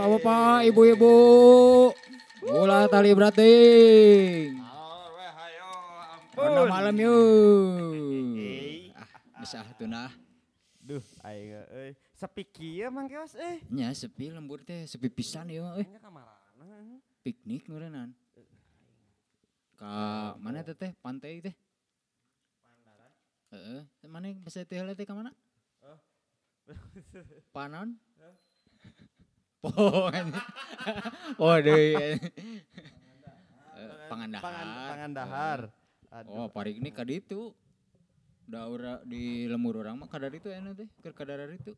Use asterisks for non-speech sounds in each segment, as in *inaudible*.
Bapak-bapak, ibu-ibu, bola tali berating. Ampun. malam yuk. Eh. Ah, bisa tuh nah. Duh aing euy. Sepi kieu mang kios eh. Nya sepi lembur teh, sepi pisan ya euy. Nya kamarana. Piknik meureunnan. Ka mana teh teh? Pantai teh? Pandaran. Heeh, mana bisa teh teh ka mana? Panon? Pohon. Oh deui. Eh, Pangandahar. Pangan- Pangandahar. Oh, parik ini ka ditu. Da ura di lemur orang mah kadar itu enak teh, keur kadar itu.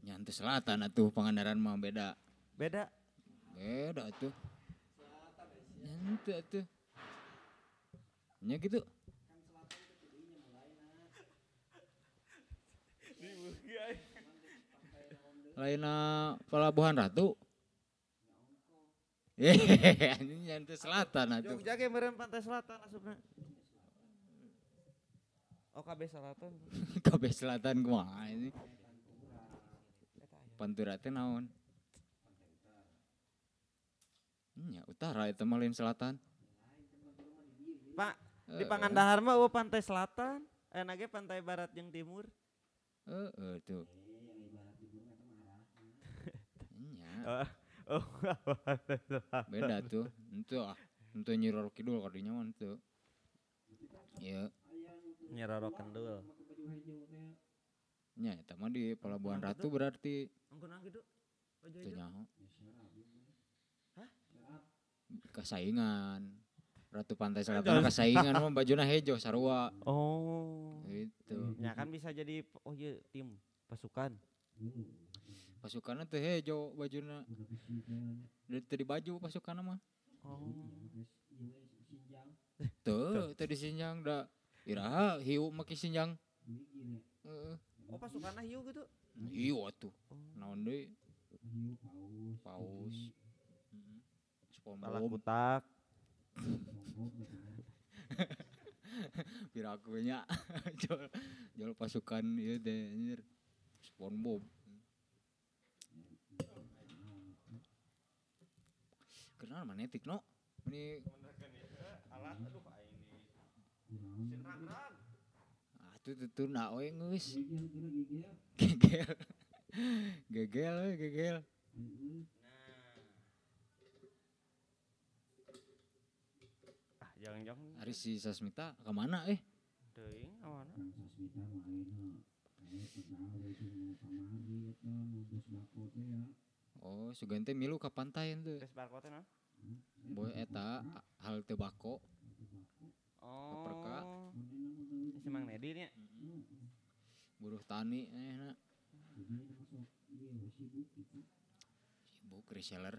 Nyantu selatan atuh Pangandaran mah beda. Beda. Beda atuh. Nyantu atuh. Nya gitu. Laina Pelabuhan Ratu. *laughs* Ini nyantu selatan atuh. Jogja ge meureun pantai selatan asupna. Oh KB selatan. *laughs* KB Selatan kumaha ini? Pantura teh naon? Nya utara itu mah lain selatan. Pak, di Heeh. Pangandahar mah eueuh pantai selatan. Enak ge pantai barat jeung timur. Heeh tuh. Nya Oh, beda *laughs* tuh. Itu ah, itu nyiror kidul kadinya mah itu. Iya, Nyeroro kendul. nya eta mah di Pelabuhan Ratu berarti gitu. Baju teu hijau. nyaho. Hah? Kesaingan. Ratu Pantai Selatan kesaingan mah bajuna hejo sarua. Oh. Gitu. Ya kan bisa jadi oh iya tim pasukan. Pasukannya teh hejo bajuna. *laughs* Dari tadi baju pasukannya mah. Oh. Tuh, tadi sinjang da iraha hiu make sinjang. Oh pasukannya hiu gitu. Hiu atuh. Oh. Naon deui? Paus. Balak SpongeBob kutak. *laughs* piraku nya. *laughs* Jol jol pasukan ieu teh anjir. SpongeBob. Kenal manetik no? Ini Alat aduh ini. Sinrang-rang. ah tuh tuh tuh na we geus. Gegel. Gegel we gegel. Ah jangan-jangan Ari si Sasmita ke mana eh? teuing awana. Oh, sugan teh milu ka pantai teh. Tes barcode na. Boy eta hal teu bako. Oh. Perka. Si Mang Nedi nya. Buruh tani eh na. Sibuk reseller.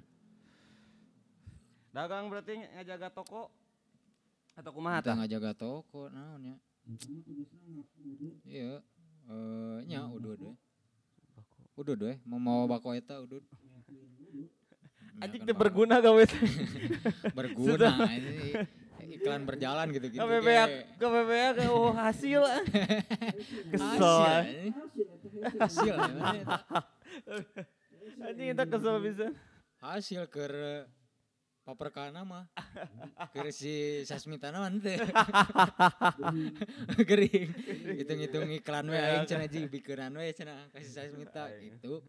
Dagang berarti ngajaga toko atau kumaha tah? ngajaga toko naon nya. Iya. Eh nya udud we. Udud we, mau mau bako eta udud. Nya Anjing kan bako. berguna gawe *laughs* teh. berguna ini iklan berjalan gitu-gitu. KPPA ge. KPPA ke oh hasil. *laughs* Kesel. Hasil. Hasil, ya. Anjing kita kesel bisa. hasil ke paperkana mah ke si Sasmita naman teh *laughs* gering hitung-hitung iklan we aing cenah ji bikeunan we cenah kasih Sasmita itu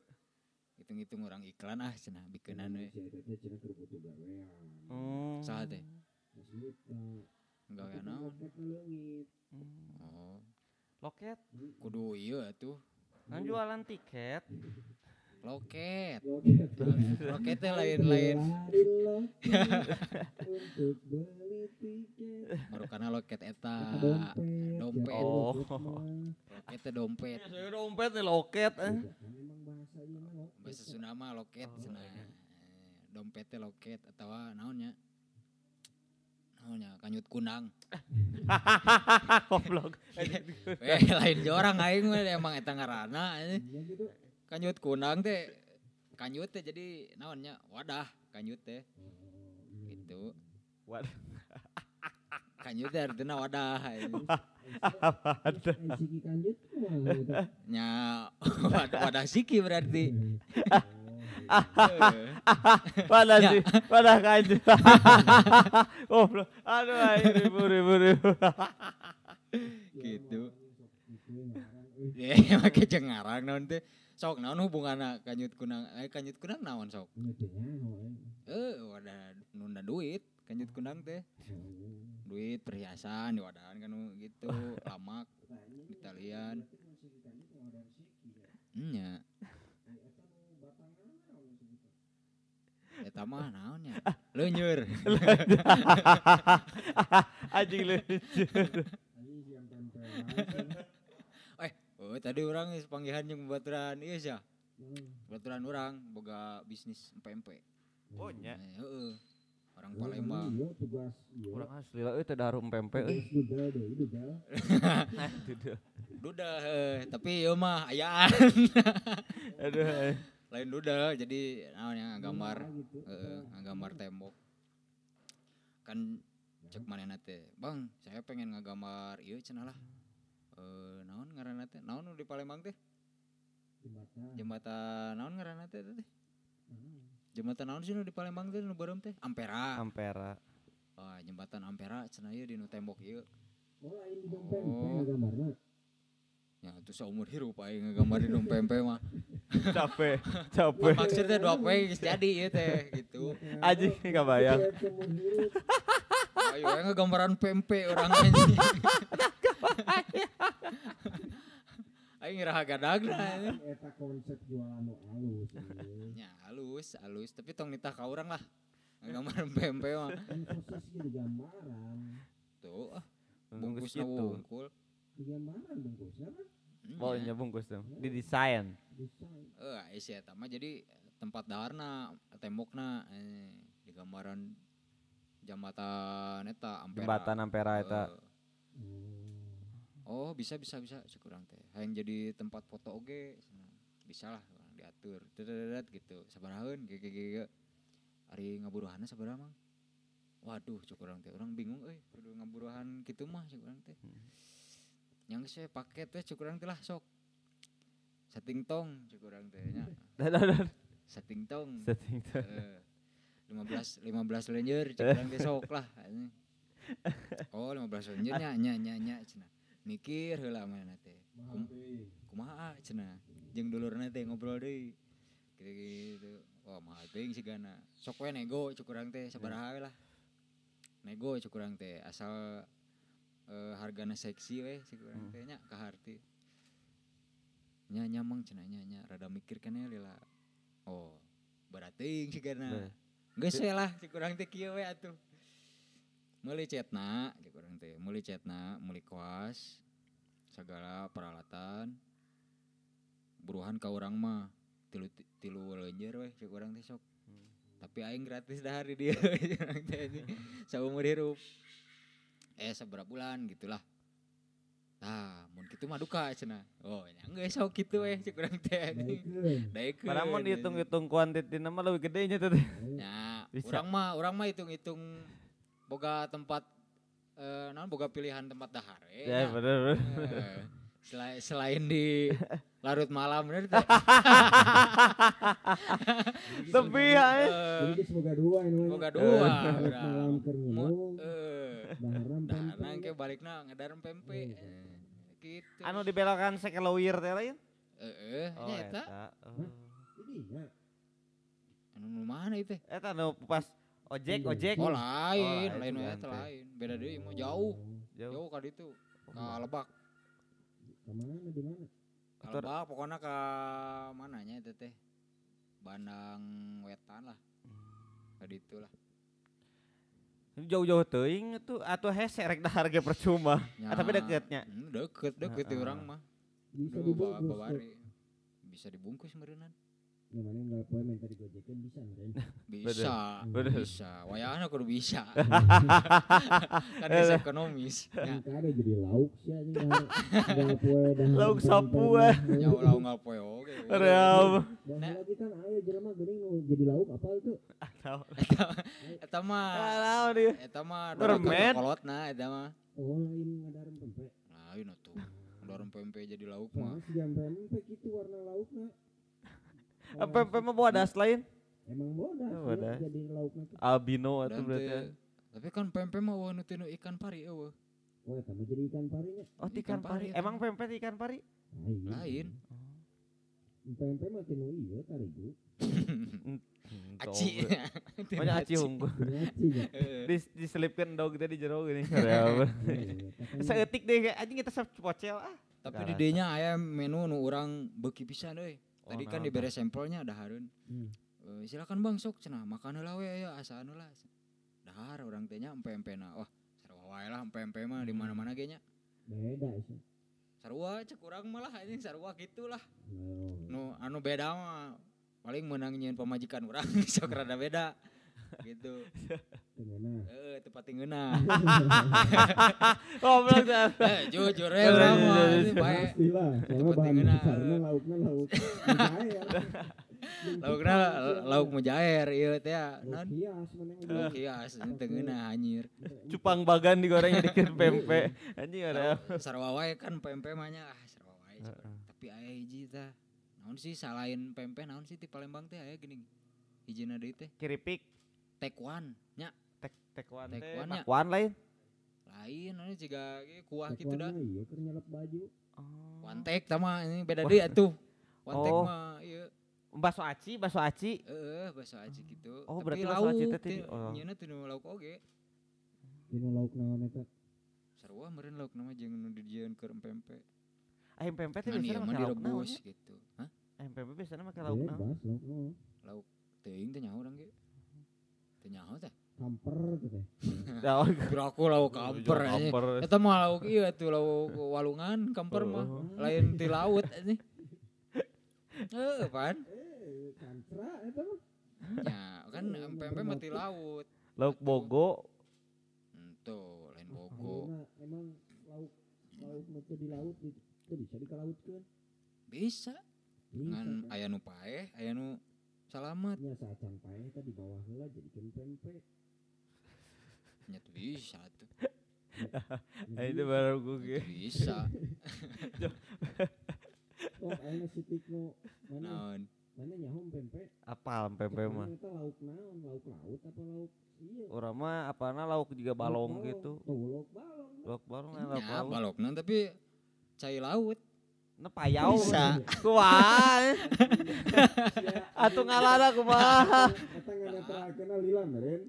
hitung-hitung orang iklan ah cenah bikeunan we Oh. saha teh gawe naon? oh. Loket. kudu ieu atuh Kan jualan tiket. *laughs* loket. Loket. Teh lain-lain. Baru karena loket eta. Dompet Oh. loket teh dompet. Saya dompet nih loket. eh. bahasa Sunda mah loket cenah Eh, dompet teh loket atau naonnya? Naonnya? Kanyut kunang. Goblok. *laughs* eh lain jorang aing mah emang eta ngaranna eh. Kanyut kunang teh kanyut teh jadi naonnya wadah kanyut teh gitu Waduh. Kanyut teh artinya wadah. kanjut kumaha gitu. Nya wadah, wadah siki berarti. Pada Ya. sih, pada kanjut. oh, bro. aduh, ribu ribu ribu. gitu. Itu ngarang, eh, *laughs* Ya make cengarang naon teh. Sok naon hubunganna kanyut kunang eh kanyut kunang naon sok. eh. Eh wadah nunda duit kanyut kunang teh. Duit perhiasan di wadahan kan gitu, *laughs* lamak di talian. ya. Eh, eta mah naon nya? Leunyeur. *laughs* *laughs* Anjing. Oh, tadi orang geus panggihan jeung baturan ieu sia. Hmm. Baturan orang boga bisnis empempe. Oh, nya. Eh, Heeh. Orang Palembang. Iya, tugas. Iya. Urang asli lah euy teh darum pempe euy. Aduh. Duda, *laughs* eh, tapi ieu mah ayaan. *laughs* Aduh. eh. Lain duda, jadi naon yang gambar Nah, gitu. heeh, ngagambar tembok. Kan cek manehna teh, "Bang, saya pengen ngagambar ieu cenah lah." Eh, naon ngaranna teh? Naon di Palembang teh? Jembatan. Jembatan naon ngaranna teh teh? Hmm. Jembatan naon sih di Palembang teh nu beureum teh? Ampera. Ampera. Wah, jembatan Ampera cenah ieu di nu tembok ieu. Oh, dompet, Oh. gambarna. Ya, itu seumur hirup aing ngagambar di nu pempe mah. *laughs* Capek, *laughs* capek. Maksudnya dua geus jadi ieu teh gitu. *laughs* Anjing enggak bayang. Ayo aing ngagambaran pempe orang anjing. Aing ngeraha gadagna anjing. Eta konsep jualan nu alus. eh. Ya, halus, halus, tapi tong nitah ka urang lah. Ngagambaran pempe mah. Kan proses di gambaran. Tuh, ah, Bungkus bungkusna gitu. wungkul. Di gambaran bungkusnya kan. Oh, Nya. bungkus tuh. Didesain. Desain. Eh, aya sih eta mah jadi tempat daharna, tembokna eh, di gambaran jambatan eta Ampera. Jembatan Ampera eta. Eh, Oh. Bisa bisa bisa kurang teh. Hayang jadi tempat foto oge, cenah. bisa lah diatur. Dedet gitu. Sabaraheun ge ge ge. ge. Ari ngaburuhanna sabaraha mang? Waduh cuk urang teh. Urang bingung euy kudu ngaburuhan kitu mah cuk urang teh. Yang saya paket teh cuk urang teh lah sok. Setting tong cuk urang teh nya. *laughs* Setting tong. Setting tuh. Eh, 15 15 lenjer cek urang teh sok lah. *laughs* Oh 15 lenjer nya nya nya nya cenah. Mikir heula mana teh. Kum, kumaha cenah. Jeung dulurna teh ngobrol deui. Gitu-gitu. Wah mahal teuing sigana. Sok we nego cek urang teh sabaraha we lah. Nego cek urang teh asal eh, hargana seksi we cek urang Hmm. teh nya ka harti. Nya nya mang cenah nya nya rada mikir kan ya lila. Oh, berat teuing sigana. Bener. Geus we lah cek urang teh kieu we atuh. Meuli cetna, cek urang teh. Meuli cetna, meuli kuas, segala peralatan. Buruhan ka urang mah tilu tilu leunjer we cek urang teh sok. Tapi aing gratis dahar di dieu *laughs* cek urang teh anjing. Saumur hirup. Eh seberapa bulan gitulah. Nah, mun kitu mah duka cenah. Oh, nya geus sok kitu we cek urang teh anjing. Daekeun. Padahal anjing. dihitung-hitung kuantitasnya mah lebih gedenya tuh. teh. Ya, orang mah orang mah hitung-hitung boga tempat eh naon boga pilihan tempat dahar we. Ya nya. bener bener. Eh, selain selain di *laughs* larut malam bener teh. *laughs* Tapi ya. eh. Eh, Jadi semoga dua ini. we. boga dua Larut malam eh, daharan daharna pempek. engke balikna ngedarem pempe. Iya. Eh, Gitu. Anu dibelokan sekelawir teh lain. Heeh, Oh, eta. eta. Oh. Ya. Anu nu mana teh? Eta nu pas ojek Iya. ojek. Oh lain, Oh, lain lain lain. Beda deui mah jauh. Jauh. Jauh ka ditu. Ka Lebak. Ke mana di mana? Atur- Kalebak pokoknya ke mananya itu teh Bandang Wetan lah ke ditu lah Jauh-jauh teuing itu atuh hese rek dahar ge percuma. *laughs* Ah, tapi deketnya. Hmm, deket deket Heeh. orang mah Bisa dibungkus. bisa dibungkus merenan Yang mana enggak poe minta digojekin bisa meren. *laughs* bisa Bener. bisa wayahna kudu bisa *laughs* kan bisa ekonomis ya Kan kada jadi lauk sih anjing poe *laughs* dahar. Lauk sapua. mah. ya ulah nggak poe oge Real. Dan lagi kan ayo jelema geuning nu jadi lauk apa itu? tahu. Eta mah Tahu dia. eta mah Permen. kolotna eta mah. Oh lain ngadaran pempek. Lain atuh. Dorong pempek jadi lauk mah. Mas jam pempek itu warna lauknya. Apa mah bawa das lain? Emang bodas Oh, ya, bodas. jadi lauknya tuh. Albino Dan berarti. ya. Tapi kan pempek mah eueuh nu tinu ikan pari eueuh. Oh, eta mah jadi ikan parinya. Oh, Ikan ikan pari. pari eta Emang mah. pempek ikan pari? Lain. Lain. Pempek mah tinu iya tarigu. *laughs* Aci. Banyak aci *laughs* unggul. Ya. Heeh. *laughs* Dis diselipkan dog tadi jero gini. Karyawan. Iya, Seetik deh kayak anjing kita sep pocel ah. Tapi di rasa. dinya aya menu nu urang beuki pisan euy. Oh, Tadi kan naon dibere sampelnya dahareun. Hmm. Eh, silakan Bang sok cenah makan heula we aya asa anu lah. Dahar urang teh nya empe-empena. Wah, sarua wae lah empe-empe mah di mana-mana ge nya. Beda sih. Sarua cek urang malah anjing sarua gitulah. Oh. Nu anu beda mah paling menang nyeun pamajikan urang *laughs* sok rada beda. *laughs* gitu. *laughs* Eh, tepat ngeunah. Oh, belum dah. Eh, jujur ya urang mah ini bae. Pasti lah. Soalnya Tempat bahan tengena. dasarnya lauknya lauk. Jair. Laukna *laughs* lauk mujair ieu teh. Lauk Non hias mana yang lauk hias teu ngeunah anjir. Cupang bagan digoreng dikit *laughs* pempek. Anjing ada. Sarua wae kan pempek mah nya ah sarua wae. Tapi aya hiji tah. Naon sih selain pempek naon sih di Palembang teh aya gini. Hijina deui teh Keripik. tekwan nya Tek tekwan teh. Tekwan nya. Pakwan lain. lain anu jiga ge kuah gitu dah. Mah Iya, keur nyelep baju. Oh. Wantek tah mah ini beda deui atuh. Wantek Oh. mah ieu Bakso aci, bakso aci. heeh bahasa aji gitu. Oh, Tapi berarti bakso aci lauk teh ti- oh. nyeuna teu nu lauk oge. Tinu lauk naon eta? Sarua meureun lauk nama jeung nu dijieun keur pempek. Ayam pempek teh Ngan ieu biasanya mah direbus ya? gitu. Hah? Ayam pempek biasanya make lauk naon? Bebas lauk. Lauk teuing teh nyaho urang ge. Teu nyaho teh. Kamper gitu. *laughs* Daun. Kira aku lauk kamper anjing. Kamper. Eta mah lauk ieu tuh lauk walungan kamper mah. Oh. Lain di laut anjing. Heeh, pan. Eh, kancra eta mah. Ya, kan pempek mah di laut. Lauk bogo. Tuh, lain bogo. Ayeuna emang lauk lauk teu di laut di teu bisa dikalautkeun. Bisa. Bisa. Ngan aya nu paeh, aya nu salamet. Nya saacan paeh teh di bawah heula jadikeun pempek. Nyet bisa tuh. *laughs* Ah, itu baru gue. Bisa. *laughs* Oh, ayeuna sitik nu mana Naon? mana nyaho pempek. Apal pempek mah. Eta lauk naon? Lauk laut apa lauk iya? Urang mah apana lauk juga balong Lauk gitu. Tuh, lauk balong. Lauk balong lauk Ya, laut. balokna tapi cai laut. Nah payau. Bisa. *laughs* Kumaha? Atuh ngalana kumaha? Eta nganeterakeun lila meren.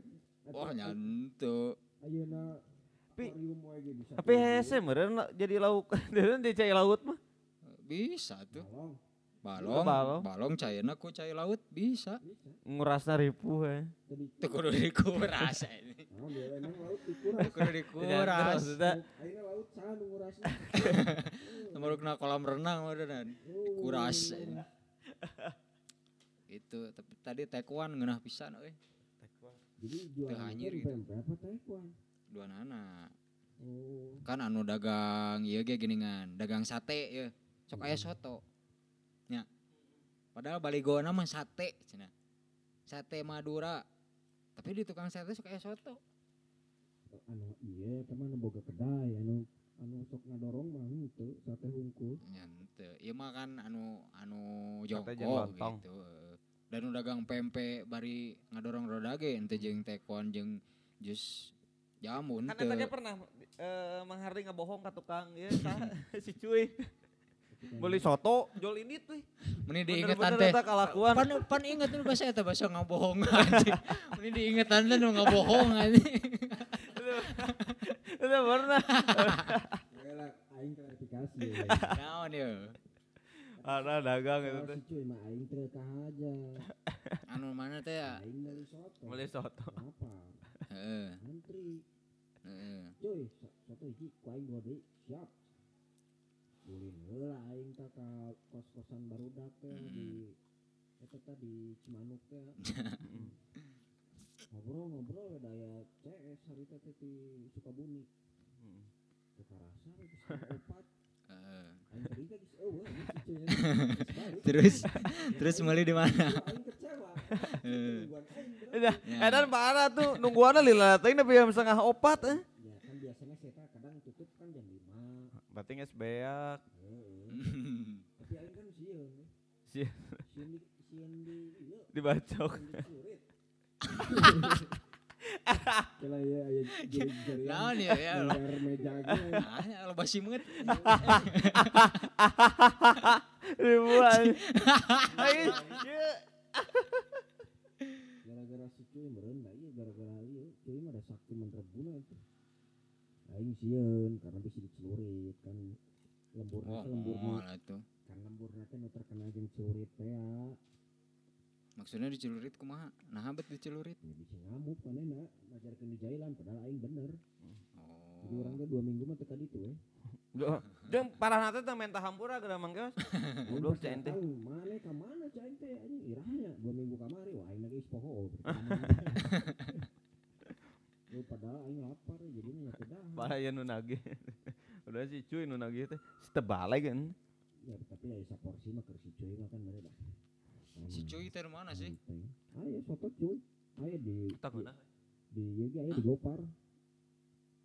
Wah, nyantu. Ayeuna Tapi-. Tapi hese meureun jadi lauk. *laughs* Deun di cai laut mah. Bisa tuh. Balong, Balong, balong. cairna ku cai laut bisa. bisa. Ngurasna ripuh eh. Teu kudu dikuras ini. *laughs* laut dikuras. Kudu dikuras. *laughs* Maksudnya Ayeuna laut nu ngurasna? Nomorna kolam renang meureun. Oh, Kuras ini. Itu, tapi tadi taekwondo ngeunah pisan euy. Jadi jualan hanyir teh gitu. pempek apa taekwondo? Dua nana. Oh, Kan anu dagang ieu ge geuningan, dagang sate ya. Sok aya soto. Nya. Padahal baligona mah sate cenah. Sate Madura. Tapi di tukang sate sok aya soto. anu iya teman boga kedai anu anu sok ngadorong mah henteu sate hungkul. Nya henteu. Ieu mah kan anu anu lontong. gitu. Dan dagang pempe bari ngadorong roda ge henteu jeung tekon jeung jus jamu kan dia pernah eh menghardi ngabohong ka tukang ya *laughs* si cuy. Beli soto jual ini tuh. Meni teh. eta kalakuan. Pan pan inget nu bahasa eta bahasa ngabohong *laughs* anjing. Meni diingetan teh nu ngabohong anjing. Itu pernah. *laughs* Lah aing klarifikasi. Naon ieu? Ada dagang itu teh. si cuy mah aing teu aja. *laughs* Anu mana teh ya? Aing beli soto. Beli soto. Apa? Heeh. Antri. Heeh. Cuy, so- soto hiji ku aing dua deui. Siap. Ulin heula aing teh ka kos-kosan barudak teh di eta teh di Cimanuk teh. *laughs* Ngobrol-ngobrol daya CS hari teh di Sukabumi. Teu karasa opat. *laughs* Terus terus meuli di mana? Aing kecewa Eh, Nungguan aing bener. Dah, Ya. edan parah tuh nungguanna lila teuing nepi jam setengah opat eh. Ya kan biasanya saya kadang tutup kan jam 5. Berarti geus beak. Heeh. Tapi aing kan sieun. ya. Sieun. Sieun di sieun di ieu, Dibacok. *laughs* Kela ya aya jari-jarian. Naon ya ya. Ngejar meja ge. Ah, ya lo basi meut. Ribuan. Ieu Gara-gara si cuy meureun da ieu gara-gara ieu cuy mah ada sakti mentrebuna itu. Aing sieun karena bisa dicelurit kan lembur Oh, teh lembur oh kan lembur teh nu terkena jeung celurit teh ya. Maksudnya dicelurit kumaha? Nah, bet dicelurit. Ya bisa ngamuk manehna ngajarkeun di jailan padahal aing bener. Jadi Oh. orang teh dua minggu mah teh ka *laughs* ditu we. Jeung parah nate teh menta hampura geura *laughs* Goblok pas cai teh. Mana ka mana cai teh anjing irahnya dua minggu kamari wah aing geus poho. *laughs* Lu padahal aing lapar jadinya ya kedah. Bahaya nu nagih. Udah si cuy nu nagih teh setebale kan. Ya tapi ya isa porsi mah keur si cuy mah kan mere dah. Si cuy teh mana sih? Ayo soto cuy. Ayo di Tak guna. di ge aya di Gopar.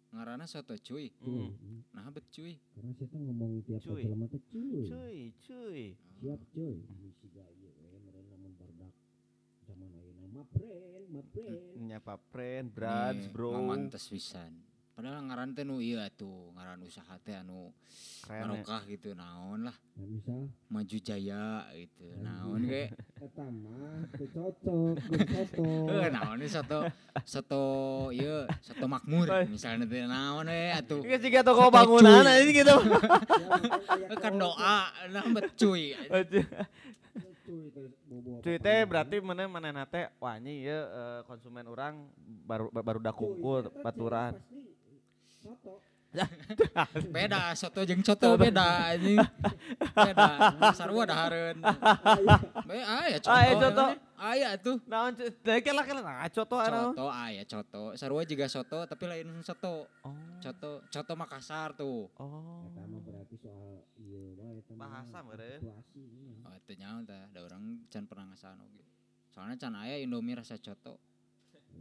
Ngarana soto cuy. Hmm. Hmm. Nah, bet cuy. Karena saya tuh ngomong tiap Cuy. jelema teh cuy. Cuy, cuy. Siap cuy. Di siga ieu we mere lamun barudak zaman ayeuna mah friend, mah friend. Nyapa friend, brats, Nih, bro. Mamantes pisan. Padahal ngaran teh nu ieu atuh, ngaran usaha teh anu Keren ya. barokah gitu naon lah. Nah, misal Maju Jaya gitu. Naon ge? *laughs* eta mah cocok soto. Eh, naon soto soto ieu soto makmur misalnya teh naon we atuh. Ini juga toko bangunan cuy. *laughs* ini gitu. Kan doa nah bet cuy. Cuy teh berarti mana mana nate wah ini ya konsumen orang baru baru dak kungkul baturan. Soto. *laughs* Beda soto jeung soto beda anjing. Beda. Sarua dahareun. *laughs* Be aya coto. Aya coto. Aya tuh. Naon teh kela kela nah coto anu. Coto aya coto. Sarua juga soto tapi lain soto. Oh. Coto coto Makassar tuh. Oh. Eta mah berarti soal ieu bae. Bahasa meureun. Iya. Oh, itu nyawa tah. Da orang can pernah ngasano gitu. Soalnya can aya Indomie rasa coto.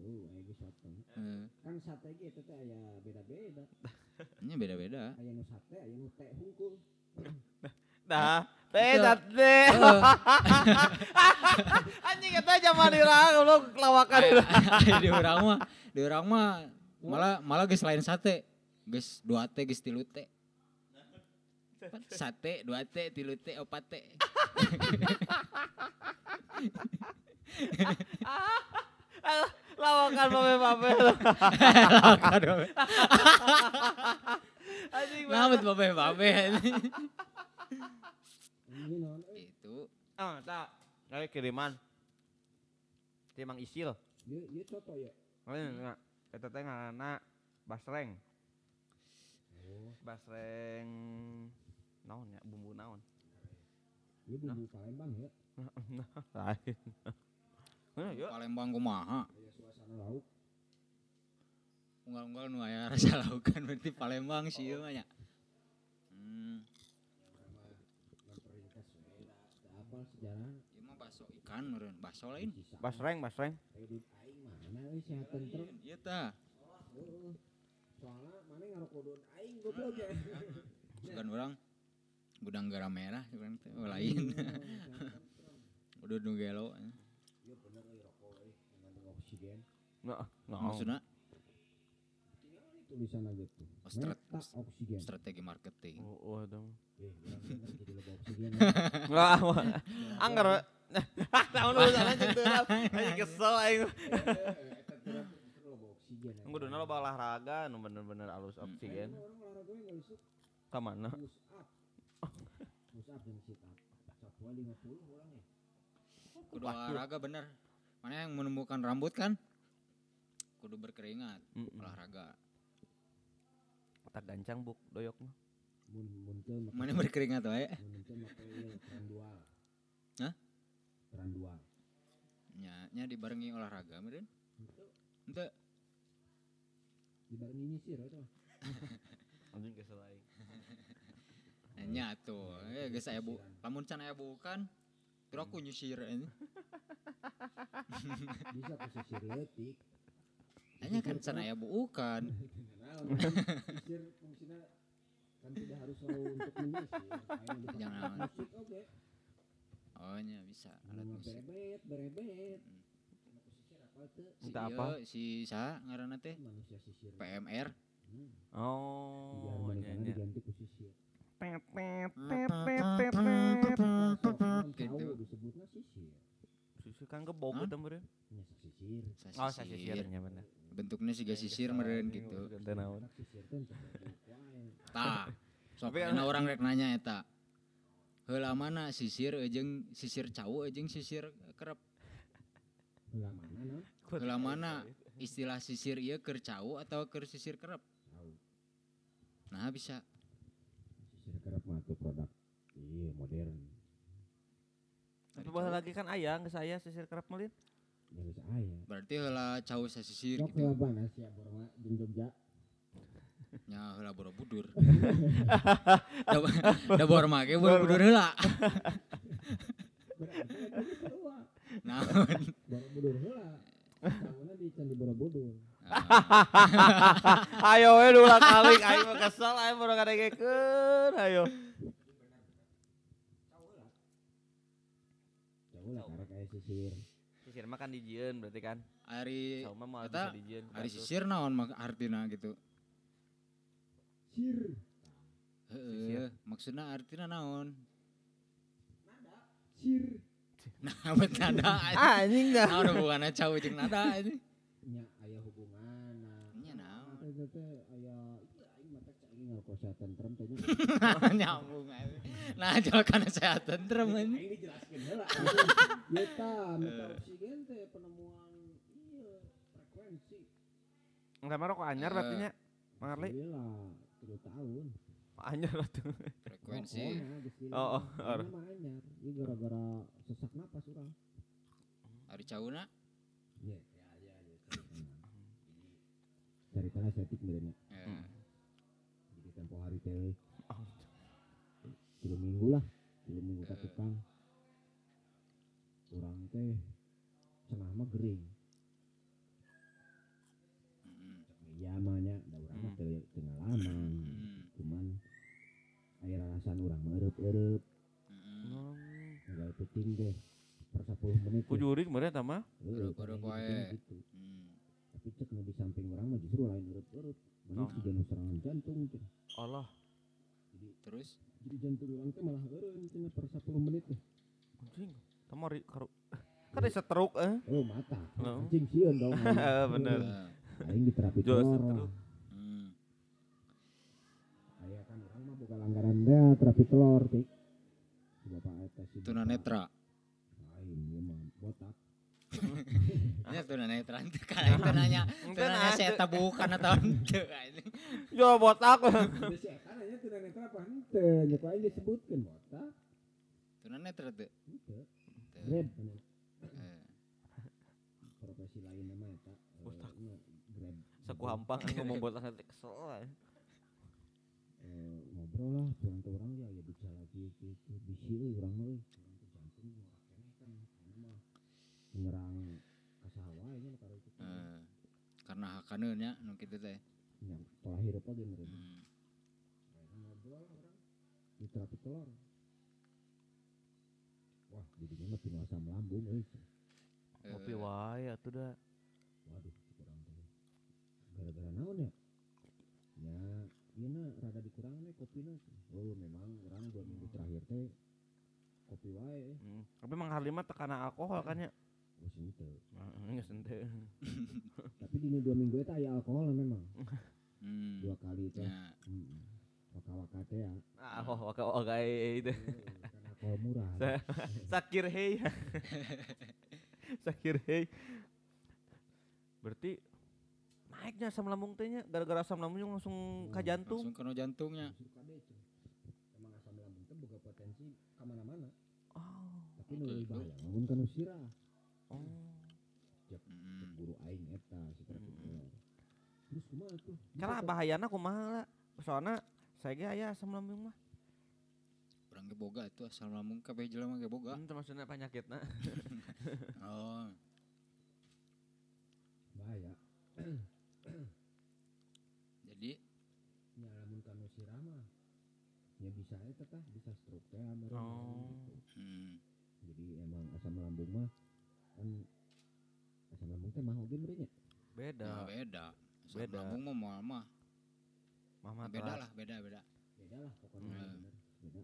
Oh, soto. Eh, Kan sate eta teh aya beda-beda. *laughs* nya beda-beda. Aya nu sate, aya nu teh hungkul. Dah, *laughs* teh Itu. teh. *laughs* Anjing eta zaman irang lu lawakan. Di urang mah, di urang mah malah malah geus lain sate. Geus dua teh geus tilu teh. Sate, dua teh, tilu teh, opat teh. *laughs* Lawakan babe-babe. Aduh. Anjing Namet babe-babe. Ini naon euy? Itu. Ah, tak. Dari kiriman. Timang isil. Ieu ieu coto ya. Oh, enggak. Eta teh ngaranna basreng. Oh, Basreng naon ya bumbu naon? ieu bumbu Palembang ya. *laughs* Lain. Yuk. Palembang kumaha. Aya suasana lauk. Unggal-unggal nu aya *laughs* rasa laukan berarti Palembang sih ieu mah nya. Hmm, da da apal sejarah. ieu mah baso ikan meureun, baso lain. Basreng, basreng. Ieu tah. Heeh. Soalnya mana ngarokodon aing goblok ya. *laughs* Bukan orang gudang garam merah oh, lain. *laughs* Udah nu gelo. Iya bener euy rokok euy mengandung oksigen. Nah, nah. Tulisan aja tuh. Oh, strat- Meta oksigen. strategi marketing. Oh, oh, dong. Eh, jadi *laughs* oksigen. Wah. *laughs* Tahun lu. Anjing kesel aing. Loba. Yang kuduna lo olahraga nu bener-bener alus oksigen. Ka mana? push up. Push up dan sit up. Satu 50 orang ya. Kudu olahraga bener. Mana yang menemukan rambut kan? Kudu berkeringat, Mm-mm. olahraga. Tak gancang buk doyok mah. Mun mun teu make Mana berkeringat wae? mun teu make ieu trandual. Hah? Trandual. Nya nya dibarengi olahraga meureun. Henteu. Dibarengi nyisir eta. *laughs* Anjing kesel aing. Nya tuh, eh geus aya bu, lamun can aya bukan, terus aku nyusir ini. *laughs* bisa ku sisir letik Hanya kan sana ya bukan. Sisir fungsinya kan tidak harus selalu untuk menyisir bisa Jangan. musik oke Oh nya bisa alat musik. berebet berebet Hmm. Si apa. Si sa ngaranna teh PMR. Hmm. Oh, iya, iya. diganti sisir pet, Gitu. gitu. disebutnya sisir Susu kan gebog gitu meureun. nya sisir Oh, sisirnya bener. Bentuknya siga sisir meureun gitu. Ganti naon. Anak sisir teh teu wae Tah. Sok Tapi kan- orang rek nanya eta. Heula mana sisir jeung sisir cawu jeung sisir kerep. Heula mana naon Heula mana istilah sisir ieu keur cawu atau keur sisir kerep? Nah bisa. sisir kerap mah produk iya modern Tapi baheula lagi kan aya geus aya sisir kerap melin. ya Berarti heula cawu sasisir Sok gitu. heula bana sia borma jeung Jogja Nya heula borobudur. Da da bor make borobudur heula. Naon? Borobudur heula Tahunnya di Candi Borobudur *laughs* Ayo we dua kali mah kesel aing baru ngadengekeun ayo. jauh lah karena kayak sisir Sisir mah kan dijieun berarti kan. Ari Sauma mah eta bisa dijieun. ari sisir naon mak artina gitu. sir Heeh, maksudna artina naon? sir *laughs* Nah, bet nada. Anjing dah. Naon hubunganna cawu jeung nada ini? nya aya hubungan Nya naon? teh teh aya iya aing aing ngalkosa tentrem nya Nyambung aja. Nah, coba kan saya tentrem ini. aing dijelaskeun heula ya ta meta oksigen teh penemuan iya frekuensi Enggak marah kok anyar berarti nya. Mang Arli. Iya lah, tiga tahun. Anyar atuh. Frekuensi. Oh, oh, Ini mah anyar. Ini gara-gara sesak napas orang. Ari cauna Iya, ya, ya, ya. Cari tanah setik benernya. Eh, Jadi tempo hari teh. Tiga minggu lah, tiga minggu ke tukang. Orang teh cenah mah gering. Iya mah nya, da urang mah Hmm. teu teu ngalaman. mm, Cuman urang mah eueup-eueup, mm. enggak penting deh. Per 10 menit. Ku jurig meureun eta mah. Eueup, Eueup-eueup kadang wae. gitu. Mm. Tapi cek di samping orang mah justru lain eueup-eueup. Oh. si jantung serangan jantung cek. Allah. Terus Jadi jantung orang teh malah eureun cenah per 10 menit teh. Anjing. Kamu ari karu. *laughs* Kan ada setruk eh. Oh mata. Oh. Anjing sieun dong. *laughs* Bener. Aing di terapi telur setruk. lah. mm, Aya kan orang mah buka langgaran deh terapi telur tik. Bapak eta si tuna bapak. netra. Lain ieu mah botak. Ya tuna netra teu kana itu nanya. Ente Tuna nanya saya eta bukan atau henteu anjing. Yo botak. Si eta nanya netra apa henteu? Nya ku aing disebutkeun botak. Netra teu. Henteu. Teu. Grab Eh, profesi lain nama Botak. nya Grab. Saku hampang ngomong botak nanti kesel. eh. Eh, ngobrol lah curang ke orang ya ya bisa lagi gitu bisi euy urang mah euy urang teh jantung mah kene kan anu mah menyerang kasaha wae nya karo itu eh, karena hakaneun nya nu kitu teh. yang pola hidup aja meureun Mm. Akhirnya ngobrol orang. Di terapi telur. Wah didinya mah tinu asam lambung euy Eh, Ngopi wae atuh da. waduh kurang teh gara-gara naon ya? Ya ieu na rada dikurangan we kopina oh memang orang dua minggu terakhir teh kopi wae. Hmm. Tapi Mang Harli mah tekana alkohol kan ya. Ente. *laughs* tapi di dua minggu itu aya alkohol memang mm, dua kali itu nya. waka waka teh ya Ah, oh, waka waka itu. kan alkohol murah Sa- Sakir hei. *laughs* Sakir hei. Berarti naiknya asam lambung teh nya gara-gara asam lambungnya langsung ka jantung. Langsung kena jantungnya. Emang asam lambung teh boga potensi ka mana-mana Oh. tapi itu. bahaya lamun ka nu Oh. Mm. guru aing eta si telur terus kumaha tuh teh? bahayana kumaha lah. Soalnya saya ge aya asam lambung mah. Orang ge boga tuh asal lambung kabeh jelema ge boga. Itu maksudnya penyakitna. *laughs* Oh. bahaya Jadi nya lamun kanu sirah mah ya bisa eta tah bisa stroke teh Oh. gitu. hmm, jadi emang asam lambung mah asam lambung teh mah oge meureun nya nah, Beda. beda. Asam Beda. lambung mah moal mah. Mama Beda lah, beda beda. beda lah pokoknya Hmm. bener beda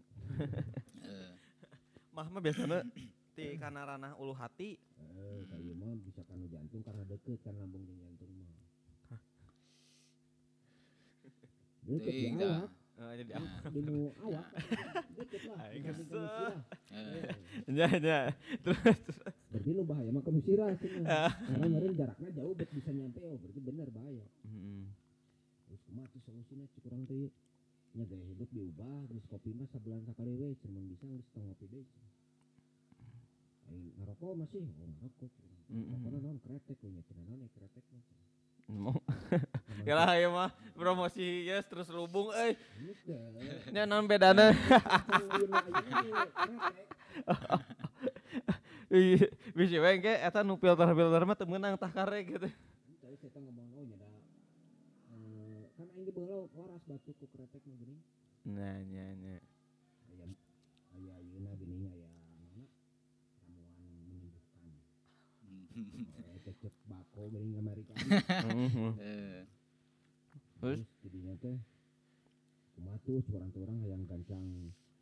Eh, *laughs* Mah mah biasanya di kana ranah ulu hati. eh kayu mah bisa kanu jantung karena deket kan lambung jeung jantung mah deket di jadi di nu awak deket lah Ya ya. Terus berarti lu bahaya mah sirah cenah. karena meureun jaraknya jauh bet bisa nyampe. Oh berarti bener bahaya. Heeh. terus kumaha tuh solusinya cik urang teh nya gaya hidup diubah geus kopi mah sabulan sakali we cuman bisa geus tong ngopi deui ngarokok masih oh ngarokok rokokna naon kretek we nya cenah naon ya kretek mah *laughs* Mau. Ya lah ya mah promosi yes terus lubung euy. Geus deh. Nya naon bedana? *laughs* Bisi we engke eta nu filter-filter mah teu meunang tah kare gitu. Tadi saya ngomong oh eh, kan aing ge beula waras batu ku kretek mah geuning Nah, nya nya. aya aya ayeuna geuning aya mana ramuan menyembuhkan *laughs* Bako geuning Amerika Heeh. *laughs* eh, Terus? jadinya teh kumaha tuh orang-orang yang gancang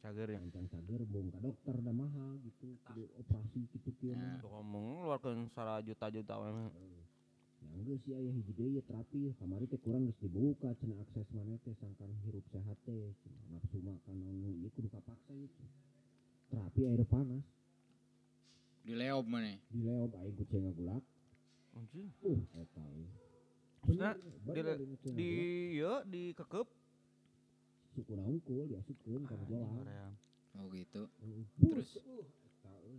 Cager ya. gancang cager bung ka dokter dah mahal gitu kudu operasi gitu kieu Nah. ngomong ngeluarkeun sara juta-juta we mah. yang geus sih aya hiji deui ya terapi kamari teh kurang geus dibuka cenah akses maneh teh sangkan hirup sehat teh nafsu makan anu ieu kudu kapaksa cenah. terapi air panas di leob mana? di leob aing ku cenah gulak Anjing. uh eta. Maksudnya di- cenah Di ieu di kekep. suku naungkul diasupkeun ka bola Oh gitu. terus Terus? uh eta we.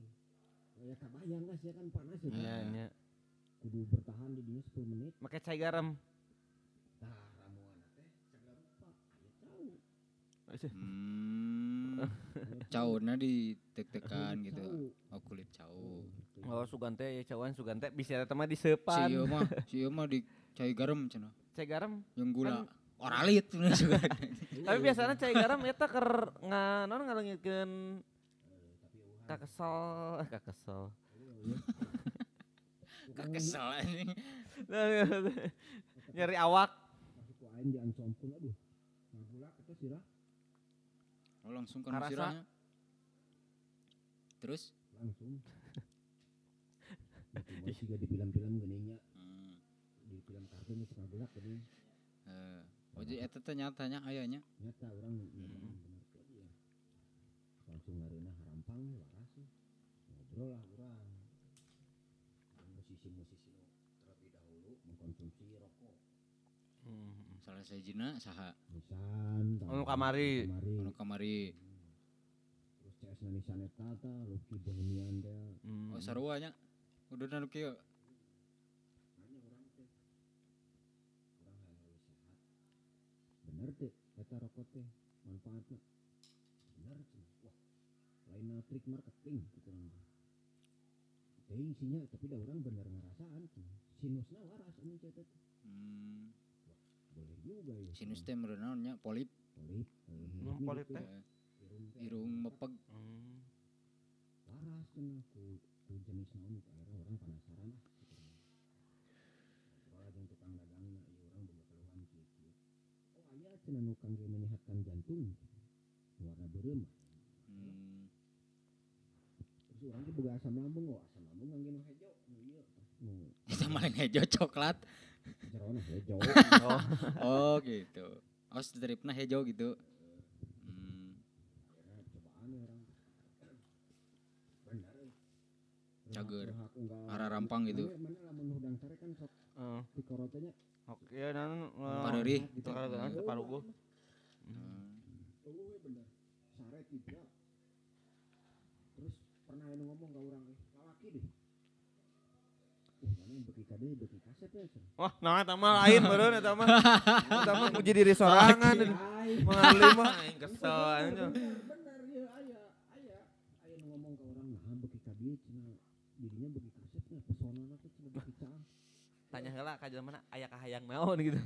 ya kabayang ya kan panas ya Nya nya. kudu bertahan di dinya 10 menit Make cai garam. Tah ramuan teh segala rupa aya tahu. Hmm, cauna ditek-tekan gitu. Oh kulit cau. Oh sugante ya cawan sugante bisa eta mah Si disepan. ieu mah, si mah di cai garam cenah. Cai garam. Yang gula Kan- oralit juga. *laughs* Tapi biasanya cai garam eta keur nga non ngalengitkeun kakesel, eh *laughs* kakesel. Kesel anjing. Nyari awak. Masuk di aduh. Ngagula eta sirah Oh langsung kan sirahnya. Terus? langsung. *laughs* Itu mah siga di film-film geuningnya Hmm. di film kartun itu ngagula geuning Eh, oh jadi eta teh nyatanya ayahnya. nyata orang bener teh ya. Langsung ngareuna harampang we waras we. Ngobrol lah. Yang Musisi-musisi nu terlebih dahulu mengkonsumsi rokok. Salah sajina saha Nisan, Anu kamari. kamari. anu kamari. Terus CS na Nisan eta tah Lucky Bohemian teh. Oh sarua nya. Udah nu kieu. Nanya orang teh. Orang hayang leuwih sehat. Bener teh eta rokok teh manfaatna. Bener cenah. Wah. Lain trik marketing gitu teh. Teuing sinya tapi da urang bener ngarasaan cenah. Sinusna waras anu teh. Hmm. Boleh juga ya. Sinus teh meureun nya polip. polip. Nu hidupnya polip teh? Eh, Irung teh Irung mepeg. waras cenah ku ku jenis naon itu akhirnya orang penasaran lah. Ngobrol aja tukang dagangnya iya orang boga keluhan kieu oh aya cenah nu kangge menyehatkan jantung warna beureum Hmm. terus orang teh boga asam lambung oh asam lambung kangge nu hejo nu ieu *laughs* lain hejo coklat. Jerona hejo Oh, Oh gitu. Oh stripna hejo gitu. Hmm. ya euy. *clears throat* Cager. Arah rampang gitu. Kan oke gitu. Hmm. Oh, we bener. Sare tiga. Terus pernah ngomong ke orang eh, lalaki deh. Wah, nah eta lain baru nih mah. Eta *laughs* mah puji diri sorangan. Mengalih mah *laughs* kesel anjing. Ngomong ke orang nah beki ka dieu cina dirinya beki kasetnya pesonana teh cina beki Tanya heula ka jelema aya kahayang naon gitu.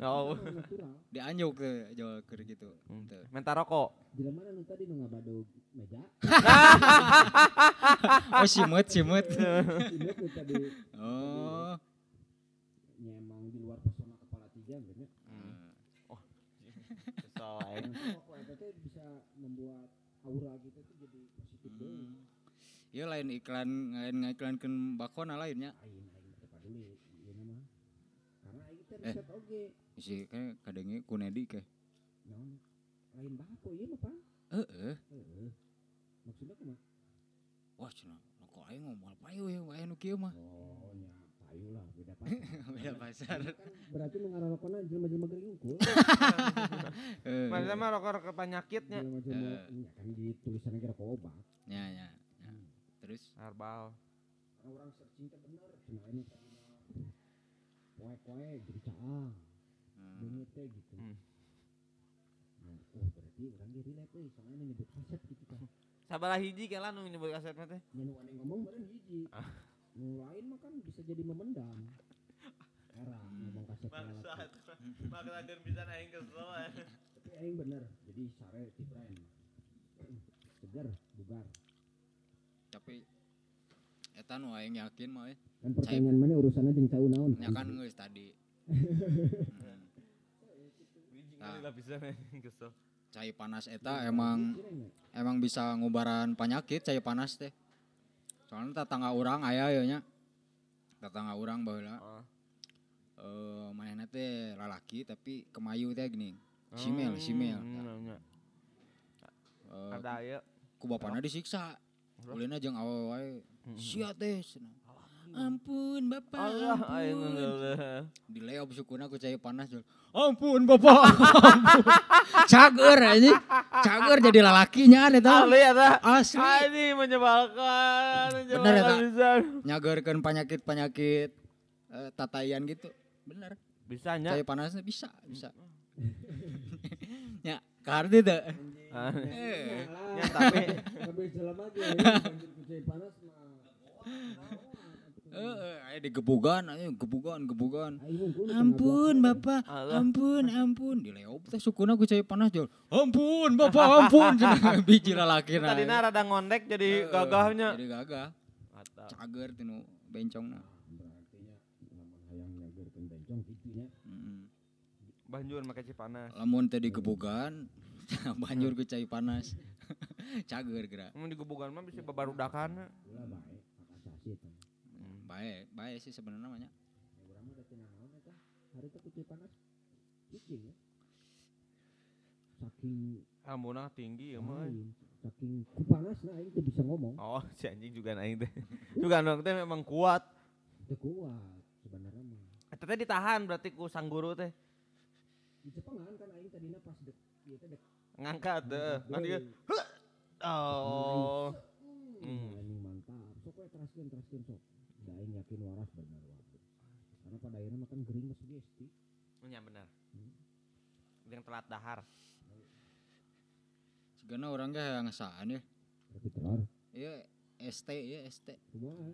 oh natural Dianjuk tuh jual keur gitu. Hmm. Menta rokok. Mana nu tadi nu ngabadog meja *laughs* Oh nu tadi Oh. nyemang di luar pesona kepala tiga bener Oh. Kesel aing. Teh bisa membuat aura kita tuh jadi positif Iya lain iklan lain ngiklankeun bakona lainnya. aing aing teh paduli ieu mah karena aing teh Eh. riset oge Si kayak kadenge kunedi ke. naon lain bako ieu mah pan Heeh. heeh maksudnya kumaha Wah cenah rokok aing mah moal payu ya aya nu kieu mah. oh nya payu lah beda *laughs* pasar Beda pasar. Kan berarti nu ngarokokna jelema-jelema geuring unggul *laughs* Heeh. Mana mah rokok-rokok penyakitnya. jelema-jelema Eh. nya kan di tulisannya kira obat Ya ya. ya. Terus Herbal. orang searching bener cuma ini koe-koe jadi caang hmm. bengit teh gitu Hmm. nah, oh berarti orang dia relate euy soalnya nyebut kaset gitu kan Sabalah hiji kela nu nyebut kaset teh. nya nu ane ngomong meureun hiji Ah. nu lain mah kan bisa jadi memendam era ngomong kaset Bangsat. laki. Maksakeun pisan aing kesel. tapi aing bener jadi sare ti brand segar bugar Tapi eta nu aing yakin mah eh. kan pertanyaan mana urusannya jeung cau naon Ya kan geus tadi. Nah. *laughs* Cai panas eta emang emang bisa ngubaran penyakit cai panas teh. Soalnya tetangga orang aya ya nya. Tetangga orang baheula Oh. eh manehna teh lalaki tapi kemayu teh gini. Simel, simel. Hmm, nya. Eh, Ada aya. ku bapana disiksa. Ulina jeung awewe wae. Sia teh cenah. Ampun bapak, Allah ampun. ngeuleuh. Dileop sukuna ku cai panas. Ampun bapak, *laughs* ampun. Cager anjing. Cager jadi lalakinya eta. Ahli eta. Asli. Anjing menyebalkan. Bener menyebalkan eta. pisan. Nyagerkeun penyakit-penyakit eh, tatayan gitu. Bener. Bisanya. Cai panasnya bisa, bisa. *laughs* ya, kardi teh. Ah, Eh, Ya tapi tapi ge banjir kucing panas mah eh, aya digebugan, ayo gebugan, gebugan. aing unggul Ampun bapak, ampun, ampun. Dileop teh sukuna ku cai panas jol. Ampun bapak, ampun. *laughs* Biji lalaki na. tadina rada ngondek jadi Eh, gagahnya. Jadi gagah. Cager tinu bencongna. berarti nya lamun hayang nyagerkeun bencong kitu nya Mm. Banjur make cipanas. Lamun teh digebugan, *laughs* banjur ku cai panas. *laughs* Cager geura. Mun digebugan mah bisa babarudakan. eta Bae, bae sih sebenarnya namanya. eta hari teh kucing panas cicing ya saking Ambuna tinggi ya mah. saking kupanasna aing teh bisa ngomong Oh, *laughs* si anjing juga naik teh. Juga dong teh memang kuat. teu kuat sebenarnya mah Eta teh ditahan berarti ku sang guru teh. di Jepangan kan aing tadina pas dek ieu teh dek Ngangkat. Kan dia deui. Oh. Hmm. Anjing mantap. Sok we teraskeun teraskeun sok. Da aing yakin waras bener wae. Karena pada akhirnya makan gering mah sugesti. Nya benar. Hmm. Yang telat dahar. Sigana orang ge hayang ngesaan ya. Tapi telur. Iya ST ya ST. Kumaha?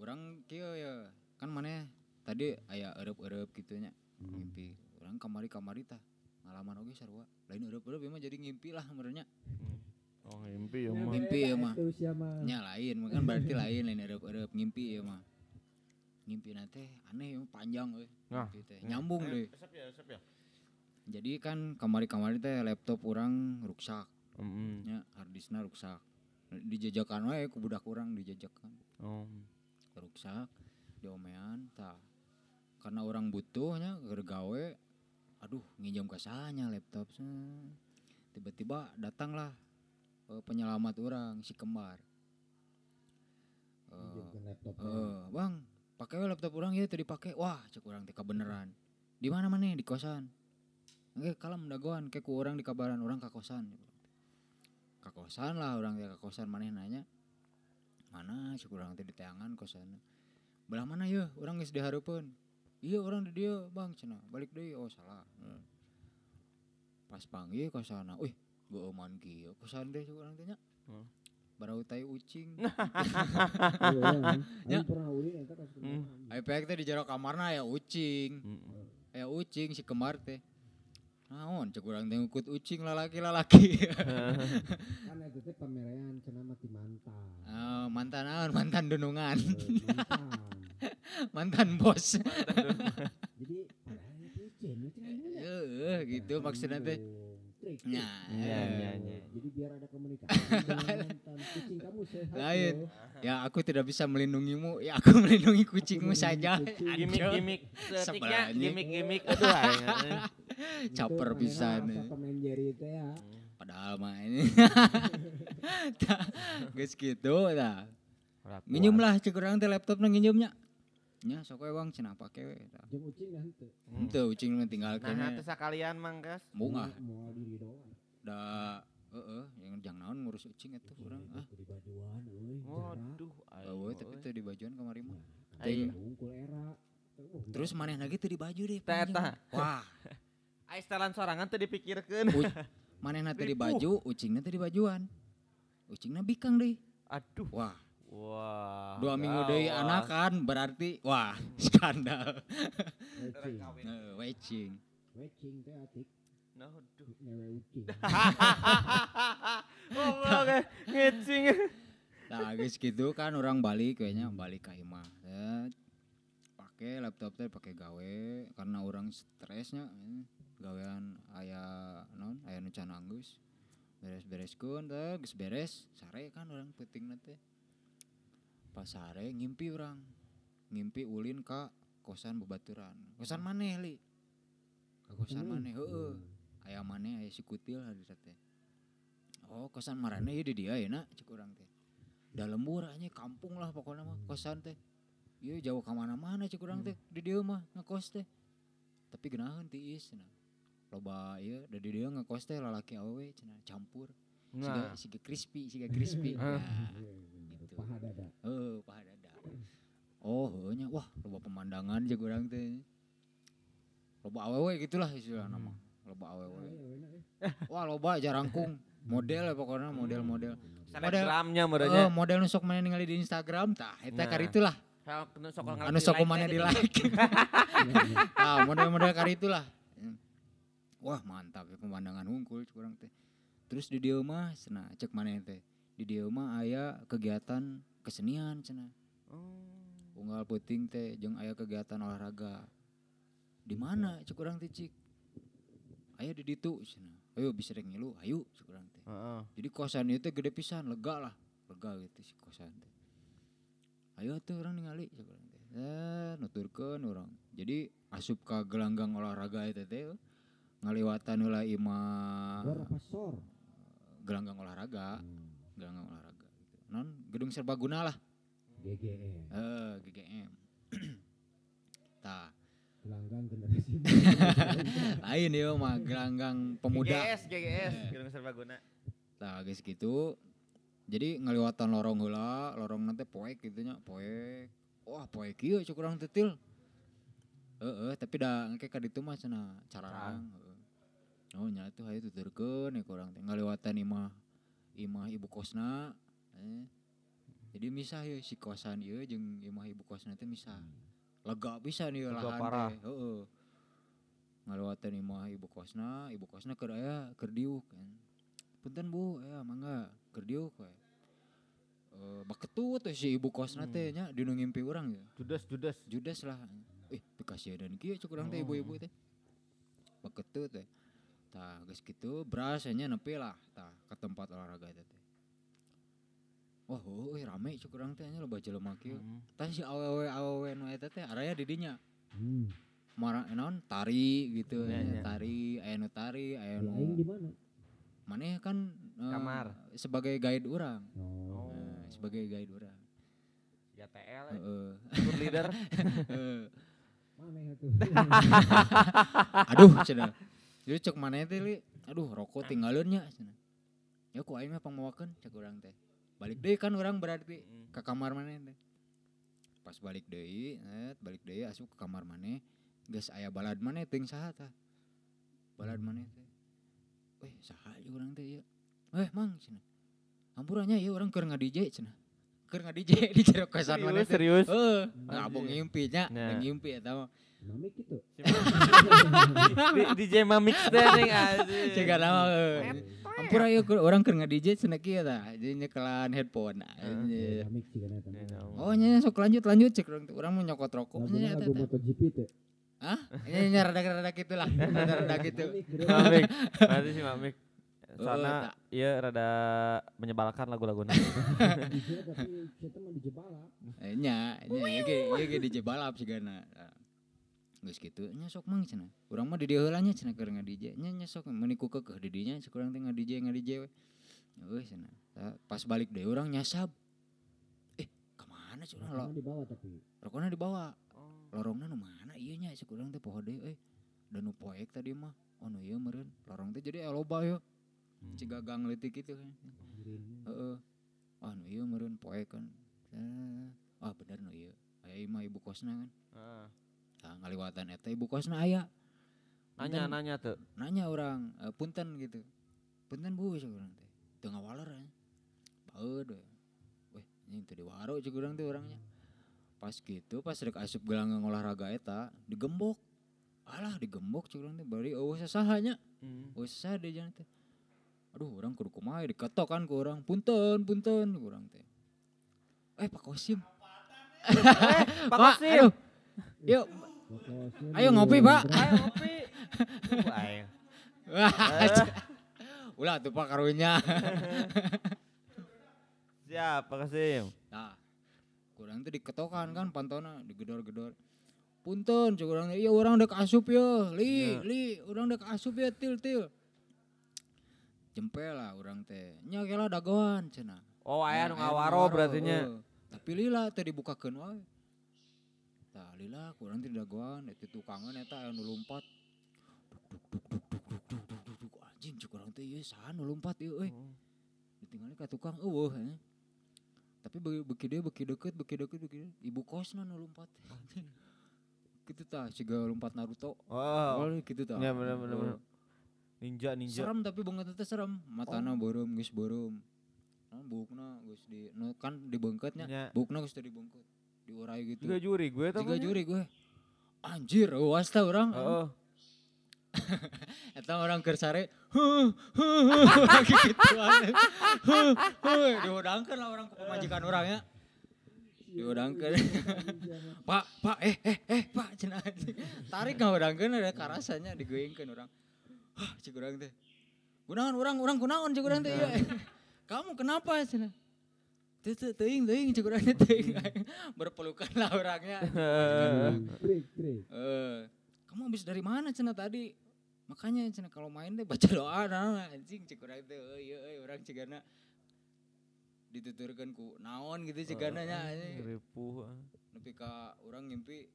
Orang kieu ya kan mana tadi aya eueup-eueup gitu nya Hmm. ngimpi. Orang kamari-kamari tah ngalaman oge sarua. Lain eueup-eueup ieu mah jadi ngimpi lah merenya. Oh, ngimpi ya Ya, mah. Ngimpi ya mah. Nya lain, kan berarti lain lain eueup-eueup ngimpi ya mah. Ngimpi teh aneh ya, panjang euy. Nah. Teh. Nyambung deh. Resep ya, ya. Jadi kan kamari-kamari teh laptop orang rusak. Heeh. nya harddiskna rusak dijajakan wae ku budak urang dijajakan Oh. rusak diomean tah karena orang butuhnya keur gawe aduh nginjam ka sahanya laptop tiba-tiba datanglah eh, penyelamat orang si kembar. Laptop. eh, bang pakai laptop orang ya tadi pakai. Wah cek orang teh beneran. Di mana mana di kosan. Oke, kalem dagoan kayak ku orang di kabaran orang ke kosan. Ke kosan lah orang ke kosan. Mana nanya? Mana? Cek orang teh di teangan kosan. Belah mana ya? Orang geus dihareupeun iya orang di dia bang cenah balik deui oh salah Hmm. pas panggil kosana wih gue oman kieu kosan deh cek orang teh nya Hmm. barau tai ucing. *laughs* Iya, Ya. Ulin eta ka Hmm. Pek teh di jero kamarna aya ucing. Mm. Aya ucing si kemar teh. Naon cek urang teh ngikut ucing lalaki-lalaki. *laughs* Kan eta teh pamerean cenah mah ti mantan. Ah, mantan naon? Mantan dunungan. Eh, mantan. Mantan bos. Jadi. Heeh, *laughs* gitu maksudnya teh. Iya, iya, iya. Jadi biar ada komunikasi *laughs* kucing kamu sehat. Lain. loh. Ya aku tidak bisa melindungimu, ya aku melindungi kucingmu saja. Anjir. Gimik-gimik setiknya Sebelahnya. gimik-gimik aduh Caper Jerry teh ya. Padahal mah ini. *laughs* Geus gitu lah cek urang teh laptopna nginjemnya. Nya sok we Bang cenah pake we. tah. Jeung ucing kan teu. Hmm. Henteu ucing mah tinggalkeun. Nah, teu sakalian mangkas. Bunga. Mau diri doang. Da heeh, yang jang naon ngurus ucing eta urang ah. Di bajuan euy. Waduh, Eueuh tapi teu di bajuan kamari mah. Aing. Bungkul era. Oh, Terus maneh lagi teu di baju deh. Tah. Wah, *laughs* Ais telan sorangan teu dipikirkeun. manehna teu di baju, ucingna teu di bajuan. Ucingna bikang deui. Aduh. Wah, Wah. dua minggu gawat. anakan berarti wah *laughs* skandal. Wecing. Wecing. Wecing teh atik Nah, aduh. *laughs* Goblok eh, ngecing. Nah, geus gitu kan orang balik kayaknya balik ke imah. Set. Pakai laptop teh pakai gawe karena orang stresnya eh, gawean aya non aya nu can anggus. Beres-bereskeun teh geus beres sare kan orang penting teh. Pas sare ngimpi orang. Ngimpi ulin ka kosan bebaturan. Kosan maneh li. Ka kosan maneh heeh. Aya maneh aya si kutil hari teh. Oh, kosan marane ieu di dia ya nak cek urang teh. Da lembur anya kampung lah pokoknya mah kosan teh. Ieu jauh ka mana-mana cek urang teh di dieu mah ngekos teh. Tapi geunaheun tiis cenah. Loba ieu da di dieu ngekos teh lalaki awewe cenah campur. Siga Nah, siga crispy, siga crispy. Ah. *laughs* Nah, Gitu. Paha dada. Heuh, paha dada. Oh, nya wah loba pemandangan cek urang teh. Loba awewe gitulah istilahna mah. Loba awewe. Ayo, enak, eh. Wah, loba jarangkung. Model ya pokoknya model-model. Snapgramnya Oh, merenya. model nu sok mana ningali di Instagram tah eta Nah. kari itulah sok anu sok mana di like *laughs* *laughs* ah model-model kari itulah wah mantap ya pemandangan hungkul cek urang teh terus di dieu mah cek mana teh di dieu mah aya kegiatan kesenian cenah. Oh. unggal puting teh jeung aya kegiatan olahraga. Di mana cek urang teh cik? Aya di ditu cenah. Ayo bisa rek ngilu ayo cek urang teh. Heeh. jadi kosan itu gede pisan lega lah. Lega gitu si kosan teh. Ayo tuh orang ningali cek urang teh. Eh nuturkeun orang jadi asup ka gelanggang olahraga itu teh ngaliwatan ulah sor? gelanggang olahraga. Hmm, gelanggang olahraga gitu. non gedung serbaguna lah GGM. eh GGM *clears throat* tah Gelanggang generasi. *laughs* lain ya mah gelanggang pemuda GGS, GGS, Eh. Gedung Serbaguna. Nah, guys gitu. Jadi ngaliwatan lorong heula, lorong nanti poek gitu nya, poek. Wah, poek ieu cuk urang tetil. Heeh, tapi da engke ka ditu mah cenah cararang, heeh. Oh, nya tuh hayu tuturkeun ya urang teh ngaliwatan imah imah ibu kosna. Eh. Jadi misah ya si kosan ieu jeung imah ibu kosna teh misah. Lega bisa nih Lega lahan parah. teh, heeh. Ngaliwatan imah ibu kosna, ibu kosna keur aya keur diuk kan. Punten Bu, ya mangga keur diuk we. Eh baketut we si ibu kosna teh nya dinu ngimpi urang ya. Judas, Judas. Judes lah. Eh, pikasieudan kieu cuk urang teh Oh. ibu-ibu teh. Baketut teh. Tah, geus kitu beras nya nepi lah tah ke tempat olahraga teh. teh. Wah, oh, eh, rame cuk urang teh nya loba jelema kieu. Hmm. Tah si awewe-awewe nu eta teh araya di dinya. Hmm. Mara naon tari gitu ya, iya. tari, aya nu tari, aya Aing nu di mana? maneh kan eh, Kamar. sebagai guide urang. Oh. Eh, sebagai guide urang. Ya TL, Heeh. tour leader. *laughs* Heeh. Ya tuh? *laughs* Aduh, cenah. Jadi cek maneh teh li, aduh rokok tinggalin nya cenah. Ya ku aing mah pangmawakeun cek urang teh. Balik deui kan urang berarti Hmm. ke kamar maneh teh. Pas balik deui, net balik deui asup ke kamar maneh, geus aya balad maneh teuing saha tah. Balad maneh teh. Weh, saha ieu urang teh ieu? Eh, Mang cenah. Ampurannya ya orang keur nga-DJ cenah. Keur nga-DJ *laughs* di jero kosan mana Serius, teh. serius. Heeh, Anjir. ngabung ngimpinya, Nah. ngimpi eta mah. Mamik gitu. Di, DJ Mamix teh ning anjing. Cek nama Ampura ya orang keur nga-DJ cenah kieu tah. Jadi nyekelan headphone. Mamik sih kan. Oh nya sok lanjut lanjut cek orang orang mau nyokot rokok nya Lagunya lagu. MotoGP teh. Hah? Nya rada-rada gitu lah. *laughs* Rada-rada gitu. Mamik. Mamik. Berarti si Mamik. Oh, Soalnya tak. iya rada menyebalkan lagu-lagunya. *laughs* *laughs* Bisa tapi kita mah dijebala. Eh, nya nya ieu ge ieu ge DJ. Geus kitu nya sok mang cenah. Urang mah di dieu heula nya cenah keur nga-DJ. Nya nya sok meuni ku keukeuh di dinya cek urang teh nga-DJ nga-DJ we. Euy. Tah, Pas balik deui urang nyasab. Eh, ke mana urang lo? Di bawah tapi. Rokona dibawa. Lorongna nu mana ieu nya cek urang teh poho deui euy. Dan nu poek tadi mah. Oh nu ieu meureun. Lorong teh jadi loba yo. Cigagang leutik gitu kan. Heeh. Ah nu ieu meureun poek kan. Eh, Ah bener nu ieu. Aya mah ibu kosna kan. Heeh. Tah ngaliwatan eta ibu kosna aya. Nanya Punten- nanya tuh. nanya orang, e, punten gitu. Punten bu cek urang teh. Teu ngawaler ya. Paeud we. Weh, ini teu diwaro cek urang teh orangnya. Pas gitu pas rek asup gelang olahraga eta digembok. Alah digembok cek urang teh bari eueuh sasahanya. Hmm. Eueuh sasaha di jalan teh. Aduh, orang kudu kumaha diketok kan ke orang. Punten, punten ke urang teh. Eh, Pak Kosim. Pak *laughs* Pak, Kosim. Yuk, Ayo ngopi, Pak. Ayo ngopi. Ayo. Wah, ulah tuh Pak karunya. *laughs* Siap, Pak Kasim. Nah, kurang tuh diketokan kan pantona digedor-gedor. Punten, cek urang teh, iya orang udah asup ya, li, Iya. li, orang udah asup ya, til, til. Jempel lah orang teh, nya kela dagoan cenah. Oh, aya Nah, ngawaro berarti nya. heuh. Tapi lila teh dibukakeun wae. Lila kurang teh dagoan eta tukangan eta aya nu lompat. Duk duk duk duk duk duk duk duk duk anjing cek urang teh ieu saha nu lompat ieu euy. Ditinggali ka tukang eueuh nya. Tapi beki beki dia beki deket beki deket beki ibu kosna nu lompat. Gitu tah siga lompat Naruto. Oh, Oh, gitu tah. Iya, bener, bener, bener. ninja ninja. Serem tapi banget teh serem. Matana beureum geus beureum. Nah, bukna geus di nu kan dibengketnya. Nya. Bukna geus teu dibengket diurai gitu. Tiga juri gue tapi. Tiga juri gue. Anjir, oh, was tau orang. Heeh. *laughs* Eta orang kersare, gitu huh, *laughs* *laughs* eh, diudangkan lah orang pemajikan orang ya. Diudangkan. pak, pak, eh, eh, eh, pak, Tarik nggak udangkan ada karasanya digoyengkan orang. Hah, cik orang teh. Gunaon orang, orang gunaon cik orang teh. Iya. Iya. Kamu kenapa cina? Teuing teuing cik urang teh teuing. *laughs* Berpelukan lah orangnya. *laughs* Eh, kamu habis dari mana cina tadi? Makanya cina kalau main deh baca doa *laughs* nah, anjing cik urang teh euy euy euy urang cigana dituturkeun ku naon gitu cigana nya anjing. Ripuh. Nepi ka urang ngimpi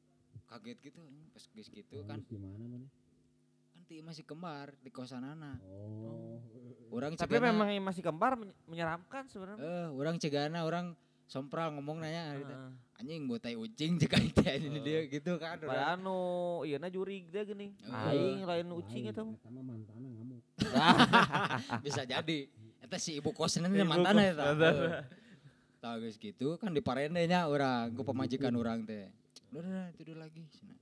kaget gitu pas geus gitu kan Di mana nanti masih kembar di kosan anak. Oh. Orang Tapi cegana, memang masih kembar menyeramkan sebenarnya. Uh, orang cegana, orang sompral ngomong nanya uh. anjing botai ucing cek aing teh dia gitu kan. Padahal nu ieu iya na jurig teh gini. Uh. Lain ucing iya, eta mah. Eta mantana ngamuk. *laughs* Bisa jadi. Eta si ibu kosan ibu mantana eta. Tahu guys gitu kan di parendenya orang ku pemajikan *laughs* orang teh. Udah, tidur lagi. Sini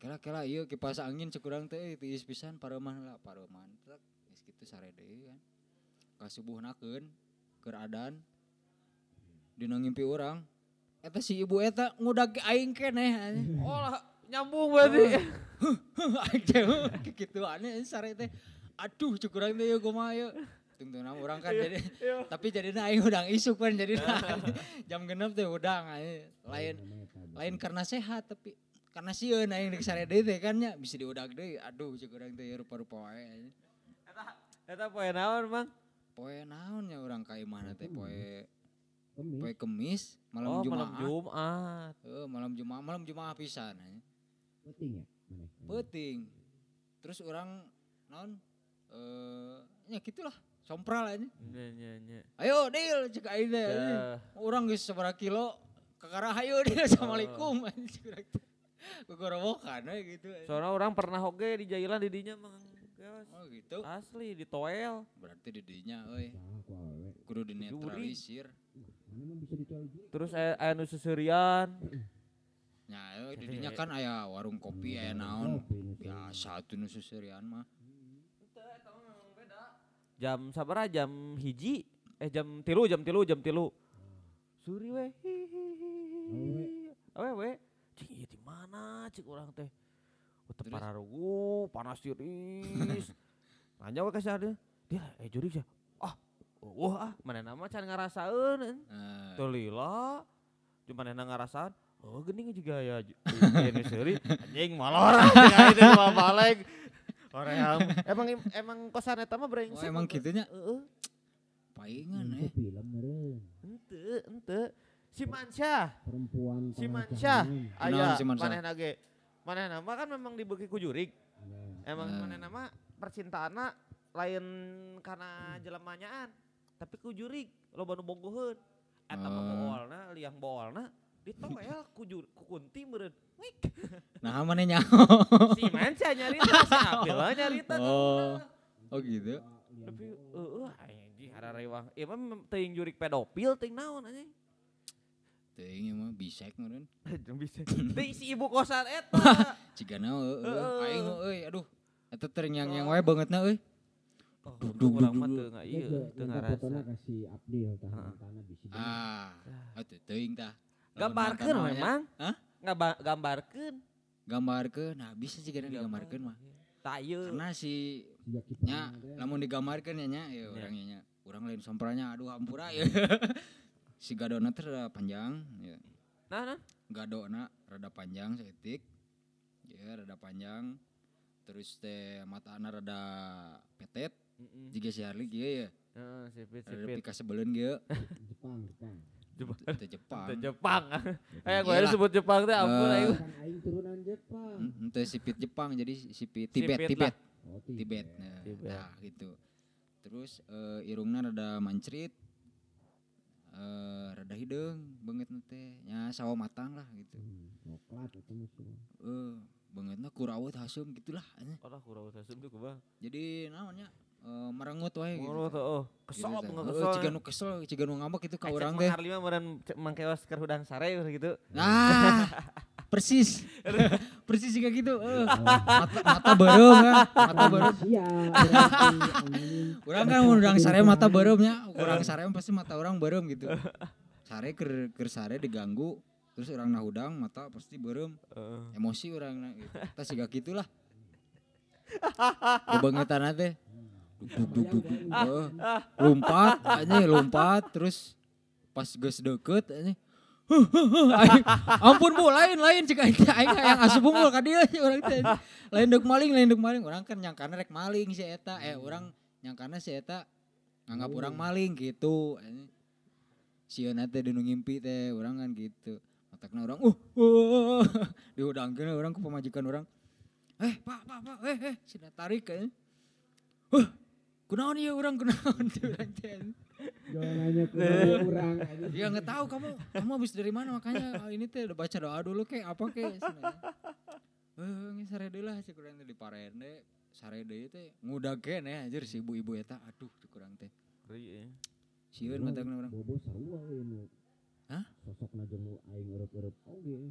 kela kela ieu kipas angin cek urang teh eh, tiis pisan pareman lah pareman trek geus kitu sare deui kan kasubuhnakeun keur adan dina ngimpi urang eta si ibu eta ngudag aing keneh anjing. Oh lah nyambung berarti. Aing teh kitu aneh sare teh. Aduh cuk urang teh kumaha yeuh. Tungtung nama urang kan jadi tapi jadinya aing udang isuk kan jadi *laughs* jam genep teh udang lain lain karena sehat tapi karena sieun aing di sare deui teh kan nya bisa diudag deui. Aduh cuk urang teh rupa-rupa wae. anjing. Eta poe naon, Mang? Poe naon nya urang ka imahna teh poe Kemis. poe Kemis malam oh, Jumat. malam Jumat. Heuh, malam Jumat, malam Jumat pisan anjing. Penting ya? Mana? Penting. Terus orang naon eh nya gitulah sompral aja. Nya nya nya. Ayo deal cek. Dah. Orang geus sabaraha kilo kakara hayo deal assalamualaikum anjing. Kegorowokan we gitu. anjing. Soalnya orang pernah oge di jailan di dinya Mang. Oh gitu. Asli di toel. Berarti di dinya euy. Kudu dinetralisir. Terus aya aya nu susurian. Nya euy di Jadi- dinya kan aya warung kopi aya naon. Biasa tuh nu susurian mah. Jam sabaraha jam hiji eh jam tilu jam tilu jam tilu. Suri we. Awe we. Cing ieu di mana cik urang teh. Utep Terus? pararugu panas tiris. *laughs* Nanya we ka sadeu. Dia eh jurik sih. Ah, wah ah mana nama can ngarasaeun. Eh, Tuh lila. Cuma nena ngarasaan. Oh gening juga ya. *laughs* Ini seri. Anjing malor. *laughs* Anjing itu mah balik. Orang yang emang emang kosan eta mah Oh emang mah, gitunya. Heeh. Paingan Itu eh. film. Ente, ente. Si Mansyah, Perempuan si Mansyah, aya si Mansyah? manehna ge. Manehna mah kan memang dibeki ku jurig. Ya. Emang Eh. manehna mah percintaanna lain karena jelemanyaan, tapi ku jurig loba nu bogoheun. Eta mah Oh. boolna, liang boolna ditoel ku jur ku kunti meureun. Wik. *laughs* Nah mana nyaho. *laughs* si Mansyah nyarita, si Apil mah nyarita. Oh. Oh gitu. Tapi heeh anjing ada rewang. Ieu mah mem- teuing jurig pedofil teuing naon anjing. Teuing mah bisek meureun. Jeung bisa. Teuing si ibu kosan eta. *laughs* Cigana euy. Heeh. Aing euy aduh. Eta ternyangyang wae bangetna euy. Oh, Duduk, urang duduk, mah teu nga Iya, ieu, teu ngarasa. kasih Abdil tah tanah bisi. Ah, atuh teuing tah. Gambarkeun memang. Hah? Ngaba gambarkeun. Gambarkeun. Nah, bisa cigana digambarkeun mah. Tak ieu. Karena si nya ada, lamun digambarkeun ya nya ya Ya. orangnya nya. Urang lain sompranya aduh hampura ya. *laughs* si gadona teh rada panjang ya. Nah, nah. Gadona rada panjang saeutik. Ya, rada panjang. Terus teh matana rada petet. Heeh. Jika si Harley kieu ya. Heeh, sipit Rada sipit. pika sebeleun kieu. Jepang, Jepang. Jepang. Jepang. Eh, gue Iyalah. disebut Jepang teh ampun Eh. aing. Kan aing turunan Jepang. Mm, Teu sipit Jepang jadi sipit Tibet Sipit Tibet. Oh, Tibet. Nah, Tibet. nah, gitu. Terus eh, irungna rada mancrit. Eh rada hideung banget teh. Nya sawo matang lah gitu. Hmm, Coklat itu musuh. Eh bangetna kurawut hasum gitulah. Ora kurang usah tuh kubah. Jadi naonnya eh merengut wae gitu. Tuh, oh. Kesel Gitu, teh. banget Heeh, kesel. Ciga nu kesel, ciga nu ngambek itu ka urang teh. Harli mah meureun cek mangkeos keur hudang sare gitu. Nah, *laughs* persis. *laughs* persis juga gitu. eh. mata, mata berem kan, mata berarti anjing. Urang kan undang sare mata beremnya, urang sare mah pasti mata orang berem gitu. Sare keur keur sare diganggu, terus orang nahudang mata pasti berem, Heeh. emosi orang gitu. Tah siga gitulah. Kebangetan teh. Duk duk lompat aja lompat terus pas geus deket aja *laughs* ampun bu lain lain. Cek aing aing yang asup unggul ka dieu urang teh. Lain dek maling lain dek maling. Orang kan nyangkana rek maling si eta. Eh orang nyangkana si eta nganggap orang maling gitu. Sieun teh di nu ngimpi teh orang kan gitu. Otakna orang uh, uh. *laughs* Dihudangkeun orang ke pemajikan orang. Eh pak pak pak eh eh. Sina tarik kayaknya huh kunaon ieu urang kunaon? *laughs* Teh urang teh Jangan nanya ke orang anjing. Ya nggak tahu kamu kamu habis dari mana makanya ah, ini teh udah baca doa dulu kek apa kek. Eh sare deui lah cek urang teh di parende sare deui teh ngudageun ya anjir si ibu-ibu eta aduh cek urang teh. Ri, eh. Sieun matangna urang. Bobo sarua we nu. Hah? Sosokna jeung nu aing eueup-eueup oge.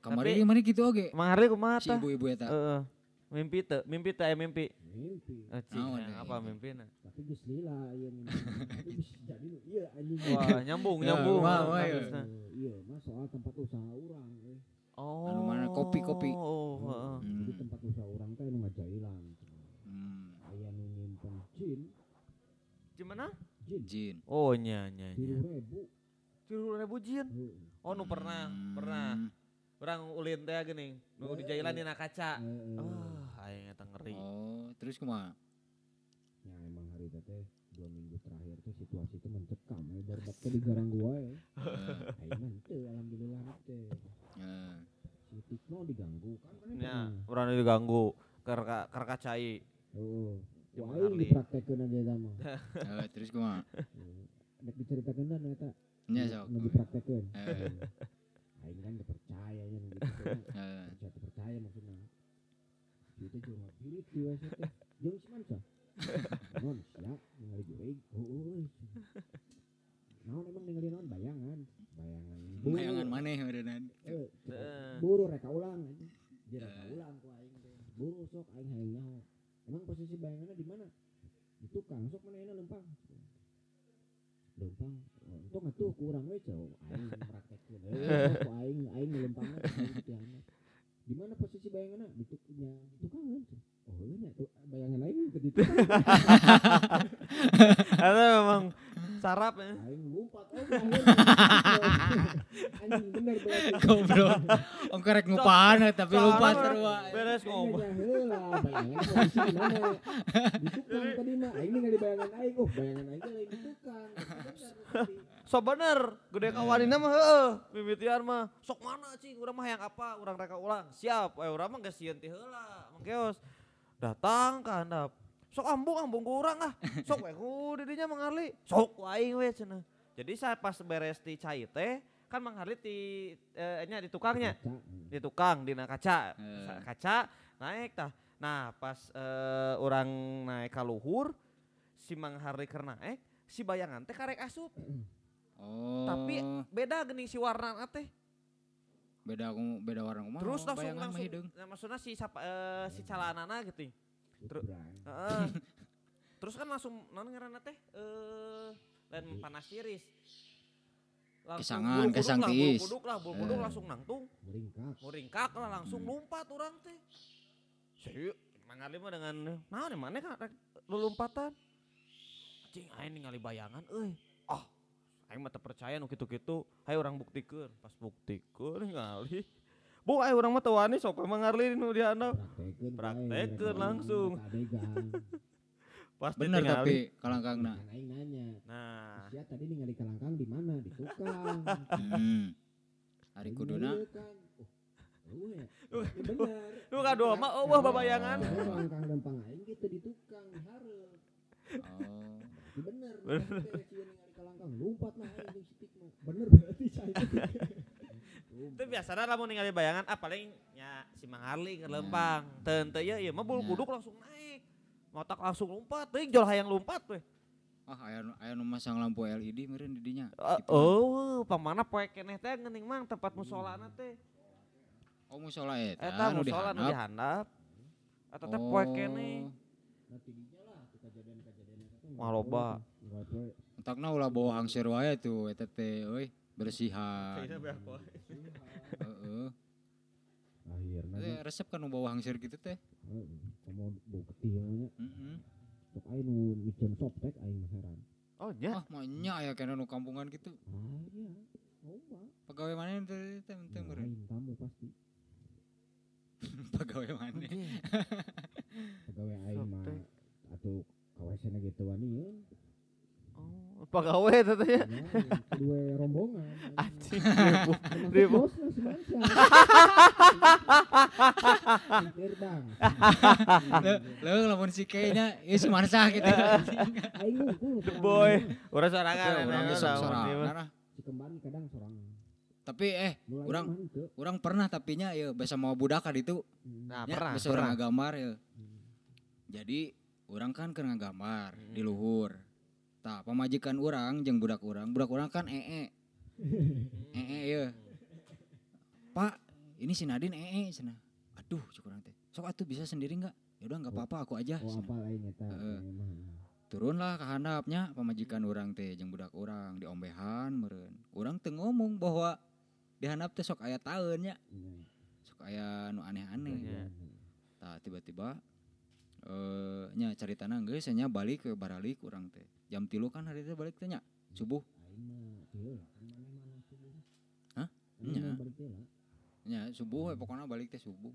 Kamari mana gitu oge. Mang Harli kumaha Si tah? ibu-ibu eta. Heeh. Mimpi teu, mimpi teu aya mimpi. Mimpi. Yang ya, apa mimpi? mimpina? Tapi geus lila ieu mimpi. Jadi ieu anjing. Wah, nyambung, Ya, nyambung. wah, wah, ya. Eh, Iya, mah soal tempat usaha orang. eh. Oh. Anu mana, kopi, kopi. Oh, heeh. Jadi Hmm. tempat usaha orang teh nu ngajailan. Hmm. Aya nu nyimpen jin, Gimana? jin. Jin. Oh, nya nya nya. ribu. Tilu ribu jin. Heeh. Oh, nu pernah, Hmm. pernah. Orang ulin teh geuning, nu di jailan dina kaca. Heeh. Oh, aing eta ngeri. Oh, terus kumaha? Ya emang hari itu teh dua minggu terakhir tuh situasi itu mencekam ya baru teh di garang gua ya. Eh, Aing mah teu alhamdulillah teh. eh. Si Tikno diganggu kan kan Nya, urang diganggu keur ka- keur kacai. Oh. Wah, aing Harley. dipraktekeun aja. Eh, terus kumaha? Nek diceritakeun dan eta. Nya sok. Nu dipraktekeun. Aing kan gak percaya nya nu gitu. *laughs* percaya maksudnya. Itu cuma birit di WC teh. jeung si mansa non sia ningali jurig oh naon emang ningali naon bayangan bayangan *laughs* bayangan maneh meureunnan Eh, Heeh. buru reka ulang anjing. Dia reka ulang ku aing teh. Buru sok aing hayang nyaho. Emang posisi bayangannya di mana? Di tukang sok mana enak lempang. Lempang. Oh, Untung atuh kurang we jauh. Aing praktekkeun. *laughs* Eh, ku aing aing titihanna. Di mana posisi bayangannya? Di tukangnya di tukang kan. Oh, iya tuh bayangan aing ke di tukang. *laughs* Itu memang sarap ya. Aing ngumpat oh akhirnya. Anjing bener berarti. goblok tapi lupa eh. sarua Beres ngomong. tukang tadi mah aing ningali bayangan aing. Oh, bayangan aing teh lain So bener, gede kawanina mah heeh, mimitian mah. Sok mana cing, urang mah hayang apa? Urang reka ulang. Siap, eh urang mah geus sieun ti heula. Mangkeos. Datang ka handap. Sok ambung ambung ku urang ah. Sok we ku didinya mengarli. Sok aing we cenah. Jadi saya pas beres ti cai teh kan mengarli ti eh, nya di tukangnya. Di tukang dina kaca Eh. Kaca naik tah nah pas eh, orang naik ka luhur si Mang Harli keur naik si bayangan teh karek asup oh Tapi beda geuning si warna teh beda aku beda warna kumaha terus langsung langsung nah, maksudnya si sapa, eh, si calanana gitu Terus-. Heeh. *laughs* terus kan langsung non ngaranna teh eh lain panas tiris Kesangan, bulu-buduk kesang lah, tiis. bulu-buduk lah, bulu-buduk Eh. langsung nangtung Meringkak. Muringkak lah langsung Hmm. lompat orang teh. Saya mangali mah dengan nah di mana kan lompatan. Cing aing ningali bayangan euy. Ah, aing mah teu percaya nu kitu-kitu. Hayu urang buktikeun. Pas buktikeun ningali. Bu, ayo urang mah teu wani sok we mangarli nu di handap. Praktekeun. bae, Praktekeun reka langsung. ulang, adegan. Pas bener tapi kalangkangna Kan aing nanya. Nah, Sia tadi ningali kelangkang di mana? Di tukang. hmm. hari kuduna kan. Oh, oh *laughs* ya. Bener. lu kadua mah eueuh babayangan. Kelangkang lempang aing gitu di tukang di hareup. oh bener. Bener. Kelangkang lompat lah aing jeung si Tikno. Bener *laughs* berarti saya. Itu biasanya lamun ningali bayangan ah paling nya si Mang Harli keur lempang. Teu teu ieu ieu mah bulu Ya. kuduk langsung naik. Ngotak langsung lompat, teuing jol hayang lompat we. ah aya aya nu masang lampu LED meureun di dinya Uh, Gitu oh, pamana poe keneh teh geuning mang tempat musolana teh. oh musola eta Eta musola nu dihandap. Eta teh poe keneh. Nanti dinya lah tuh kejadian-kejadian itu. Wah, loba. Enggak poe. Entakna ulah bawa hangsir wae tuh eta teh euy bersihan. Heeh. Akhirnya Teh, resep kan bawa hangsir gitu teh? Komo bau ketilnya heeh sok aing nu softtek aing mah heran. Oh, nya. ah mah nya aya kana nu kampungan gitu. Ah iya. Loba. pegawai mana teh teh? Teh Ya, meureun tamu pasti. *laughs* pegawai mana? *laughs* Pegawai aing mah atuh kawasana gitu wani Oh, pagawe eta teh ya. ya. Kedua rombongan. Anjing. Ribu. bosnya si Mansa. Pikir bang. Leuh lamun si kayaknya ieu si Marsa gitu. *laughs* The boy. mah. Urang sorangan. Naon sorangan. Nah, Si kembar kadang sorangan. Tapi eh henteu. urang pernah tapi nya ieu basa mau budak ka ditu. Hmm. Nah, Nya, pernah. basa pernah. urang ngagambar ya. Hmm. Jadi urang kan keur ngagambar di Hmm. luhur. Tah, pamajikan urang jeung budak urang, budak urang kan ee. *laughs* ee ieu. Pak, ini si Nadine ee cenah. Aduh, cuk urang teh. Sok atuh bisa sendiri enggak? Ya udah enggak apa-apa aku aja. Oh apa lain eta. Heeh. Emang. turunlah ke handapnya pamajikan orang teh jeung budak orang di ombehan meureun urang teu ngomong bahwa di handap teh sok aya taeunnya Iya. sok aya nu aneh-aneh Iya. tah tiba-tiba eh nya caritana geus nya balik ke baralik urang teh jam tilu kan hari teh balik teh nya subuh. Hah? Nya. nya subuh we pokoknya balik teh subuh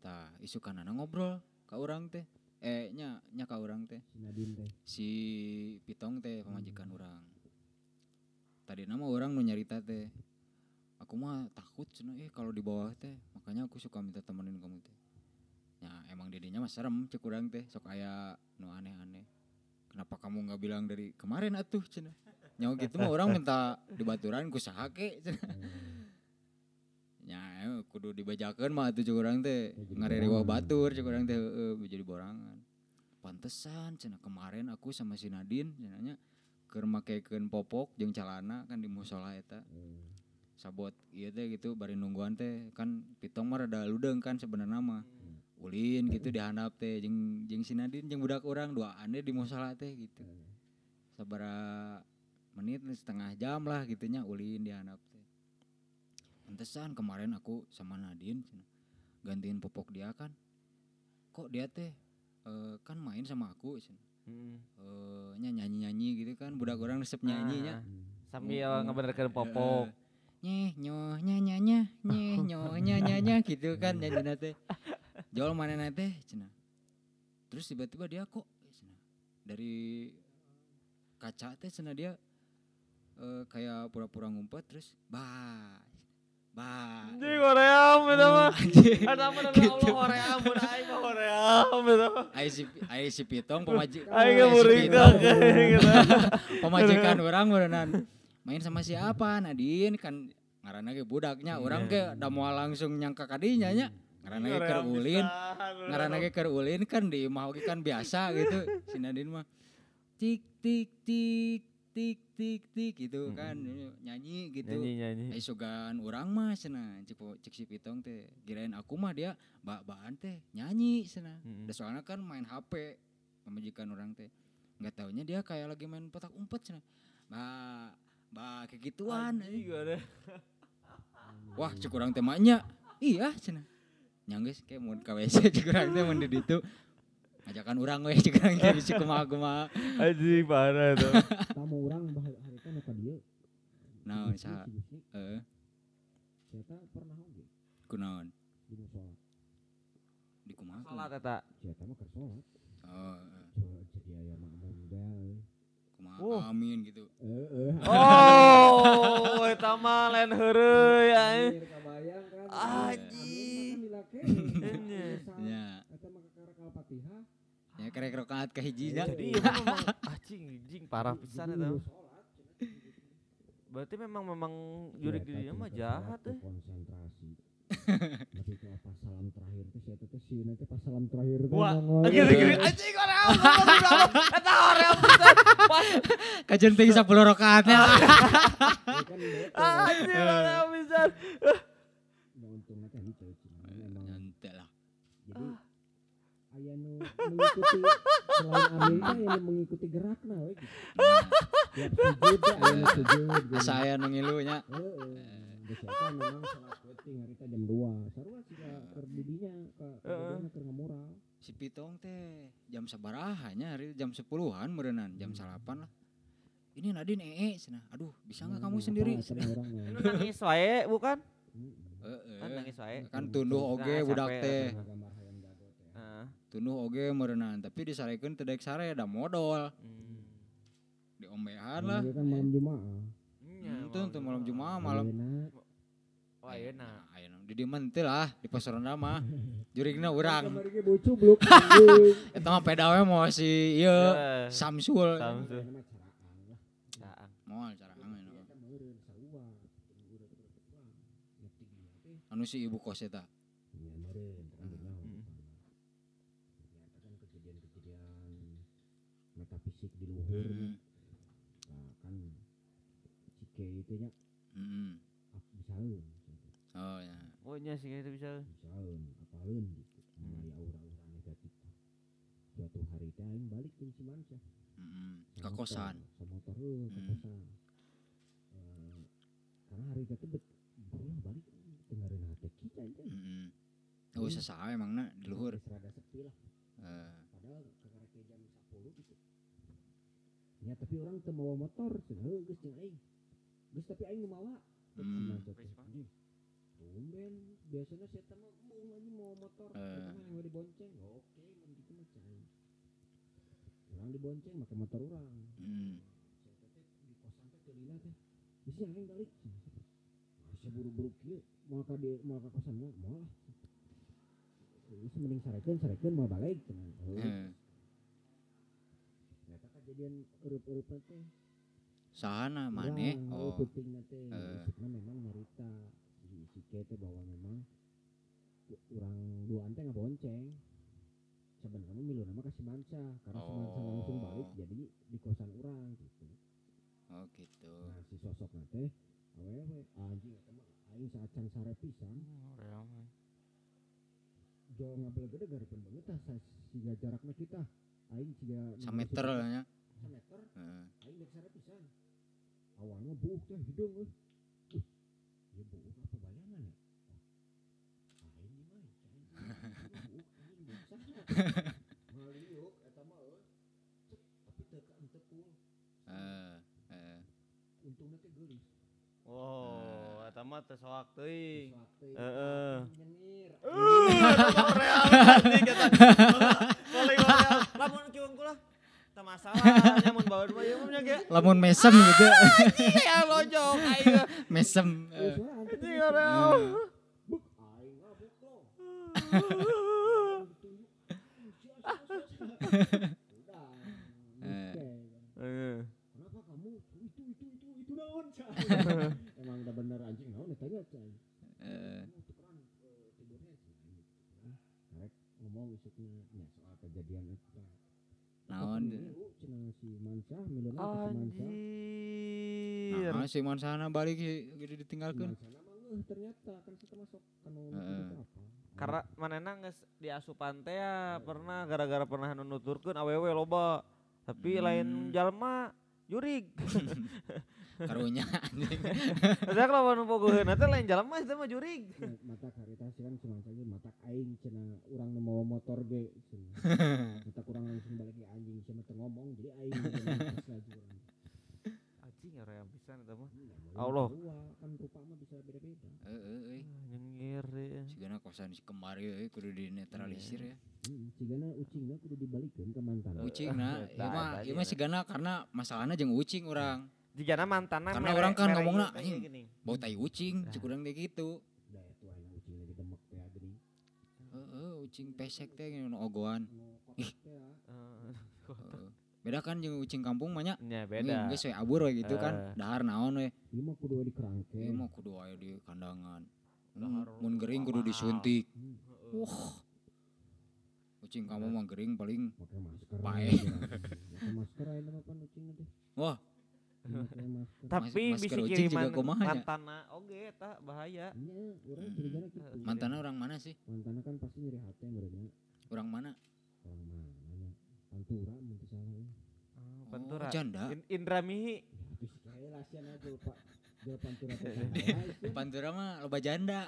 tah isukanana ngobrol ka urang teh eh nya nya ka urang teh Si Nadine teh. si Pitong teh pamajikan orang. Tadi nama orang nu nyarita teh. Aku mah takut cenah eh kalau di bawah teh, makanya aku suka minta temenin kamu teh. Ya emang didinya mah serem cek urang teh, sok aya nu aneh-aneh. Kenapa kamu nggak bilang dari kemarin atuh cenah. Nyawa gitu mah orang minta dibaturan ku saha ke cenah. *laughs* Ya eh, kudu dibajakeun mah atuh teh. Ya, jadi Ngareriwah borangan. batur cek urang teh jadi borangan. pantesan cenah kemarin aku sama si Nadine cenanya keur makekeun popok jeung calana kan di musola eta Eh, sabot ieu teh gitu bari nungguan teh kan pitong mah rada ludeung kan sebenarnya mah ulin gitu di handap teh jeung jeung si Nadine jeung budak urang duaan deh di musola teh gitu. Sabara menit setengah jam lah gitunya ulin di handap teh. Pantesan kemarin aku sama cenah, gantiin popok dia kan. Kok dia teh eh, kan main sama aku. Hmm. Eh, nya nyanyi-nyanyi gitu kan budak orang resep nyanyinya Ah, Sambil Oh, ngebenerkeun Eh, popok. nyeh nyoh nya nya nya nyeh nyoh nya nya nya gitu kan nyanyi teh *laughs* jauh mana teh cenah terus tiba-tiba dia kok cenah, dari kaca teh cenah dia eh, kayak pura-pura ngumpet terus bah bah Anjing hoream eta mah. Anjing. Eta mah *laughs* Gitu. Allah hoream mun aing mah hoream eta mah. Ai si Pitong pemaji Aing Pitong, *laughs* gitu. *laughs* pemajikan orang berenang main sama siapa Nadine kan ngaranna ge budaknya orang ke da moal langsung nyangka kadinya nya ngaranna ge keur ulin ge keur ulin kan di imah oge kan biasa gitu. Si Nadine mah tik tik tik tik tik tik gitu kan. Nyanyi gitu. Nyanyi nyanyi. Ai sugan urang mah cik po- cik si Pitong teh. Kirain aku mah dia bak-bakan teh nyanyi Mm-mm. Da soalnya kan main HP pemajikan orang teh. Nggak taunya dia kayak lagi main petak umpet cenah ba ba kayak gituan Anjing ada. wah cek urang teh maknya iya cenah nyanggeus kayak mau ka WC urang teh mun di ditu ngajakan urang we cek *laughs* urang teh bisi kumaha-kumaha Anjing parah itu. *laughs* tamu orang bah hari kan ka dia? Si Gusti, heeh Eta pernah oge kunaon? Di musola. Di kumaha Salat eta. Eta mah keur sholat. Oh. Coba jadi aya makmum da kumaha Oh. amin gitu. Oh, eta mah lain heureuy Anjing. Nya. kakara Al-Fatihah ya kerek rokaat ka hijina Jadi ieu mah memang anjing anjing parah pisan eta. Berarti memang memang jurik Eta dirinya mah jahat eh. konsentrasi Tapi kalau pas salam terakhir teh saya teh sieun teh pas salam terakhir teh Wah, nongol. gini-gini anjing. Eta hoream pisan. Pas kajen teh 10 rakaatnya Ya kan bete. anjing hoream pisan. Nah, untungnya kan itu Nyantai lah jadi aya nu mengikuti selain aya nu mengikuti gerakna we gitu. *laughs* Tiap sujud teh aya nu sujud. gitu. asa aya nu ngilunya Heeh. Eta memang salat penting harita jam 2. Sarua sih ka keur didinya ka ka keur ngamural. si Pitong teh jam sabarahannya hari jam 10-an merenan jam salapan lah ini Nadine ee cenah aduh bisa nggak kamu Nah, sendiri. Lu nangis wae bukan? Kan nangis wae. kan tunduh oge budak teh teh. Heeh. tunduh oge merenan tapi disarekeun teu daek sare da modal Hmm. diombehan lah kan malam Jumaah. Nya, itu malam Jumaah malam Wah, iya nah. ayo di dieu mah teu lah di pasaran mah *laughs* jurigna urang Kamari ge *laughs* anjing. eta mah pedawe mau si ieu Eh, Samsul Samsul. Caang. moal cara Iya kan teh. anu si ibu kos eta Iya meureun kan Hmm. benaon. Ternyata kan kejadian-kejadian metafisik di luhur. heeh Nah, kan cike itu nya heeh ah, bisaeun. Oh ya Oh, nya sih itu bisa. Bisaeun, apaleun gitu. Hmm. Mulai aura-aura negatif. Suatu hari teh aing balik Mansyah. heeh Sa ke kosan motor, sa motor heuh ke Hmm. kosan. Eh, karena hari itu bet berulah balik dengerin hati kita aja. heeh oh sesaha emangna di luhur Geus rada sepi lah. Eh, Padahal kekarake jam 10 gitu. Ya tapi orang teu mawa motor, heuh geus jeung aing. Geus tapi aing mawa. Hmm. Anjing, Tumben, biasanya saya mah mau anjing mawa motor, Eh. eta mah yang dibonceng. Oke, mun gitu mah cai. Orang dibonceng make motor orang. heeh Saya teh di kosan teh teu lila teh. Bisa aing balik. Bisa buru-buru kieu, moal ka di moal ka kosan mah moal. Geus mending sarekeun sarekeun moal balik cenah. Heuh. heeh Ternyata kejadian urup-urup teh. sahana maneh Urang, oh. Eh. Isukna memang nyarita si si teh bahwa memang u- urang duaan teh ngabonceng. sebenarnya milu nama kasih mansa karena si mansa langsung balik Oh. jadi di kosan orang gitu Oh gitu. nah si sosok nate awewe anjing mah aing saacan sare pisan jo ngabel gede garepen banget tah siga jarakna kita aing siga Sameter lah nya. sameter Heeh. aing dek sare pisan awalnya buuk teh hidung euy Ih, ya buuk apa bayangan ya Oh, aing mah aing buuk aing biasa ngaliuk eta mah euy Cek, tapi teu ka teu cool Eh, eh. untungnya teh geulis Oh, eta mah teh soak teuing. Suak teh, Heeh. nyengir Paling real. Lamun kieuang kula teu masalah nyamun bawa dua ieu mah ge. Lamun mesem gitu. Ya lojok aing. mesem. Anjing real. Buk, aing mah buk dong. Udah, Eh. oke. Heeh. Kenapa kamu itu itu itu itu naon? Emang udah bener anjing naon ya tanya Cai. Ngomong isuknya ya soal kejadian itu. Naon? Cenah si Mansa, miluna ke si Mansa. Anjir. Nah, si Mansana balik gitu ditinggalkan. Mansa nama ngeuh ternyata kan kita masuk kan Heeh. apa. Karena manehna geus di asupan teh ya pernah gara-gara pernah nu nuturkeun awewe loba. Tapi lain Hmm. jalma jurig. *laughs* Karunya anjing. *laughs* Ada kalau nu pogoheun teh lain jalma itu mah jurig. Mata karita sih kan cuma saja mata aing cenah urang nu mau motor ge *laughs* mata kurang langsung balik ke anjing cenah teu ngomong jadi aing urang. Anjing ya ream pisan eta mah. Iya, Allah. kan rupa mah bisa beda-beda. Heeh, euy. Nyengir ya. Sigana kosan si kemari euy kudu dinetralisir ya. Hmm, cigana ucingna kudu dibalikeun ke mantan. Ucing nah, *laughs* ieu mah ieu mah sigana karena masalahnya jeung ucing urang. Jigana mantanna Karena mere- orang kan ngomongna, teh anjing. gini. Bau tai ucing, Nah. cik urang teh gitu. Da eta aing ucing lagi demek teh geuning. Heeh, ucing pesek teh nu ogoan. Ya. Eh, *laughs* Heeh. Beda kan jeung ucing kampung mah nya. Beda. geus we abur we gitu Eh. kan. Dahar naon we. Ieu mah kudu we dikerangke. Ieu mah kudu aya di kandangan. Dahar Mun gering kudu disuntik. Hmm, Wah. Ucing kamu mah gering paling Pakai masker. Bae. Masker aja mah pan ucingna teh. Wah. Tapi masker bisa ucing juga kiriman mantanna oge eta bahaya. Urang Hmm. curigana kitu. mantannya orang mana sih? Mantanna kan pasti nyeri hati. Orang mana? Orang mana? Pantura mun teu salah. euy. Oh, Pantura. Oh, janda. In- Indra Mihi. Terus kayak lasian aja Pak. Pantura. *laughs* Pantura mah loba janda.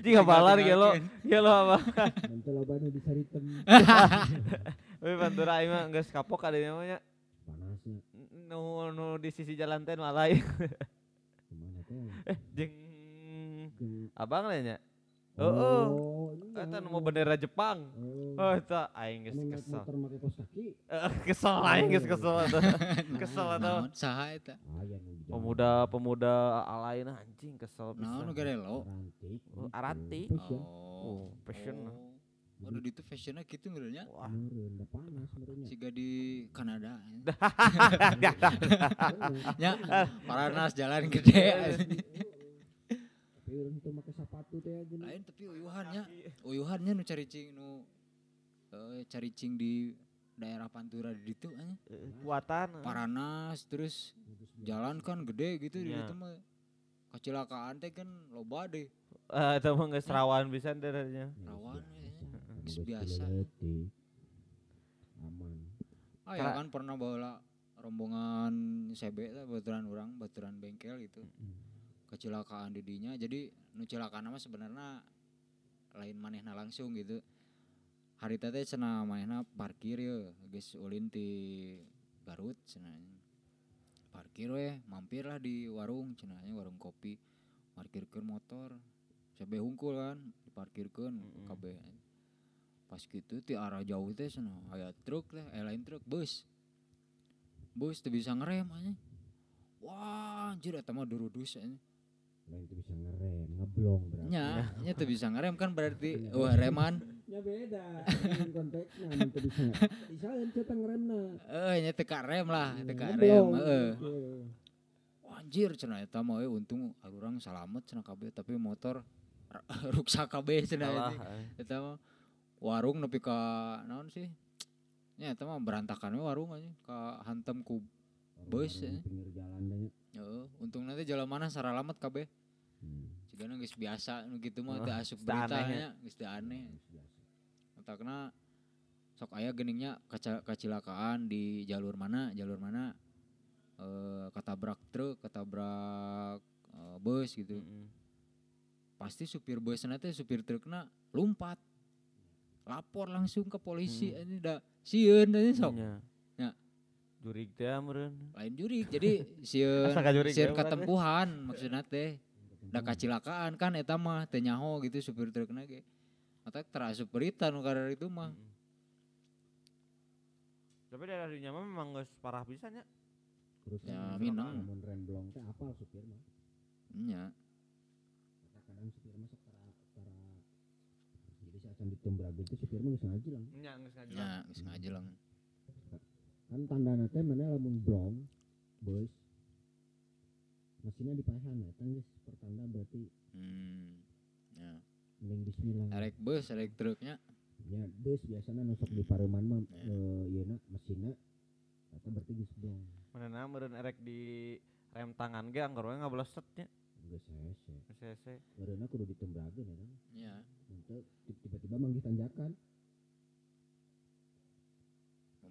Jika balar ge lo, ge lo apa? *laughs* Nanti loba nu disaritem *laughs* Tapi Pantura ieu mah geus kapok ada namanya. panasnya. Nu nu di sisi jalan. Ke mana teh? Eh, jeung Jeung abang lah nya. Heeh. Oh, iya. Eta nu mau bendera Jepang. Oh, Oh, eta aing geus anu kesel. motor make kos kaki. Eh, *laughs* Kesel aing geus kesel eta. *laughs* *laughs* Kesel eta. Naon saha eta? Di jalan. Pemuda-pemuda alain anjing kesel Naon pisan. garelo? Arantik. Oh, gitu. aranti. Fashion. Oh, fashion. Oh. Waduh itu fashionnya gitu ngeureunnya. Wah. Meureun, da panas meureunnya. Siga di Kanada. Heeh. Nya paranas jalan gede. Urang teu make sepatu teh aja. Lain tapi uyuhannya. Uyuhannya nu caricing nu eh caricing di daerah Pantura di ditu anya. Kuatan. Paranas terus jalan kan gede gitu di Nya. ditu mah. Kecelakaan teh kan loba deh. Eh, eta mah geus rawan pisan deranya. Rawan we. Geus biasa. Aman. Ah ya kan pernah bawa rombongan CB lah baturan orang, baturan bengkel gitu. Kecelakaan didinya jadi nu cilakaan mah sebenarnya lain manehna langsung gitu. Hari teh cenah manehna parkir ya, geus ulin ti Garut cenah. Parkir we, mampir lah di warung cenahnya warung kopi. Parkirkeun motor. CB hungkul kan, diparkirkeun Mm-mm. kabeh. Pas gitu ti arah jauh teh cenah aya truk teh, eh lain truk bus. Bus teu bisa ngerem aja. Wah, anjir eta mah durudus aja. Lain teu bisa ngerem, ngeblong berarti. Nya, nya teu bisa ngerem kan berarti Iya. *laughs* wah reman. Ya beda. Konteksnya teu bisa. Bisa ente teh ngeremna. Eh, nya teu karem lah, teu karem, Ngeblong. heeh. Wah, Anjir cenah eta mah we untung urang salamet cenah kabeh tapi motor *laughs* ruksak kabeh cenah anjing. Eta mah warung nepi ka naon sih nya eta mah berantakan warung aja ka hantem ku Bus, eh. pinggir jalan teh Heeh, untung nanti jalan mana saralamat kabeh. Hmm. Cigana geus biasa nu kitu mah Oh, asup ya. beritanya, geus teu aneh. Otakna sok aya geningnya kaca, kacilakaan di jalur mana, jalur mana eh ketabrak truk, ketabrak eh, bus gitu. Mm-mm. Pasti supir busna teh supir trukna lompat. Lapor langsung ke polisi Hmm. ini dah sieun teh sok. Ya. Jurig teh meureun. Lain jurig. Jadi *laughs* sieun sieun ya, berarti. katempuhan maksudna teh. Da kacilakaan kan eta mah teu nyaho gitu supir trukna ge. Otak terasup berita nu itu mah. Mm-mm. Tapi daerah dinya mah memang geus parah pisan ya. Terus Ya, kan Minang. lamun remblong teh apal supir mah. Nya. Kadang supir mah sok tara tara jadi saat ditembrag itu supir mah geus ngajilang. Nya geus ngajelang. Nya geus ngajelang. Kan tandana teh mana lamun blong bus mesinnya dipasang ya kan geus pertanda berarti Hmm. Ya. mending bismillah. Erek bus, erek truknya. Ya bus biasanya nusuk di pareuman mah Ya. ieu mesinnya atau berarti geus blong. Manehna meureun erek di rem tangan ge anggar ngableset nya. Geus hese. Geus hese. Karena kudu ditembrageun ya kan. Ya. Untuk tiba-tiba manggih tanjakan.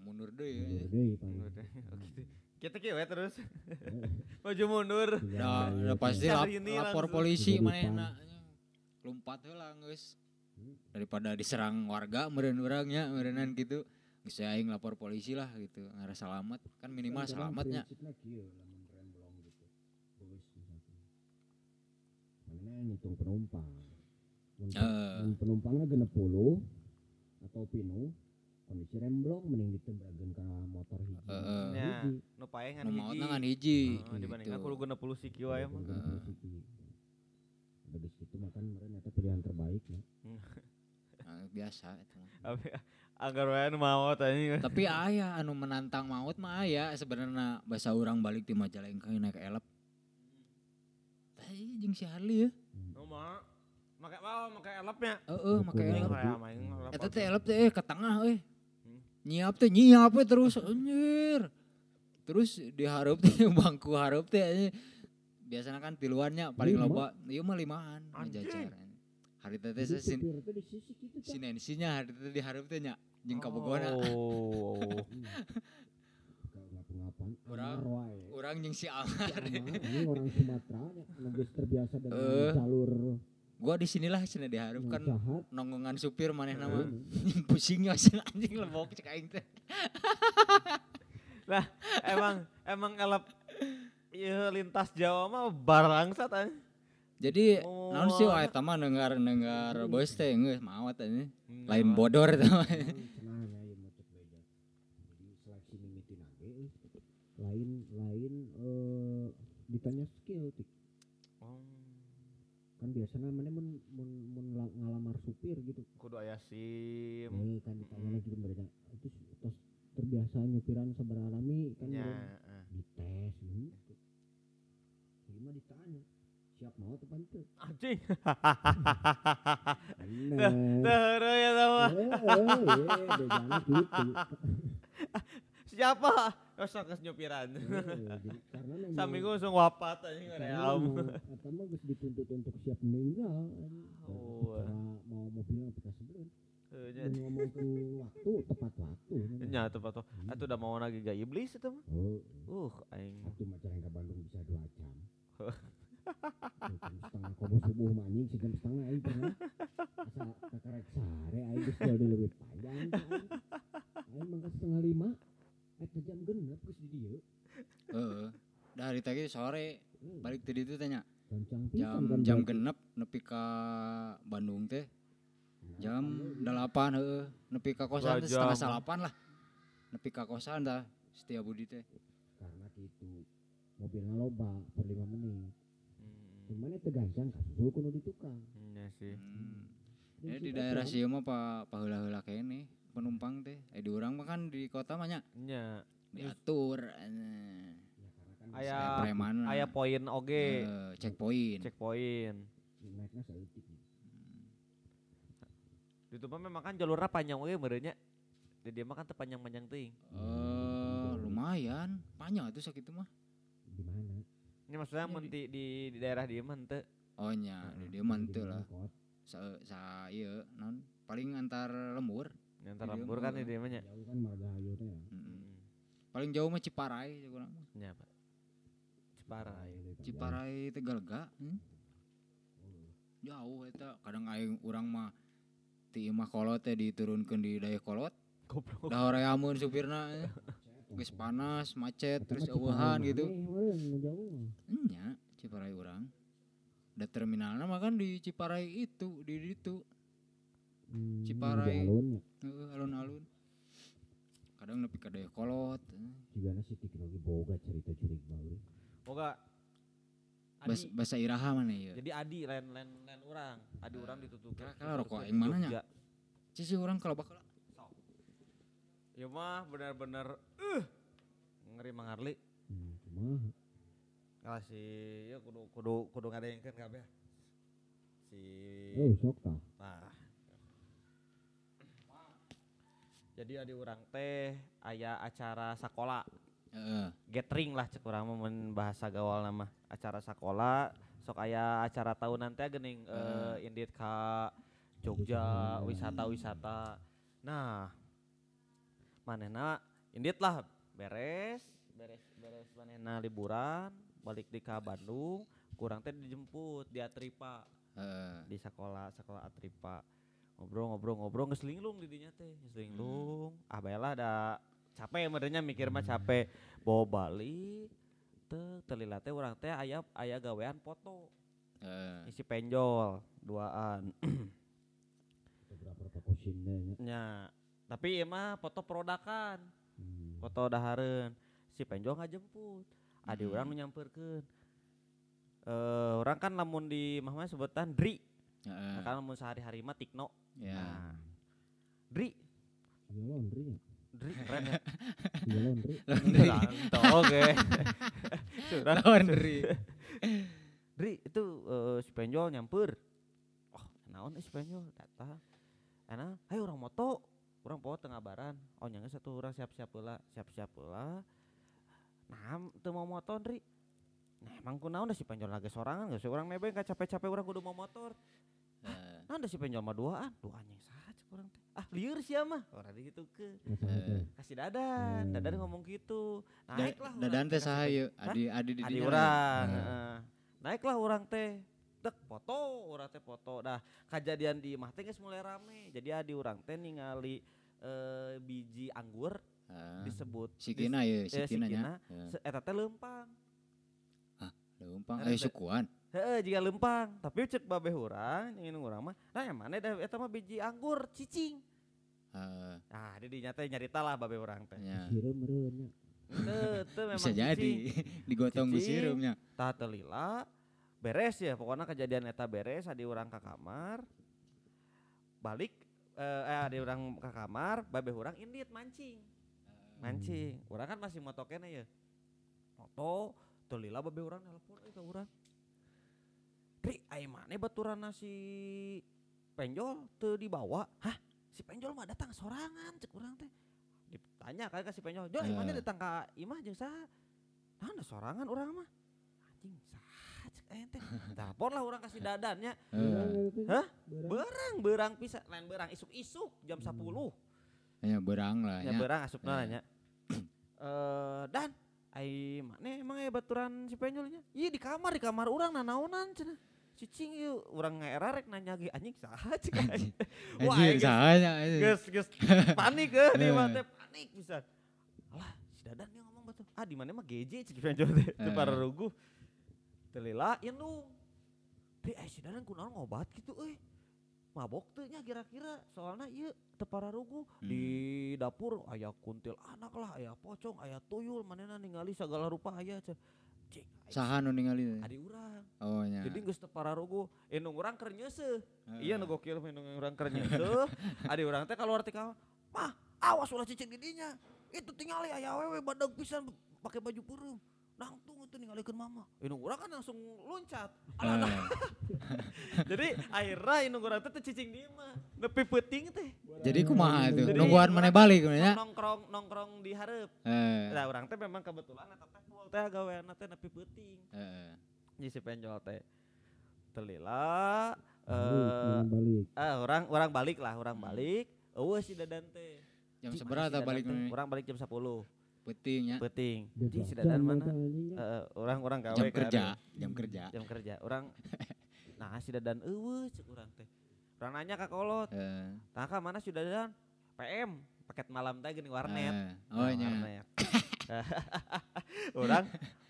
Mundur. Mundur ya. deui paling. Udah. Oh gitu. Kita kieu we terus. *laughs* Maju mundur. bayar udah pasti lap, lapor polisi manehna. Lompat heula geus. Hmm. Daripada diserang warga meureun urangnya, meureunan gitu. Geus aing lapor polisi lah gitu. Ngara selamat kan minimal selamatnya. prinsipna kieu lamun rem blong gitu. Mana ngitung penumpang. Eh. penumpangnya genep puluh atau pinu kondisi rem blong mending ditembrageun ka motor hiji. Heeh. Nya, Hiji. nu pae ngan Nu hiji. ngan hiji. Heeh, dibandingkan kudu genep puluh siki wae mah. Geus kitu makan meureun eta pilihan terbaik ya. Nah, biasa itu anggar wae nu maot anjing. Tapi aya anu menantang maut mah aya sebenarnya bahasa orang balik di Majalengka naik elep. Tadi jeung si Harli ya. Nu mah make mau make elepnya. Heeh, make elep. Eta teh elep teh eh ke tengah euy. Nyiap teh nyiap we terus anjir. Terus dihareup teh *laughs* bangku hareup teh. Biasanya kan tiluannya paling Lima? loba. Ieu mah limaan ngajajar. Hari teh teh sin teh teh. sinensinya hari teh dihareup teh nya jeung kabogona. Oh. Gak ngapa-ngapan. Urang. Amar wae. Urang jeung si Amar. Orang Sumatera terbiasa dengan Eh. jalur Gua di sinilah cenah dihareup kan jahat. nonggongan supir maneh nama *laughs* Eh. pusingnya sih anjing lebok cek aing teh. *laughs* emang emang elep Iya lintas Jawa mah barangsat anjing. Jadi Oh. naon sih wae eta mah dengar dengar bos teh geus maot anjing. Hmm, Lain bodor mimitin age euy. lain lain eh ditanya skill tik. Oh, Kan biasanya mana mun mun mun la- ngalamar supir gitu. kudu aya SIM. Eh kan ditanya lagi mereka itu tos terbiasa nyupiran sabar alami kan Ya, eh. dites gitu. Gimana ditanya? Siap mau teu? Anjing. Bener. Teureum ya sama. Eh, *laughs* eh, eh. Siapa? Osok geus nyupiran. Eh, memang Saminggu langsung wafat anjing karena ream. mau- Eta mah geus dituntut untuk siap meninggal. Oh. Cara mau mobil apika sebelum. Heuh, nya. Mun ngomongkeun waktu tepat waktu. Nya tuh pato. Atuh udah mau lagi gak iblis itu mah. Oh, Uh, aing. satu Majalengka Bandung bisa dua jam. *laughs* Setengah kobo subuh anjing sejam setengah aing pernah. *laughs* Asa kakarek sare aing geus lebih panjang. Aing Aing mangka setengah lima. Eta jam genep geus di dieu. Heeh. Sore Hmm, balik tadi itu tanya jam kan jam genep nepi ka Bandung teh. Nah, jam kan, delapan heeh. Nepi ka Dua kosan teh setengah salapan lah. Nepi ka kosan dah setia budi teh. Karena gitu mobilnya loba per lima menit. Hmm, cuman itu gancang kudu di tukang Iya sih. Hmm. Ya di daerah sih mah pa paheula-heula kene penumpang teh. Eh di urang mah kan di kota mah nya. Nya. diatur. Ya kan Aya preman. aya poin oge. checkpoint. Checkpoint. naiknya saeutik Ya Di itu mah memang kan jalurnya panjang we merenya. Di dia mah kan teu panjang-panjang teuing. Eh, lumayan, panjang itu sakit mah. di mana Ini maksudnya Iya, mun di, di, di daerah dia mah teu. Oh nya, di dia mah teu lah. Sa sa ieu non paling antar lembur. Dieu lembur kan di dia mah kan margahayu teh ya. Paling jauh mah Ciparai kurang Pak. Ciparai. Ciparai Tegalga. Hmm? Jauh eta kadang aing urang mah ti imah kolot teh diturunkeun di daya kolot. Goblok. Da horeamun supirna. eh. Geus panas, macet, terus eueuhan gitu. jauh Nya, Ciparai urang. Da terminalna mah kan di Ciparai itu, di itu. Hmm, Ciparai. ya alun-alun. Kadang nepi ka daya kolot. juga nasi teknologi boga cerita curig baru Moga Adi, bahasa iraha mana ya? jadi Adi lain lain lain orang. Adi orang ditutup. Kala-kala rokok aing mana nya? Cici urang kalau bakal Ya mah benar-benar uh, ngeri mangarli. hmm, Kalau si ya kudu kudu kudu ngadengkeun kabeh. Si oh sok tah Nah. Jadi ada orang teh aya acara sekolah Heeh. gathering lah cek urang mah mun bahasa gaul nama acara sekolah sok aya acara tahunan teh geuning eh, indit ka Jogja wisata-wisata. Nah, manehna indit lah beres beres beres manehna liburan balik di ka Bandung kurang teh dijemput di Atripa. Heeh. di sekolah sekolah Atripa. Ngobrol-ngobrol-ngobrol ngeslinglung di dinya teh ngeslinglung ah baelah ada capek merenya mikir mah capek bawa Bali teu telila teh urang teh aya aya gawean foto Heeh. isi penjol duaan ya. nya tapi ieu mah foto perodakan Hmm. foto dahareun si penjol ngajemput adi Hmm. urang nu nyamperkeun eh orang kan lamun di mah mah sebutan Dri Heeh. kan lamun sehari-hari mah Tikno Ya. Nah, Dri laundry ya Dri *laughs* keren ya iya laundry Santo, oke. Surat Laundry. Dri itu eh, si penjol nyamper. Oh, naon eh, si penjol datang. Enak, ayo orang moto, orang foto tengah baran. Oh nyangga satu orang siap-siap pula, siap-siap pula. Nah, teu mau motor Dri. Nah, emang kunaon dah si penjol lagi sorangan, gak sih orang nebeng gak capek-capek orang kudu mau motor. Nah, dah si penjol mah duaan, duaan yang saha cek urang teh. Ah, lieur sia mah. Orang gitu ke. Eh. *laughs* Kasih dadan, dadan Hmm. ngomong gitu. Da- Naiklah urang Dadan teh kasih saha penjol. ieu? Hah? Adi adi di Adi. Heeh. heeh. Naiklah orang teh. Dek foto, orang teh foto. Dah kejadian di imah teh mulai rame. Jadi adi orang teh ningali eh, biji anggur Heeh. disebut Sikina dis- eh, sikina nya. sikina, se- eta teh lempang. Leumpang Ada- aya sukuan. Heeh, jika lempang. Tapi cek babeh urang, ingin urang mah. Nah, yang mana dah eta mah biji anggur cicing. Heeh. Nah, di dinya teh nyarita lah babeh urang teh. meureun nya Teu, teu memang Bisa jadi *laughs* digotong sirupnya. tah telila beres ya pokoknya kejadian eta beres adi orang ke kamar balik eh, eh adi orang ke kamar babe orang indit mancing mancing orang kan masih moto kene ya moto telila babe orang nelpon eh ke orang Ri, ai mana baturan nasi penjol teu dibawa hah si penjol mah datang sorangan cek orang teh ditanya kan ke si penjol jol ai mana Eh. datang ka imah jeung saha nah ada sorangan orang mah anjing saha cek ente *laughs* telepon lah orang kasih dadannya Heeh. Hah? Berang. berang bisa lain berang isuk-isuk jam 10 Nya berang lah ya nya. berang asup Eh. nanya *clears throat* eh dan ai mana emang ya baturan si penjolnya iya di kamar di kamar orang nanaonan cenah cicing yuk. Orang ngera rek nanya ge anjing saha cek aing. *laughs* wah Anjir aing geus- geus panik ke di Eh. mah teh panik bisa alah si dadan dia ngomong batu ah di mana mah GJ cek penjol teh teu Eh. para ruguh. Telila indung Deh, eh, si dadan kunaon ngobat gitu euy mabok teu nya kira-kira. Soalnya ieu teu ruguh. Di dapur aya kuntil anak lah aya pocong aya tuyul manehna ningali segala rupa aya cek cek aing Saha nu ningali? adi urang Oh nya. jadi geus teu para ruguh indung urang keur nyeuseuh Heeh. Iya nu gokil minum orang tuh. Adi orang teh keluar ti kamar. Mah, awas ulah cicing di dinya. Itu tinggal ya awewe badag pisan pakai baju nangtung itu ninggalikeun mama. Indung urang kan langsung loncat. Eh, *laughs* Jadi akhirnya urang teh teu cicing di mah. Nepi peuting teh. jadi kumaha tuh? Jadi Nungguan mana balik ya? Nongkrong nongkrong di hareup. Eh, Nah, urang teh memang kebetulan eta teh full teh gaweana teh nepi peuting. eh, Jadi si penjol teh. Telila eh ah, orang orang balik lah, orang Hmm. balik. Eueuh si Dadan teh. jam seberapa balik nih? Orang balik jam 10. Pentingnya Peting. Dua Cik, si jam Dadan mana? anjing, kan. Eh, orang orang gawe jam kan. kerja, jam kerja. Jam kerja. Orang *laughs* nah si Dadan eueuh cek urang teh. Orang nanya ka kolot, Eh, "Nah, ka mana si Dadan?" PM, paket malam teh geuning warnet. eh, oh Nah, nya. warnet. *laughs* orang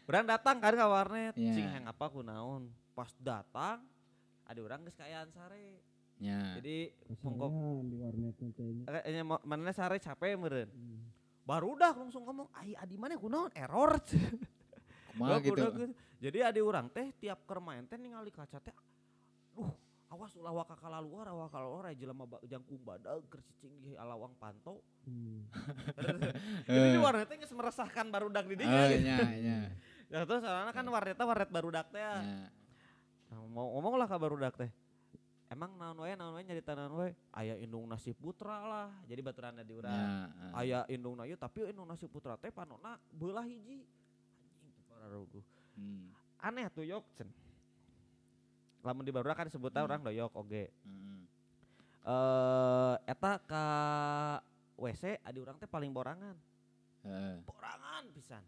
orang datang kan ke warnet. Iya. Cing hang apa kunaon. Pas datang ada orang geus kayaan sare. Nya. Jadi Kesarean di warnet teh eh, manehna sare capek meureun. Hmm. Baru dah langsung ngomong, "Ai adi mana kunaon error." *laughs* Kumaha gitu. gitu. Jadi adi orang teh tiap keur main teh ningali kaca teh duh awas ulah waka kalaluar waka kalaluar aya jelema jangkung badag keur cicing di alawang panto. Hmm. *laughs* Jadi di Eh, warnet teh geus meresahkan barudak di dinya. Oh gitu. nya, nya. *laughs* Ya terus soalnya kan warnetnya warnet barudak teh. ya. Nah, mau ngomong lah ke barudak teh. Emang naon wae naon wae nyarita naon wae? Aya indung nasi putra lah. Jadi baturan di urang. Nya, eh. Aya indung ieu tapi indung nasi putra teh panona beulah hiji. Anjing. Hmm, Aneh tuh yok cen. Lamun di barudak kan disebutna Hmm. orang doyok oge. hmm. Eh eta ka WC adi urang teh paling borangan. Eh, Borangan pisan.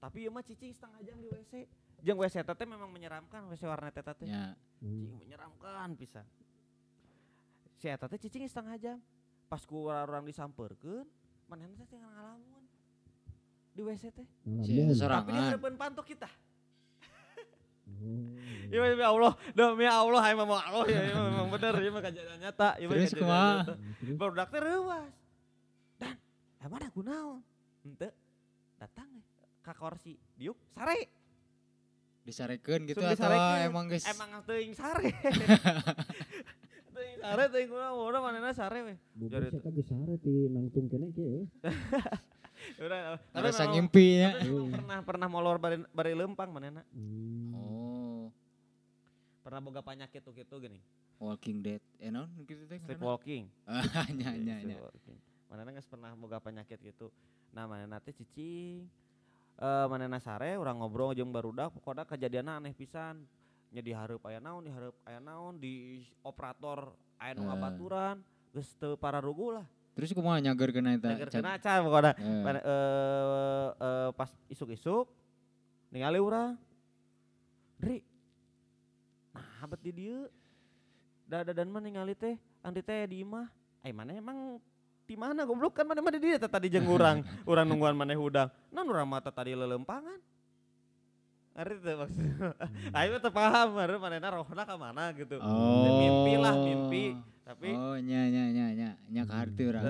Tapi ieu mah cicing setengah jam di WC. Jeung WC teh memang menyeramkan WC warnet eta teh. nya. Hmm. Cing menyeramkan pisan. Si eta teh cicing setengah jam. Pas ku orang disamperkeun, manehna teh tinggal ngalamun. Di WC teh. Tapi di harapan pantok kita. Oh, *laughs* Ya demi Allah, demi Allah, emang mau Allah ya, ieu memang bener, ieu mah kejadian nyata. ieu mah Terus kumaha? Baru dokter reuwas. Dan, emang ada kunaon? Henteu. Datang we ka kursi, diuk sare. Disarekeun gitu Sung atau emang geus Emang teuing sare. *laughs* teuing sare teuing urang manehna sare we. Jadi saya kagak sare ti nangtung kene ge. *laughs* Ya Udah, tapi rasa ngimpi nya. tapi memang pernah pernah molor bari, bari lempang manehna. Hmm. Oh, Pernah boga penyakit tuh gitu gini. Walking Dead. Eh naon gitu teh. Sleepwalking. *laughs* Nya nya nya. Sleepwalking. Manehna geus pernah boga penyakit gitu. Nah, manehna teh cicing. Eh manehna sare urang ngobrol jeung barudak pokoknya kejadianna aneh pisan. Nya dihareup aya naon, dihareup aya naon di operator aya nu Eh. ngabaturan geus teu pararugu lah. Terus kumaha nyageurkeun eta? Jager Can- kena acan pokoknya. Eh, Mana- eh eh, pas isuk-isuk ningali urang. Dri. Nah, bet di dieu. Da dan mah ningali teh, andi teh di imah. Ai mana emang di mana goblok kan mana di dieu teh tadi jeung urang. urang nungguan maneh hudang. Non urang mah teh tadi lelempangan. Ari teh maksudnya. Ayo teh paham, ari manehna rohna ka mana gitu. Oh. Mimpi lah, mimpi. Tapi Oh, nya nya nya nya. Nya ka harti urang.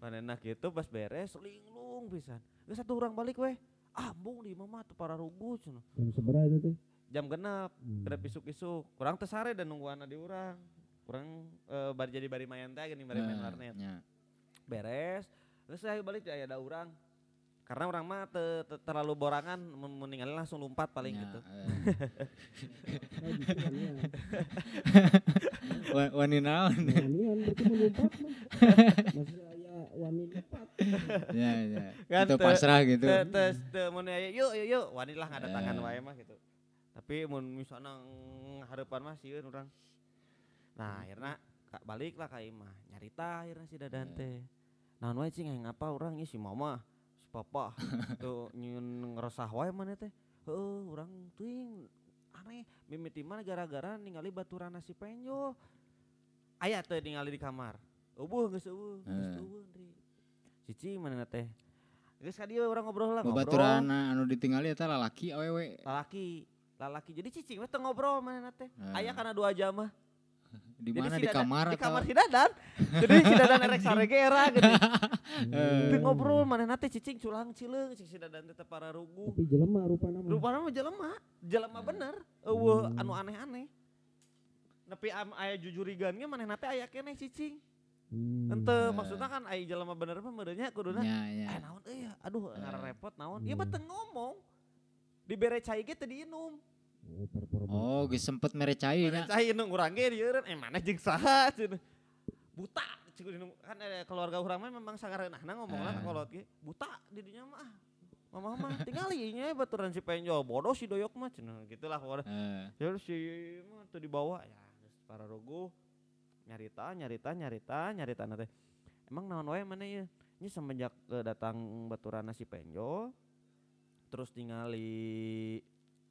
Manehna gitu pas beres linglung pisan. Geus satu urang balik weh. Ambung di imah mah teu pararugu cenah. Jam seberapa itu teh? Jam genep, Hmm. isuk-isuk. Kurang teu sare dan nungguan di urang. Kurang eh, bari jadi bari mayan teh geuning bari main Eh, warnet. nya. Beres. Terus saya balik aya ada urang. Karena orang mah teu teu terlalu borangan ningali langsung lompat paling gitu. eh. Gitu kan ya. Wa- Wani naon? Wanian berarti melompat mah. Wani lepat. Ya ya. Kan Itu pasrah gitu. Teu mun aya yuk yuk yuk wani lah ngada tangan Eh. wae mah gitu. Tapi mun misalnya harapan mah sieun urang. Nah, akhirnya kak balik lah ka imah. Nyarita akhirnya si Dadan Eh. teh. Naon wae cing hayang apa urang ieu si mama, si papa. *laughs* Tuh nyun ngeresah wae mana teh. Heueuh, urang teuing aneh mimiti mana gara-gara ningali baturan nasi penjo. Aya teh ningali di kamar. Eueuh geus eueuh, geus Eh. eueuh Dri. Cici mana teh. Geus ka dieu urang ngobrol lah ngobrol. Babaturan anu ditinggali eta lalaki awewe. lalaki lalaki jadi cicing teu ngobrol mana teh Eh. aya kana dua jam mah Di Jadi mana si di Dadan- kamar di kamar si dadan jadi si dadan erek *laughs* sarege era gitu Eh. Ngobrol mana nate cicing culang cileung cing si dadan teh para rugu Tapi jelema rupana mah. rupana mah jelema jelema Hmm. bener eueuh anu aneh-aneh nepi am aya jujurigan ge maneh nate aya keneh cicing Hmm. henteu Eh. maksudnya kan aya jelema bener mah meureunya kuduna Nya nya. eh naon euy aduh Eh. ngara repot naon ieu Hmm. mah teu ngomong dibere cai ge teu diinum Oh. Oh, geus sempet mere cai Mere nya. cai inung urang ge dieureun eh mana jeung saha cenah buta kan ada keluarga urang mah memang sangareunahna ngomongna Eh. kolot ge. Buta di dinya mah. Mama mah tingali nya baturan si penjol bodoh si doyok mah cenah gitulah pokoknya. Eh, ya si mah tuh dibawa ya geus para rogo. Nyarita nyarita nyarita nyarita teh emang naon wae mana ya ini semenjak eh, datang baturan si penjol terus tingali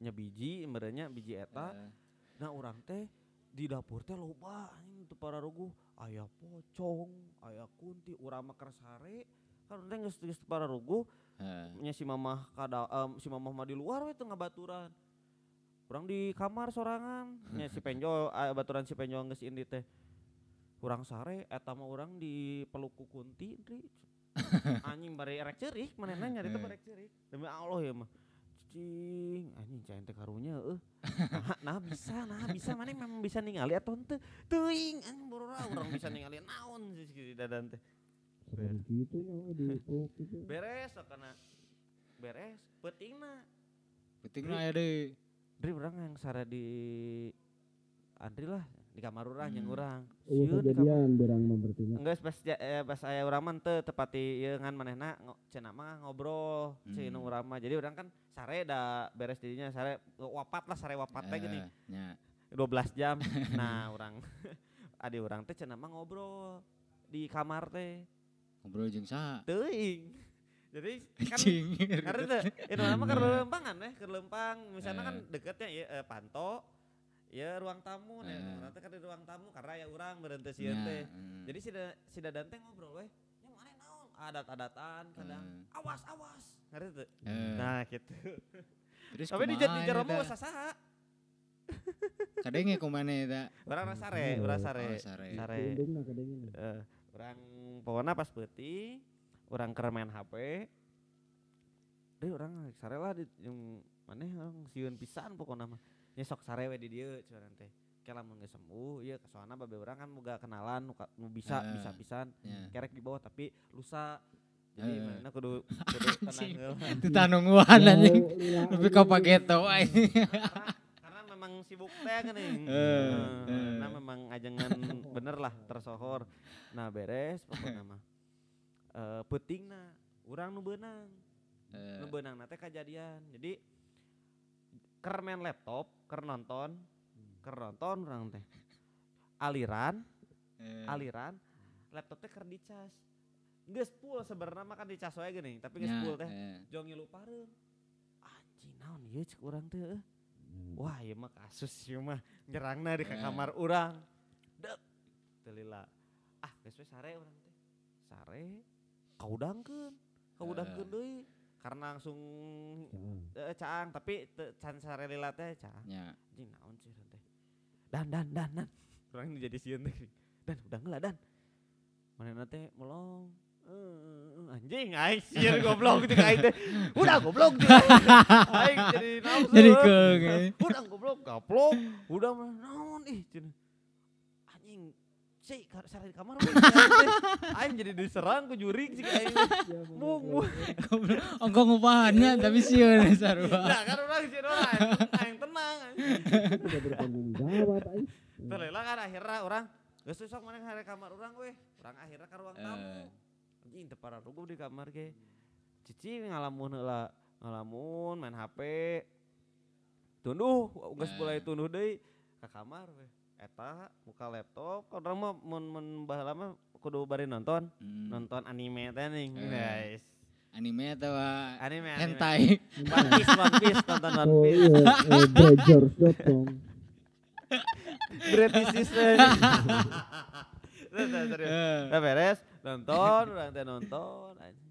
nya biji emberenya biji eta. Eh, nah orang teh di dapur teh loba teu para rogo aya pocong aya kunti urang mah kersare kan teh geus geus teu para rogo eh. nya si mamah kada em, si mamah mah di luar we teu ngabaturan. Urang di kamar sorangan. *laughs* Nya si penjol aya baturan si penjol geus indi teh. Urang sare eta mah urang di peluk ku kunti *laughs* anjing bari erek ceurik manehna nyari teh barek ceurik. Demi Allah ya mah cing anjing cain teh karunya eueuh. Nah, nah bisa nah bisa. Mana memang bisa ningali atau henteu teuing anjing borora urang bisa ningali naon sih si dadan teh. Seperti gitu we di *laughs* gitu. beres kana. Beres peutingna. Penting aya deui. Dri urang yang sare di Andri lah di kamar urang yang Hmm. Sieun di kamar kejadian berang nya. Enggak pas ja- eh, pas aya urang mah teu tepati ieu ngan manehna cenah mah ngobrol Hmm. hmm. urang mah. Jadi urang kan sare da beres dirinya sare eh, wapat lah sare wapat teh gini Eh, nya. 12 jam. *laughs* nah, urang *laughs* adi urang teh cenah mah ngobrol di kamar teh. Ngobrol jeung saha? Teuing. Jadi *laughs* kan karena teh itu nama keur lempangan eh keur lempang misalnya kan Eh. deketnya ya eh, panto ya ruang tamu nih Eh. nanti kan di ruang tamu karena ya urang berhenti sieun teh eh. jadi si da, si dadan teh ngobrol weh yang mana naon adat-adatan kadang Eh. awas awas ngerti tuh Eh, nah gitu terus tapi di di jero eta? mah usah saha Kadenge kumane eta? rasa sare urang sare Oh, sare. sare. Eh, urang pokoknya pas peuting urang keur main HP deh urang rek sare lah di yang maneh orang sieun pisan pokoknya mah nya sok sare we di dieu curan teh ke lamun geus sembuh ieu soalna babe urang kan boga kenalan nu bisa Eh, bisa pisan nya. kerek di bawah tapi lusa jadi Eh. manehna kudu *laughs* kudu tenang. Itu tanunguan anjing. Oh, lila- Tapi ka pageto karena, karena memang sibuk teh kan nih. Nah, eh. memang ajengan bener lah tersohor. Nah, beres pokoknya mah. Eh peutingna urang nu beunang. Eh, Nu beunang teh kajadian. Jadi keur main laptop, keur nonton, keur nonton urang teh. Aliran, eh, aliran laptop teh keur dicas. Geus full sebenarnya mah kan dicas wae geuning, tapi geus nya, full teh. eh. Jong ngilu pareung. Anjing naon ieu cek urang teh eueuh. Wah, ieu mah kasus ieu mah nyerangna di ka Eh. kamar urang. Dek. Teu lila. Ah, geus we sare urang teh. Sare kaudangkeun. Kaudangkeun Eh. deui. Karena langsung Caang. eh, caang, tapi can sare lila teh caang. nya. Anjing naon sih teh. Dan dan dan dan. Urang nu jadi sieun teh. Dan udah ngeula dan. Manehna teh melong. Eh, eh, anjing aing sieun goblok gitu aing teh. Udah goblok gitu. Aing jadi naon Jadi eh. udah goblok gaplok udah mah naon ih anjing ka- sare di kamar aing aing jadi diserang ku jurig sih aing teh. Mung mung Goblok. Ongko ngupahannya tapi sieun sarua. nah kan urang sih orang aing tenang. Udah bertanggung jawab aing. Teu leula kan akhirnya orang geus sok mana hari kamar urang we urang akhirnya ka ruang tamu Eh. anjing teu parah ruguh di kamar ge cici ngalamun heula ngalamun main HP tunduh geus Eh. mulai tunduh deui ka kamar we eta buka laptop kan urang mah mun mun baheula mah kudu bari nonton Hmm. nonton anime teh nih Eh. guys Anime atau anime anime hentai? One Piece One Piece nonton One Oh Piece iya, eh, Brazers.com. British System Tuh, tuh, serius. Eh. Udah beres, nonton, orang teh nonton anjing.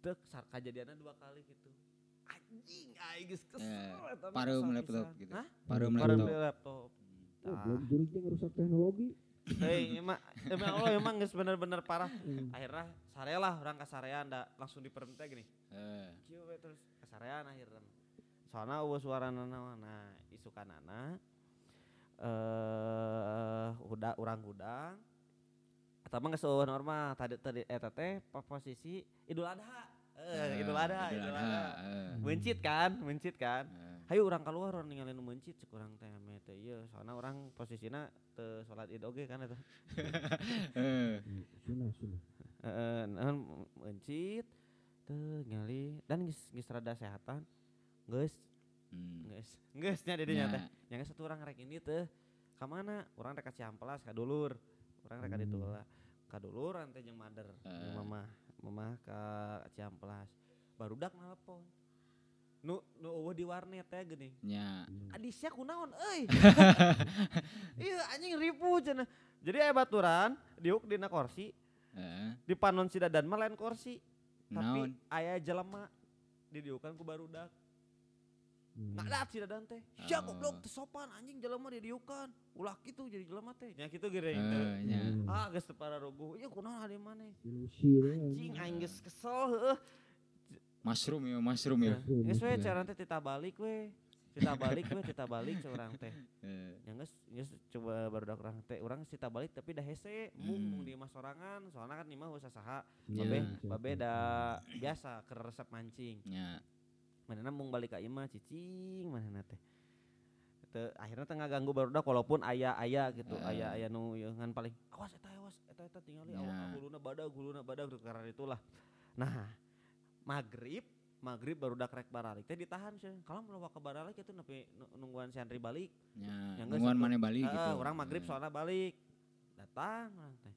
Dek, sar kejadiannya dua kali gitu. Anjing, aing geus kesel. Eh, kesel laptop pisan. gitu. Pareum laptop. Tah. belum jurignya ngerusak teknologi. Hei, emang emang Allah emang geus bener-bener parah. Hmm. Akhirnya sare lah orang kasarean da langsung diperintah gini. Eh, Kieu we terus kasarean akhirnya. Soalnya eueuh suarana. Nah, isukanana eh udah urang gudang. Eta mah geus normal. Tadi tadi eta teh po- posisi Idul Adha. Eh, Idul Adha, Idul Adha, Adha. eh, Mencit kan, mencit kan. Hayu orang keluar orang ninggalin mencit cek urang teh ame teh ieu soalnya orang posisinya teu salat Id oge kan eta. *laughs* Hmm, Sunah sunah. Heeh, mencit teu ngali dan geus geus rada sehatan. Geus, hmm. geus. Geus nya didinya teh. Nya, Yang satu orang rek ini teh ka mana? Urang rek ka Ciamplas ka dulur. Urang rek ka ditu Hmm. heula. Ka dulur ante jeung mader, jeung Eh. mamah. Mamah ka Ciamplas. Barudak nelpon. Nu nu eueuh di warnet teh geuning. nya. Hmm. Adisnya kunaon euy. *laughs* *laughs* iya anjing ribu cenah. Jadi aya baturan diuk dina kursi, Eh, di panon si dadan mah lain kursi, tapi naon? aya jelema didiukan ku barudak. Hmm. Ngadat si dadan teh. Sia Oh. goblok teu sopan anjing jelema didiukan. Ulah kitu jadi jelema teh. Nya kitu geuning Eh, teh. nya. Hmm. Ah geus teu pararuguh. Ieu kunaon maneh. Ilusi deh. Anjing geus kesel heueuh. Mushroom ya, mushroom ya. Geus we mushroom. cara teh tita balik we. Tita balik we, tita balik seorang teh. *laughs* Eh, yang geus geus coba baru orang teh urang sita balik tapi dah hese mung Hmm. mung di imah sorangan soalnya kan imah usaha saha Iya, babe siap, babe siap. da biasa ke resep mancing nya. manehna mung balik ka imah cicing manehna teh teu akhirnya tengah ganggu barudak walaupun aya aya gitu Eh. aya aya nu ieu ngan paling awas eta awas eta eta tingali awak Ya. huluna badag huluna badag karena itulah nah maghrib maghrib baru dak rek baralik. Teh ditahan sih. Kalau mau ke baralik itu nepi nu- nungguan si Andri balik. Nya. Yang Nungguan mana balik Heeh, gitu. orang maghrib Eh, soalnya balik. Datang orang teh.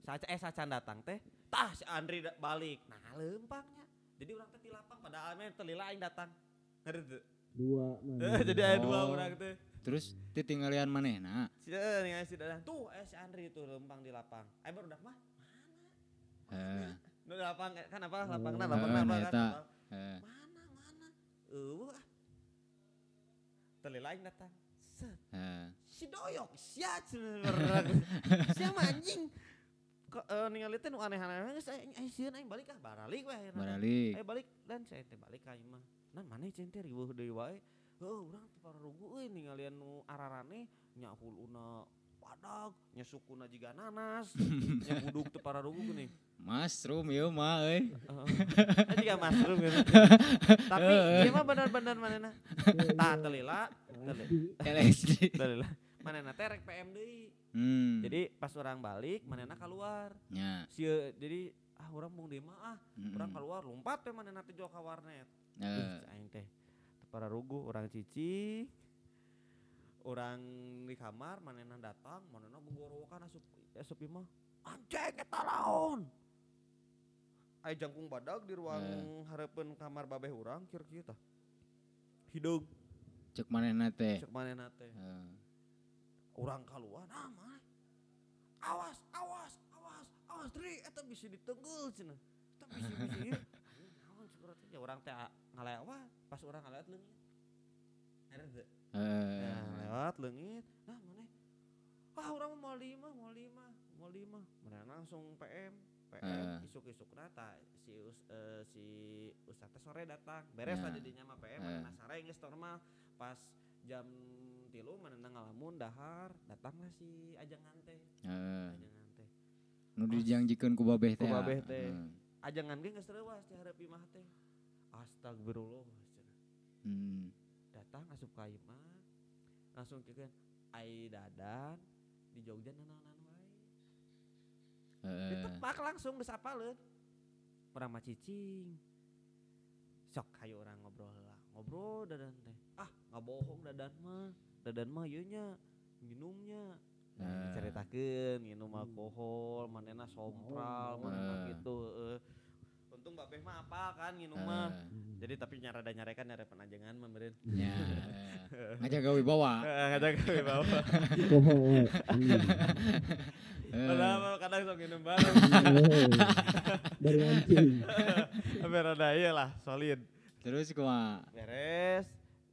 Saca, eh sacan datang teh. Tah si Andri da- balik. Nah lempangnya jadi orang teh di lapang pada ame telila aing datang. Ngerti tuh Dua *laughs* mana? Eh, jadi ada dua Oh. orang teh. Terus titinggalian manehna. si eh, ningali si datang tuh eh si Andri itu lempang di lapang. Eh baru dak mah Eh, nu di lapang eh, kan apa? Oh. lapangna Eh, lapangna apa kan? Eta. lapang. eh. mana mana? Eueuh ah. Aing datang. Set. Eh, si doyok sia cenah sia mah anjing. Kok eh, ningali teh nu aneh-aneh geus aing sieun aing balik ah baralik we teh. balik. ayo balik. Dan saya teh balik ka imah nan maneh cen teh riweuh deui wae? Heuh urang teu pararugu euy ningalian nu ararane nya huluna padag nya sukuna jiga nanas. *laughs* Nya buduk teu pararugu geuning Mushroom ya mah euy. Heeh. jiga mushroom gitu. tapi ieu mah bener-bener manehna tah teu lila teu li- LSD. teu lila manehna teh rek PM deui Hmm. Jadi pas orang balik, manena keluar. nya. Sia jadi ah orang mau di mah ah, Mm-mm. orang keluar lompat teh manena teh jual ka warnet. Eh, Ih, aing teh para rugu orang cici. Orang di kamar manena datang, manena menggorowokan asup asup imah. Anjing eta laon. Ai jangkung badag di ruang hareupeun kamar babeh urang kieu-kieu tah. Hidung cek manehna teh. cek manena teh. Eh, orang keluar nah mana? Awas awas awas awas Dri eta bisa ditenggel cenah. Eta bisa bisa ieu naon cukurat teh? Orang teh ngalewat. Pas orang ngalewat leungit. Ada teu eh, nah lewat leungit. Nah mana? Wah orang mau lima mau lima mau lima. Mana langsung PM PM Eh. isuk isuk nata si us, eh, si ustaz teh sore datang beres Ya. lah jadinya mah PM Eh. mana sare geus normal pas jam tilu mana ngalamun dahar datanglah si ajangan teh eh. ajangan teh Nu dijanjikeun ku babeh Ku teh. ah. babeh teh. Eh, ajangan ge geus reuwas di hareup imah teh astagfirullah hmm. datang asup ka imah langsung kikeun ai dadan di Jogja nanaonan wae ditepak langsung geus apaleun urang mah cicing. Sok hayu orang ngobrol heula ngobrol dadan teh. Ah ngabohong dadan mah. Dadan mah ieu nya minumnya nah, diceritakeun minum alkohol manena sompral manena Eh. gitu heeh. Untung babeh mah apa kan minum mah. Jadi tapi nyarada nyarekan nyare penajengan mah meureun. Nya. Ngajaga *laughs* wibawa. ngajak ke *laughs* *laughs* padahal kadang sok minum bareng. *laughs* Dari mancing. tapi rada ieu lah solid. Terus kumaha? beres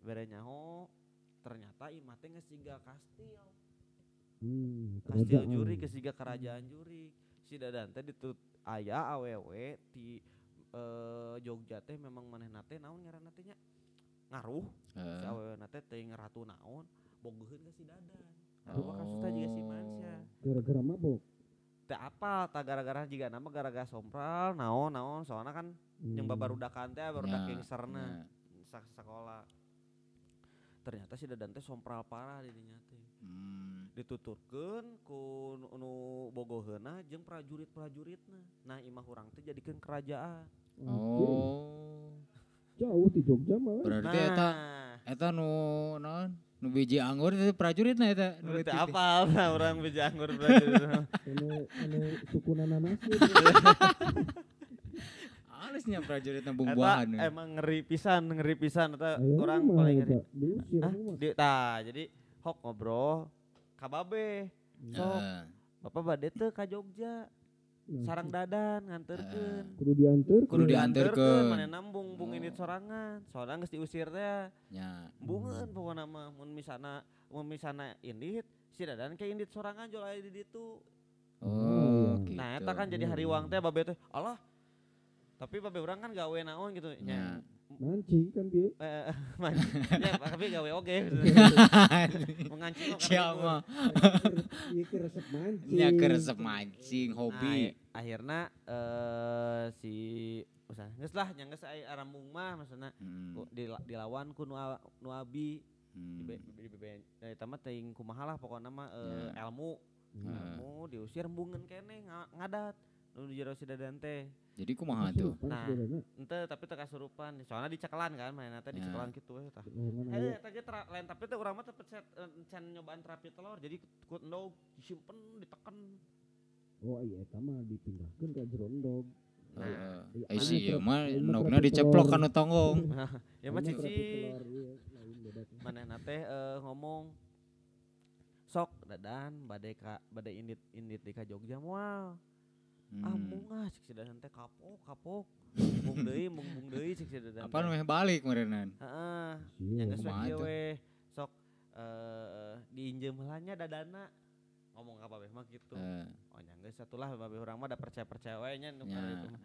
beres nyaho. Ternyata imah teh geus siga kastil. Hmm, kastil juri geus siga kerajaan juri. Si dadan teh ditut aya awewe di eh, Jogja teh memang manehna teh naon ngaranna teh nya? Ngaruh. Si Eh, awewe teh teuing ratu naon. Bogoheun ka si dadan Arupa kasusna juga si Mansya Gara-gara mabok. teu apa tak gara-gara juga nama gara-gara sompral naon naon soalnya kan yang Hmm. babarudakan teh barudak Ya, gangsterna ya. sak sekolah ternyata si dadan teh sompral parah di dinya teh Hmm. dituturkeun ku nu, bogoheuna jeung prajurit-prajuritna nah imah urang teh jadikeun kerajaan Oh. jauh di Jogja mah. Berarti eta nah eta nu naon? Nu biji anggur itu prajuritna eta. nu apa lah orang beja anggur *laughs* prajurit Anu anu suku nananas *laughs* Halusnya prajuritna Eta bumbuahan. we. emang ngeri pisan ngeri pisan eta orang paling ngeri. Di, tah jadi hok ngobrol kababe sok Heeh. bapak bade teh ka Jogja Nah, sarang dadan nganterkeun kudu diantar Kudu dianterkeun. mana nambung bung ini Oh. sorangan soalnya geus diusir teh Nya. bungeun pokokna mah mun misana mun misana indit si dadan ke indit sorangan jual aya di ditu Oh, iya. gitu. nah eta kan jadi hariwang teh babe teh Allah tapi babe urang kan gawe naon gitu nya Nya. Mancing kan dia eh *laughs* man, ya tapi gawe oge mengancing Siapa? iya ke resep mancing Nya ke resep mancing Nah, hobi. akhirnya eh si usah geus lah nya geus aya arambung mah maksudna Hmm. dilawan ku nu, a- nu abi Hmm. di di eta mah teuing kumaha lah pokona mah eh, Ya. ilmu Hmm. Ilmu diusir embungeun kene nga- ngadat nu di jero si dadan teh Jadi kumaha tuh? Nah. ente tapi teu kasurupan soalnya dicekelan kan mana teh dicekelan kitu we tah Eh, eta ge lain tapi teh urang mah teu pecet eh, can nyobaan terapi telur jadi ku endog disimpen diteken oh iya eta mah dipindahkeun ka jerondog Nah, Heeh. iya, Eh sih ya ter- mah anu mah terapi diceplok kana tonggong. *laughs* ya mah cici iya, beda teh. mana teh eh, ngomong sok dadan badai ka badai indit indit di ka Jogja moal ah Hmm. ah cik si dadan teh kapok kapok. Mung deui *laughs* mung mung deui cik si dadan Apa meh balik meureunan? heeh. Yang geus we we sok eh diinjem heula nya dadana. Ngomong ka babeh mah Heeh. oh nya geus satulah babeh urang mah da percaya-percaya we nya. nu itu mah.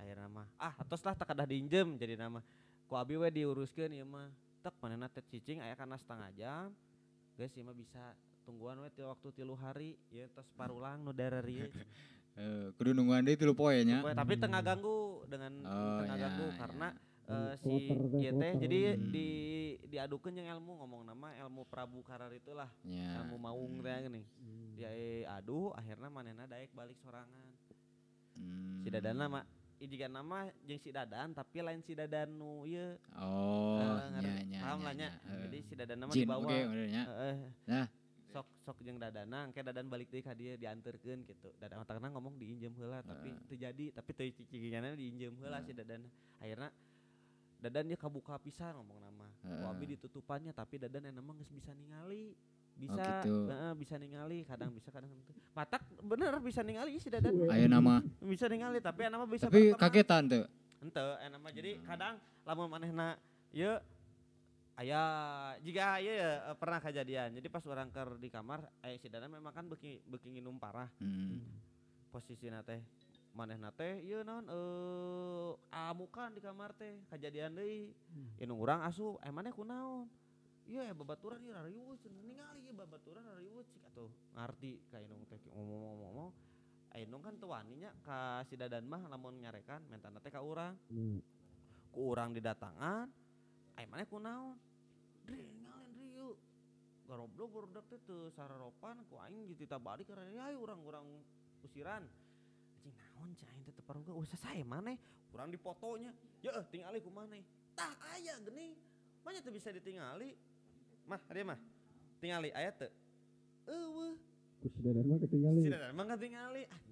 Akhirnya mah. Ah atos lah tak kadah diinjem jadi nama ku abi we diuruskeun ieu mah. Tek manehna teh cicing aya kana setengah jam. Geus ieu mah bisa tungguan we waktu tilu hari. Ya tos parulang nu dararieu *laughs* Eh, kudu nungguan deui 3 poe nya. Pokoknya tapi tengah ganggu dengan Oh, tengah ya, ganggu ya. karena Hmm, eh, si kloter teh, ieu teh kloter. jadi Hmm. di diadukeun yang ilmu ngomong nama ilmu Prabu Karar itulah Nya. ilmu maung Hmm. teh gini Hmm. dia adu akhirnya manehna daek balik sorangan Hmm. si dadana mah jika nama jeung si dadan tapi lain si dadan nu ieu Oh, Eh, ngerti. nya nya. paham nya, lah nya nya. jadi si dadan mah Jin dibawa oge benernya. Heeh. Nah. Sok sok jeung dadana engke dadan balik deui ka dia dianterkeun gitu dadan otakna ngomong diinjem heula tapi Heeh. teu jadi tapi teu cicingana diinjem heula si dadan akhirnya dadan dia kabuka pisan ngomong nama Heeh. Wabi ditutupannya tapi dadan emang geus bisa ningali bisa gitu. heeh, bisa ningali kadang bisa kadang matak bener bisa ningali si dadan. Aya nama. bisa ningali tapi nama bisa Tapi kagetan tuh. ente enak mah jadi kadang lamun manehna ye aya jika aya ya, eh, pernah kejadian jadi pas orang ker di kamar aya si Dana memang kan beki beki nginum parah Hmm. posisina teh manehna teh ieu naon eh amukan di kamar teh kejadian deui Hmm. inung urang asup eh maneh kunaon iya ya babaturan rariweuh cenah ningali ieu babaturan rariweuh cik atuh ngarti ka inung teh ngomong-ngomong Ainung kan teu wani nya ka si Dadan mah lamun nyarekan mentana teh ka urang Hmm. ku urang didatangan ai maneh kunaon dri ngalin dri yuk. Garoblok barudak teh teu sararopan ku aing ditita balik karena ya urang-urang usiran. Anjing naon cai aing teh usah sae maneh. Urang dipotonya. Ya eh tingali ku maneh. Tah aya geuning manya teu bisa ditingali? Mah dia mah. Tingali aya teu. Eueuh. Ku si Dadan mah ketinggalan. si dadan mah tingali anjing. aing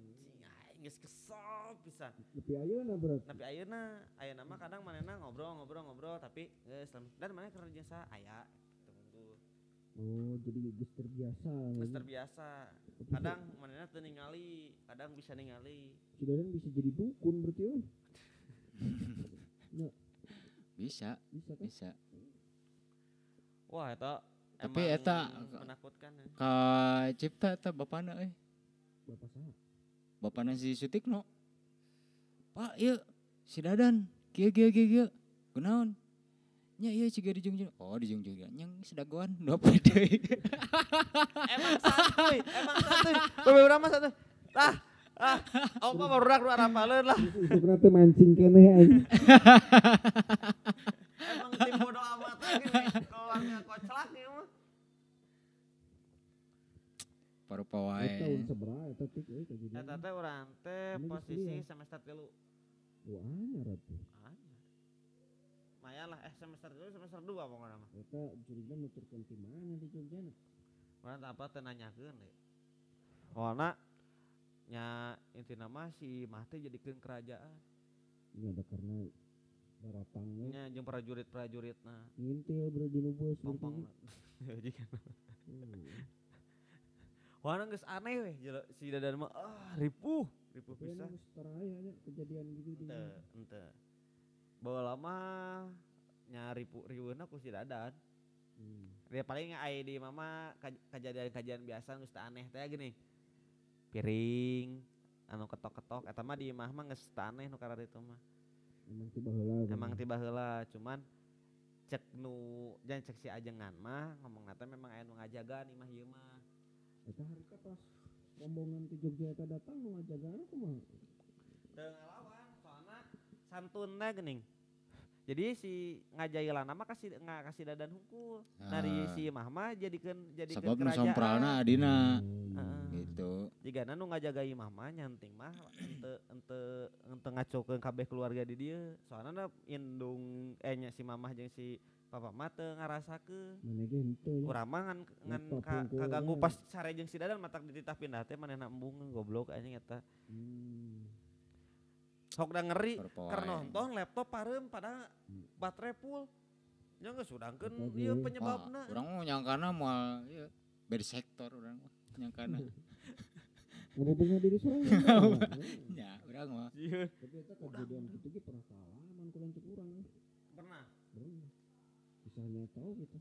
geus kesel pisan Tapi ayeuna berarti. tapi ayeuna ayeuna mah kadang manehna ngobrol ngobrol ngobrol tapi geus dan maneh kerja sa aya tunggu Oh, jadi geus terbiasa. geus terbiasa kadang manehna teu ningali kadang bisa ningali si Dadan bisa jadi dukun berarti euy. *laughs* Bisa, Bisa kan? bisa. wah eta Tapi eta- menakutkan ya. Ka cipta eta bapana euy. Bapak saha? Bapana si Sutikno. Pak, ieu si Dadan, kieu kieu kieu kieu. Kunaon? Nya ieu ciga di Jungjung. Oh, di Jungjung. Nyang sedagoan dua *laughs* deui. emang santuy emang santuy *laughs* beberapa mah santuy ah ah apa baru rak nu arapaleun lah Isukna teh mancing keneh anjing. emang tim bodoh amat lagi nih keluarga koclak ya mah Eta wae. eta tik euy kejadian. eta teh urang teh posisi semester 3 Wah anyar atuh. Anyar. Lumayan lah, eh semester 2 semester 2 pokoknya mah. Eta curiga nuturkeun ti mana di Jogja na. Mana apa teh nanyakeun deh. Soalna nya intina mah si mah teh jadikeun kerajaan. Ini ada karena daratang we. Nya jeung prajurit-prajuritna. Ngintil bro di nu bos. Pompong. *laughs* Wah geus aneh weh jelo- si dadan mah ah ripuh, ripuh Tapi pisan. setaraya nya kejadian gitu di Ente, ente. Bawa lama nyari pu riweuna ku si dadan. Hmm. Dia paling aya di mama kejadian-kejadian biasa geus aneh teh gini. Piring anu ketok-ketok eta mah di imah mah geus aneh nu karena itu mah. Emang tiba heula. kan. Emang tiba heula cuman cek nu jangan cek si ajengan mah ngomong teh memang aya nu ngajagaan imah ieu mah. Eta harita pas rombongan ti Jogja eta datang nu ngajagaan kumaha? Teu ngalawan soalna santunna geuning. Jadi si ngajailan nama kasih nggak kasih dadan. Nah di Ah. si imah mah jadikeun jadikeun Sebab kerajaan. sompralna adina. Heeh. Gitu. jika nu ngajaga imah mah nyanting mah ente ente ente ngacokeun kabeh keluarga di dieu soalna indung eh nya si mamah jeung si papa mah teu ngarasakeun Mana ge henteu ya. urang mah ngan ngan Laptop ka, hungkul kaganggu pas sare jeung si dadan matak dititah pindah teh manehna embung goblok anjing eta Hmm. sok da ngeri wae. nonton laptop pareum pada Hmm. baterai full nya sudangkeun Eta ieu ge. penyebabna Wah, urang mau nyangkana moal ieu beri sektor urang mah nyangkana. *laughs* Ngobonga diri sorang. *laughs* Nya, urang mah. Sieun. Tapi eta kejadian gitu ge pernah pengalaman ku lanceuk urang. ya. pernah Pernah. Kisahnya tahu gitu.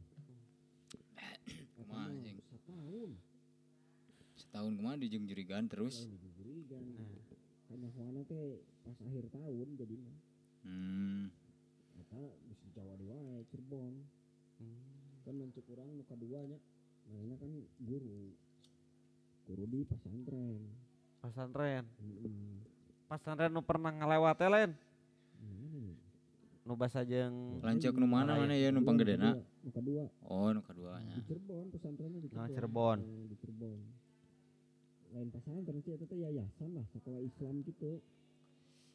Kumaha, anjing? Setahun. Setahun ke mana dijung jurigan terus. Nah. Karena Juana teh pas akhir tahun jadinya. Hmm. Eta bisa Jawa di wae Cirebon. Hmm. Kan lanceuk urang nu kaduanya. Mana kan guru. Guru di pesantren. pesantren Heeh. pesantren nu pernah ngelewat lain ya? Nu basa jeung Lanceuk nu mana mana ya nu Kedua, panggedena. kedua. Oh, nu kaduanya. Di Cirebon pesantrennya di Ah, Cirebon. Cirebon. Eh, Di Cirebon. Lain pesantren sih eta teh yayasan lah sekolah Islam gitu.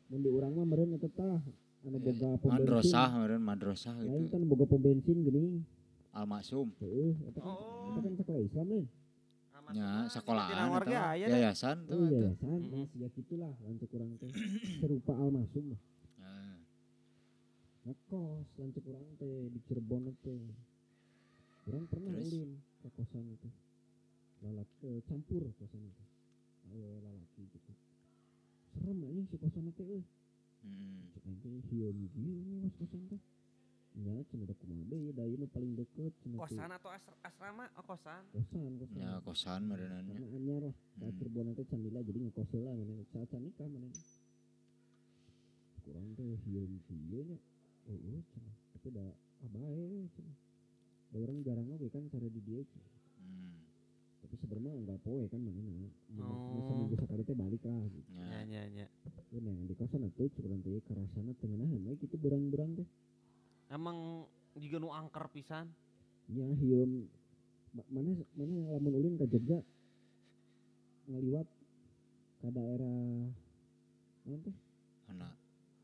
Mun di urang mah meureun eta tah anu boga pom. Madrasah meureun madrasah Lain gitu. kan boga pom bensin geuning. Al-Maksum. Heeh, eta kan Oh. eta kan sekolah Islam lain. Nya sekolahan warga eta mah. aya deh. yayasan Oh tuh iya, yayasan. Nah, sia gitulah lanceuk urang teh. Serupa almasum lah. Ngekos lanceuk urang teh di Cirebon teh. Urang pernah Terus? ulin ke kosan itu. Lalat eh, campur kosan itu. Ayo lalaki gitu. Serem aja si kosan teh euy. hmm. Aing teh hieum ieu nih was kosan teh. Ya, cenah da kumaha deui da ieu nu paling deket teh. kosan atau asr- asrama oh kosan Kosan, kosan. nya kosan meureunannya. Karena anyar lah. Hmm. Cirebon teh can lila jadi ngekos heula mana saat can nikah mana. Kurang teh ieu nya. Oh, cenah. Tapi da abae cenah. Da urang jarang oge kan cara di dieu. cenah. Hmm. Tapi sebenarnya enggak poe kan mana. Oh. Masa minggu sakali teh balik lah gitu. nya Nya. nya nya Tuh nah di kosan atuh cukuran teh karasana tengah mah gitu berang-berang teh. emang juga nu angker pisan Ya hieum ma- mana mana lamun ulin ke Jogja ngaliwat ke daerah mana teh Anak.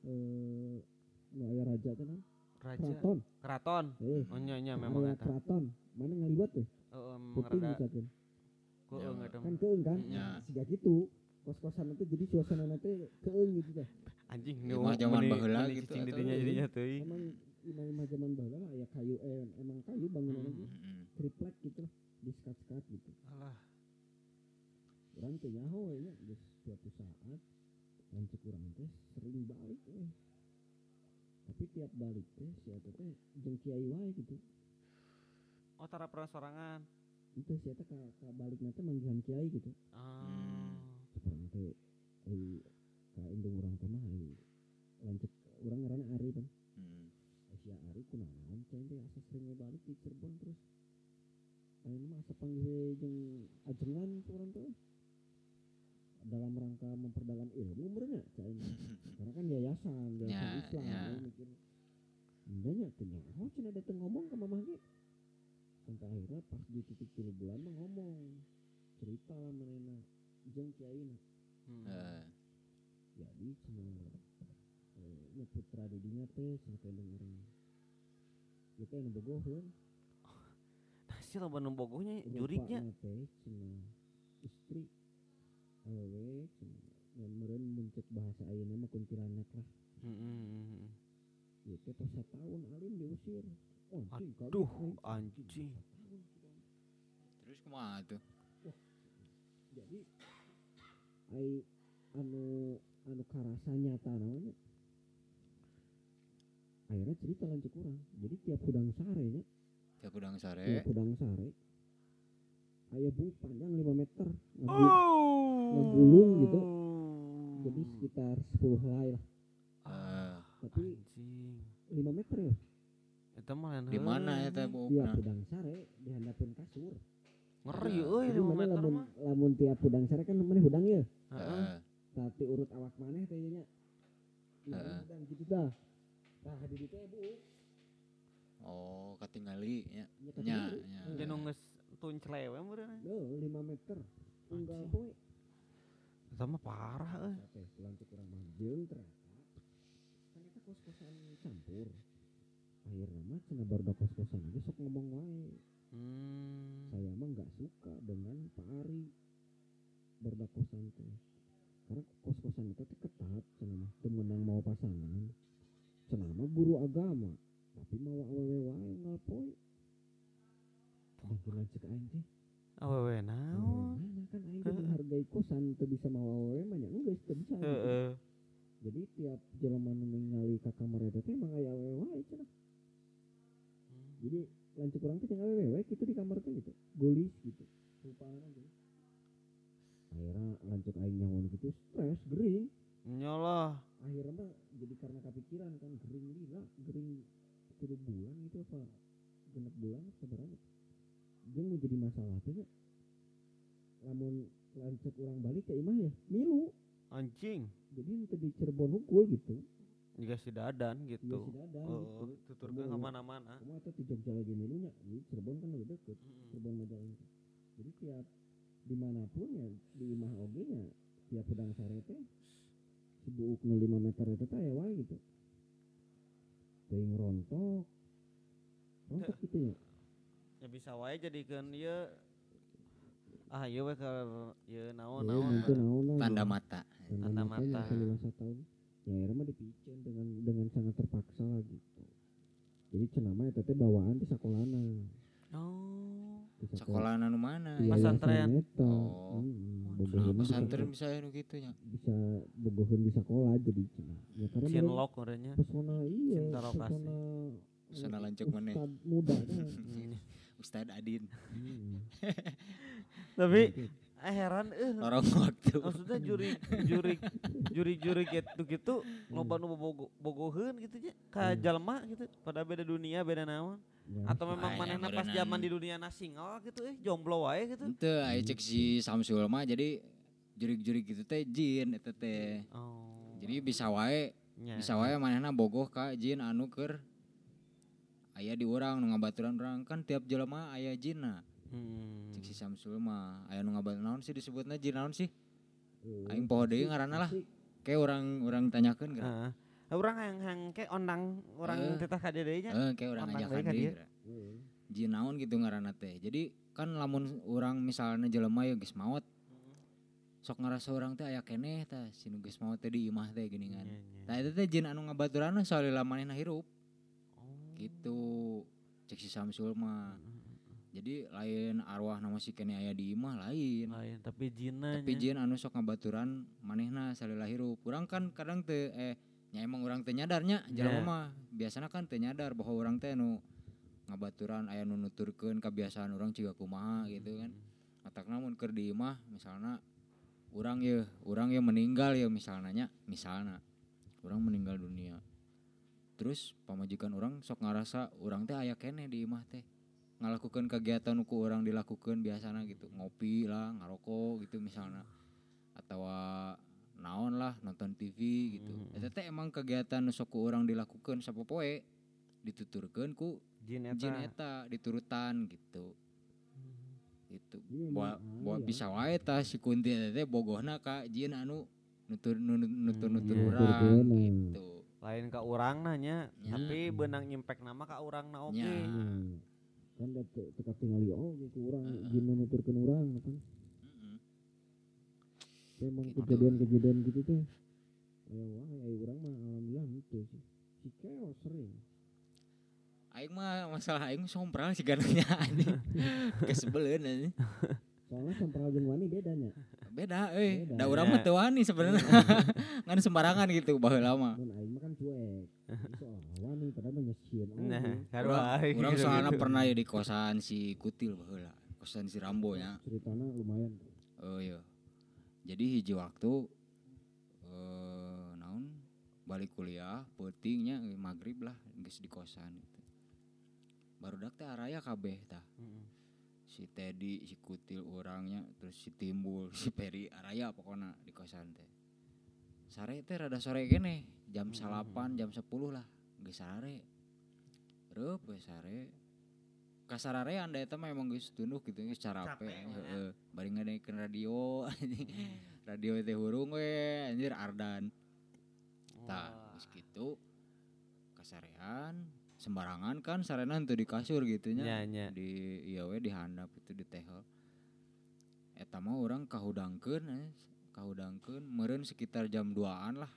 eh aya raja naon? raja Keraton. keraton Eh, oh nya nya memang eta keraton. Mana ngaliwat teh? heeh emang Putih misalkan. keung eta Kan keung kan? Ya. Nah, siga gitu. Kos-kosan itu jadi suasana nanti keung gitu teh. anjing Ieu mah zaman baheula gitu cicing didinya jadinya teuing Emang imah-imah zaman baheula lah aya kayu eh emang kayu bangunan Hmm. Hmm. triplek gitu lah di skat-skat gitu. alah Orang teh nyaho nya geus suatu saat lanceuk urang teh sering balik we. Tapi tiap balik teh si eta teh jeung kiai wae gitu. oh tara pernah sorangan Itu si eta ka, ka balikna teh manggihan kiai gitu. ah Urang teh euy ka indung urang teh mah euy lanceuk urang ngaranna Ari kan. Hmm. Eh, Si Ari kunaon cai teh asa sering balik di Cirebon terus. Ayeuna mah asa panggil jeung ajengan ku urang teh. Dalam rangka memperdalam ilmu benernya cai *laughs* karena kan yayasan yayasan Ya, Islam ya. ya. mikir Indahnya tuh nyaho cina dateng ngomong ke mamah ge sampai akhirnya pas di titik tilu bulan mah ngomong cerita lah menena jeung kiai na Hmm. Eh, jadi cina eh, nya putra didinya teh cina kendeng orang kita yang bogoheun *laughs* Sih lo bandung bogohnya juriknya. Teh cina istri awewe cina yang meren muncul bahasa ayeuna mah kuntilanak lah. Heeh. ya teh pas tahun alim diusir. Oh, anjing, Aduh, anjing. terus kumaha tuh? Jadi ai anu anu karasa nyata namanya. Akhirnya cerita lanjut kurang. Jadi tiap hudang sare nya tiap udang sare. tiap hudang sare aya bu panjang 5 meter Oh. ngebu- ngegulung gitu. jadi sekitar 10 helai lah. Eh, tapi Anjing. 5 meter ya? Eta mah di mana ya teh tiap buukna hudang sare dihandapkeun kasur. Ngeri Nah, euy jadi 5 mana meter lamun mah. lamun tiap hudang sare kan mana hudang ya? Heeh. Eh, tapi urut awak maneh teh nya dan gitu dah nah di ditu ya bu. Oh katingali ya nya nya nya nu geus tunclewe meureun. Duh, 5 meter. Unggal Anjing. poe Eta mah parah euy. Oke, lanjut kurang mah jeung ternyata. Kan eta kos-kosan campur. Akhirnya mah cenah baru kos-kosan aja sok ngomong wae. Hmm. saya mah nggak suka dengan Pak Ari. Berdak kosan teh karena kos-kosan itu ketat cenah. Mah mau pasangan. Cenah mah guru agama. Tapi mau awewe wae nggak Makin lanjut aing teh? Awewe naon? mana kan aing teh menghargai kosan teu bisa mau awewe mah nya geus teu bisa. Heeh. jadi tiap jelema nu ningali ka kamar eta teh emang aya awewe wae cenah. Jadi lanjut kurang teh jeung awewe gitu di kamar teh gitu. Gulis gitu. Rupana gitu. Akhirnya lanjut aing nyawan gitu stres gering. Nyolah. akhirnya mah jadi karena kepikiran kan gering lila gering tiga bulan gitu apa genep bulan sebenarnya dia mau jadi masalah tuh lamun lanjut orang balik ke imah ya milu. Anjing. jadi itu di Cirebon hukul gitu. Jika si dadan gitu. si dadan Oh, gitu. tuturkeun Kamu- ke mana-mana. kamu atau di Jogja lagi milunya. Di Cirebon kan lebih deket Mm. Cirebon Majalengka jadi tiap di mana pun ya di imah oge nya tiap pedang sare teh si buuk nu 5 meter itu teh wae gitu. Teuing rontok. Rontok gitu ya Ya bisa wae jadikeun ieu ah ieu we keur ieu naon Ya, naon. naon tanda mata Tanda mata. ya akhirnya mah dipicen dengan dengan sangat terpaksa lah gitu jadi cenama itu teh bawaan di sekolahna Oh. di sekolah anu mana di Pesantren. eta. Oh. Mm, Oh, di pesantren sekolah. bisa anu gitu nya bisa bobogohan di sekolah jadi cenah ya karena Cinlok urangnya. pesona iya Cinta lokasi. pesona Pesona lanjut maneh. ustad muda *laughs* kan Hmm. Ustad Adin. Hmm. Tapi eh heran eh. Lorong waktu. Maksudnya juri juri juri juri gitu gitu loba nu bogo bogoheun gitu nya ka Hmm. jalma gitu pada beda dunia beda naon. Ya, atau memang Aya manehna pas berenang. zaman di dunia single gitu eh jomblo wae gitu. Ente aya cek si Samsul mah jadi jurik-jurik gitu teh jin eta teh. Oh. Jadi bisa wae bisa wae manehna bogoh ka jin anu keur aya di urang nu ngabaturan urang kan tiap jelema aya jinna hmm. si Samsul mah aya nu ngabaturan naon sih disebutna jin naon sih eh, aing poho deui ngaranna lah kayak orang orang tanyakeun kan Heeh. Urang yang yang ke ondang orang Eh. titah ka dieu deui nya. eh kayak orang ajakan deui gitu ngaranna teh jadi kan lamun orang misalnya jelema ya geus maot sok ngerasa orang teh aya keneh tah si nu geus maot teh di imah teh geuningan Nya, nya. Nah itu teh jin anu ngabaturanna soalnya manehna hirup. Gitu. Cek si Samsul mah. Jadi lain arwah nama si kene aya di imah lain. Lain tapi jinna tapi jin anu sok ngabaturan manehna salila hirup urang kan kadang teu eh nya emang urang teu nyadarnya jelema Ya. mah. Biasana kan teu nyadar bahwa urang teh nu ngabaturan aya nu nuturkeun kebiasaan urang ciga kumaha gitu kan. Matakna mun keur di imah misalna urang ye urang ye meninggal ya misalnya nya misalna. Urang meninggal dunia terus pamajikan orang sok ngarasa urang teh aya keneh di imah teh. Ngalakukan kegiatan ku orang dilakukan biasana gitu. Ngopi lah ngarokok gitu misalnya atau naon lah nonton TV gitu. Mhm. eta teh emang kegiatan nu sok ku urang dilakukan sapopoe dituturkeun ku Jin eta. jin eta diturutan gitu. Itu boa aya. bisa wae tah si Kunti teh bogohna ka jin anu nutur nu- nu- nutur nutur iya. urang Nuturkeun, gitu Lain ka urang nanya, Nya. tapi benang nyimpek nama ka urangna oke. Nya. Hmm. kan da teu teu katingali oh gitu nu nuturkeun urang kan Mm-mm. Teh emang Gitu. kejadian-kejadian gitu teh aya wae aya urang mah alhamdulillah gitu sih si keos sering Aing mah masalah aing sompral sih gananya anjing. *laughs* Kesebeleun anjing. soalnya sampral jeung wani bedanya Beda. Beda. Da urang mah teu wani sebenarnya. *laughs* Ngan sembarangan gitu baheula mah. mun aing mah kan cuek wani padahal mah nyesieun Nah, Urang, aing urang gitu-gitu. soalnya pernah ya di kosan si Kutil baheula. Kosan si Rambo ya. ceritana lumayan Oh iya. Jadi hiji waktu eh naon balik kuliah pentingnya maghrib lah geus di kosan gitu. Barudak teh araya kabeh tah. Si Teddy, si Kutil orangnya, terus si Timbul, *laughs* si Peri, araya pokoknya di kosan teh. Sare teh rada sore gini, jam Hmm. salapan, jam 10 lah, geus sare. Reup we sare. Kasarare anda eta mah emang geus tunduk gitu geus carape. Hmm. Heeh. Bari ngadengekeun radio anjing. radio teh hurung we anjir Ardan. Tah, geus kitu kasarean sembarangan kan sarena henteu di kasur gitu nya Nya, nya. di iya we di handap itu di tehel eta mah orang kahudangkeun eh. kahudangkeun meureun sekitar jam 2an lah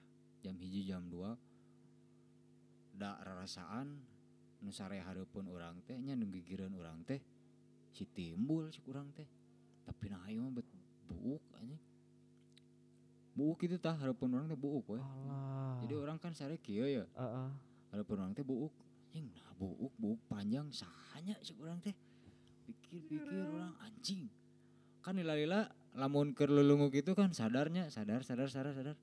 jam hiji jam 2 da rarasaan nu sare hareupeun urang teh nya nu gigireun urang teh si timbul si urang teh tapi nah ieu mah bet buuk anjing buuk itu tah hareupeun urang teh buuk we Alah. jadi orang kan sare kieu ya Heeh. hareupeun urang teh buuk anjing nah buuk buuk panjang sahanya si urang teh. Pikir-pikir orang anjing. Kan lila-lila lamun keur lulungu gitu kan sadarnya sadar sadar sadar sadar.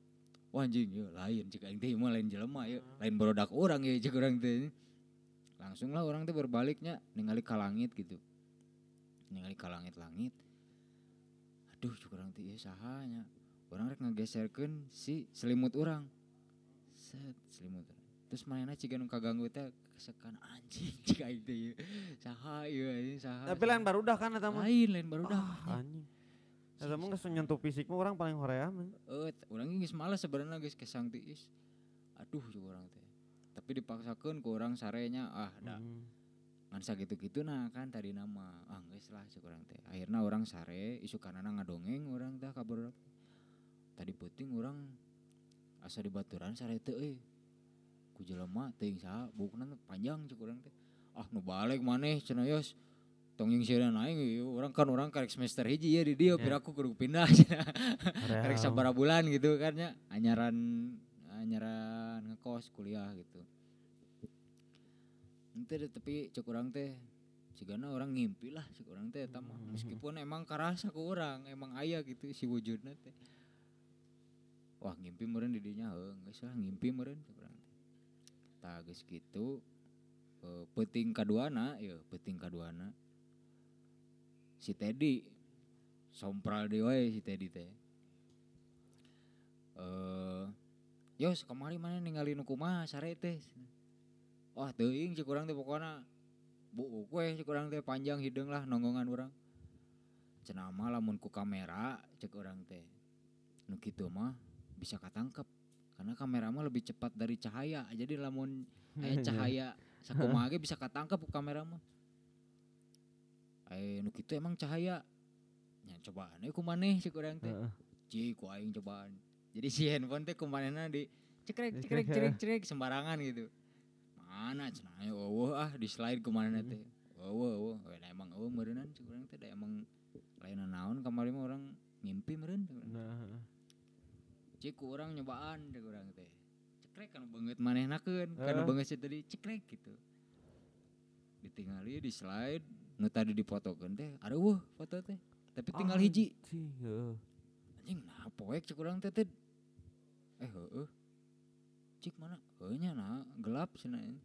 Wah anjing ya lain jika aing teh lain jelema ya. Lain barodak orang ya cek urang teh. Langsung lah orang teh berbaliknya ningali ka langit gitu. Ningali ka langit-langit aduh cek urang teh ieu sahanya. Orang rek ngageserkeun si selimut orang set selimut terus mana ciga nu kaganggu teh kesekan anjing cik teh ieu saha ieu anjing saha Tapi lain barudah kan eta mah. lain lain baru dah Ah, anjing. Eta mah geus nyentuh fisik mah urang paling horea mah. Eh, orang geus malas sebenarnya geus kesang tiis. Aduh juga orang teh. Tapi dipaksakeun ku orang sarenya ah da Mm. ngan sakitu-kitu nah kan tadi nama ah geus lah cek urang teh. Akhirna orang sare isukanana ngadongeng orang teh ka barudak. Tadi penting orang asa di baturan sare teu euy. Ku jelema teuing saha bukna teh panjang cek urang teh. Ah nu balik maneh cenah yos. Tong yang sieun aing ieu urang kan orang karek semester hiji ya di dia Ya. piraku kudu pindah. *laughs* Karek sabaraha bulan gitu kan ya anyaran anyaran ngekos kuliah gitu ente tapi cek urang teh cigana orang ngimpi lah cek urang teh eta mah Hmm. meskipun emang karasa ke orang emang aya gitu si wujudna teh wah ngimpi meureun di dinya geus lah ngimpi meureun urang teh tah geus kitu eh, peuting kaduana ya peuting kaduana. Si Teddy sompral deui si Teddy teh. Eh yos kemari mana ningali nu sare teh. Wah teuing cek urang teh pokona buuk we cek urang teh panjang hideung lah nonggongan urang. Cenah mah lamun ku kamera cek urang teh. Nu kitu mah bisa katangkep karena kamera mah lebih cepat dari cahaya jadi lamun *laughs* aya cahaya *laughs* sakumaha ge bisa katangkep ku kamera mah aya nu kitu emang cahaya nya cobaan we ku maneh cek urang teh. Cik, ku aing cobaan. Jadi si handphone teh kumanehna di cekrek cekrek cekrek, *laughs* cekrek sembarangan gitu. Mana cenah aya eueuh ah di slide kumanehna teh. Eueuh eueuh, emang eueuh meureunan cik urang teh da emang lain naon kamari mah urang ngimpi meureun. Nah, heeh. Ku urang nyobaan cik urang teh. Cekrek kan beungeut manehnakeun, kan Heeh. beungeut si tadi cekrek gitu. Ditingali di slide nu tadi difotokeun teh ada eueuh foto teh. Tapi tinggal hiji. Anjing, heeh. anjing nah poek cek urang teh teh eh heueuh cik mana heueuh nya nah gelap cenah anjing.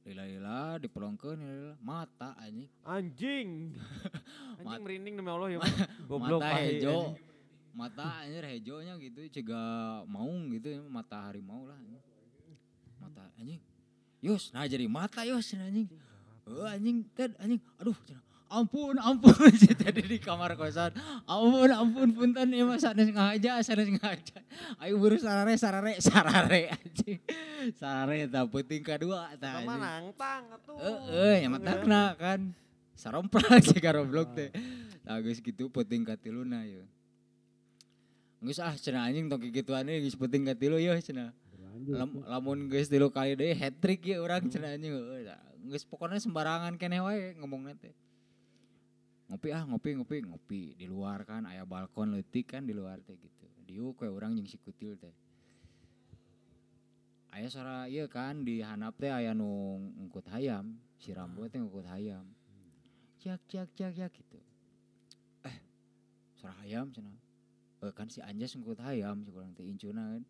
lila-lila dipelongkeun lila mata anjing Anjing. *laughs* Anjing merinding demi Allah ya. *laughs* Goblok mata hejo. Mata anjir hejonya gitu cega maung gitu mata harimau lah mata anjing. Yos nah jadi mata cenah anjing. Oh anjing ted anjing. Aduh ampun ampun *laughs* si tadi di kamar kosan. Ampun ampun punten ya mas. Sanes ngaja sanes ngaja. Ayo buru sarare sarare sarare anjing. Sarare tak penting kedua tak Sama nangtang atuh. Eh, yang matakna kan. Saromprak *laughs* sih goblok teh. Nah, geus kitu penting katiluna ya. Geus ah cenah anjing tong kikituan geus penting katilu ya cenah. berlanjut Lam, lamun geus tilu kali deui hat trick ya urang cenah anjing heueuh. Tah, Geus pokoknya sembarangan keneh wae ngomongna teh. Ngopi ah ngopi ngopi ngopi di luar kan aya balkon leutik kan di luar teh gitu. Diuk we urang jeung si kutil teh. Aya suara ieu kan di handap teh aya nu ngukut hayam, si Rambo teh ngukut hayam. Jak jak jak jak gitu. Eh, suara hayam cenah. Eh, kan si Anjas ngukut hayam si urang teh incuna kan.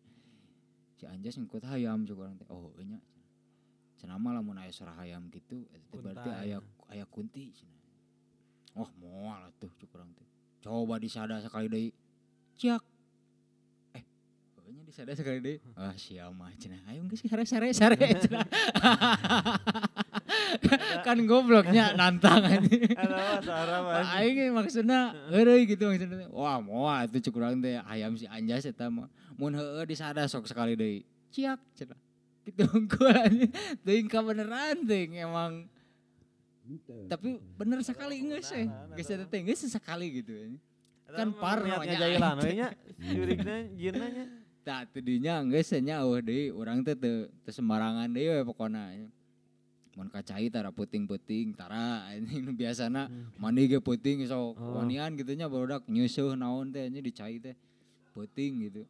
Si Anjas ngukut hayam si urang teh. Oh, nya. Cenah mah lamun aya suara hayam gitu, itu berarti Kuntai. aya aya kunti cenah. Oh, moal atuh cuk urang teh. Coba disada sekali deui. Ciak. Pokoknya disada sekali deui. Ah, sia mah cenah. Ayo geus sare sare sare cenah. kan gobloknya nantang anjing. Pak aing ge maksudna heureuy gitu maksudna. Wah, moal atuh cuk urang teh hayam si Anjas eta mah. Mun heueuh disada sok sekali deui. Ciak cenah. Gitu unggul anjing. Teuing ka beneran teuing emang tapi bener sekali geus eh. Geus eta teh geus sekali gitu anjing. kan parno nya nya. jailan we nya. Jurigna jinna nya. Tak tadinya nya eueuh deui urang teh teu teu sembarangan deui we pokona. Mun kacai tara puting-puting tara anjing nu *laughs* biasana mandi ge puting sok Oh. wanian gitu nya barudak nyeusuh naon teh nya dicai teh puting gitu.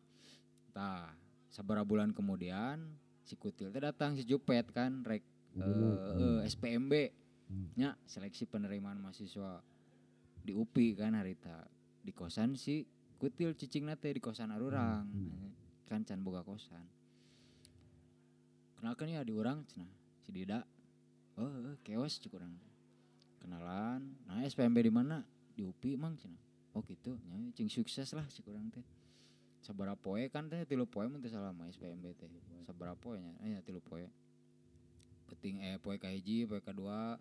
Tah, sabaraha bulan kemudian si Kutil teh datang si Jupet kan rek eh, eh, SPMB Hmm. nya seleksi penerimaan mahasiswa di UPI kan harita di kosan si Kutil cicing teh di kosan arurang Hmm. Kan can boga kosan. Kenalkan ya di orang cenah. Si Dida. Oh eh, keos cik urang. Kenalan. Nah SPMB di mana? Di UPI mang cenah. Oh gitu. Nya cing sukses lah cik urang teh. Sabaraha poe kan teh tilu poe mun teu salah mah SPMB teh. Sabaraha poe nya aya tilu poe. Penting eh poe kahiji poe kadua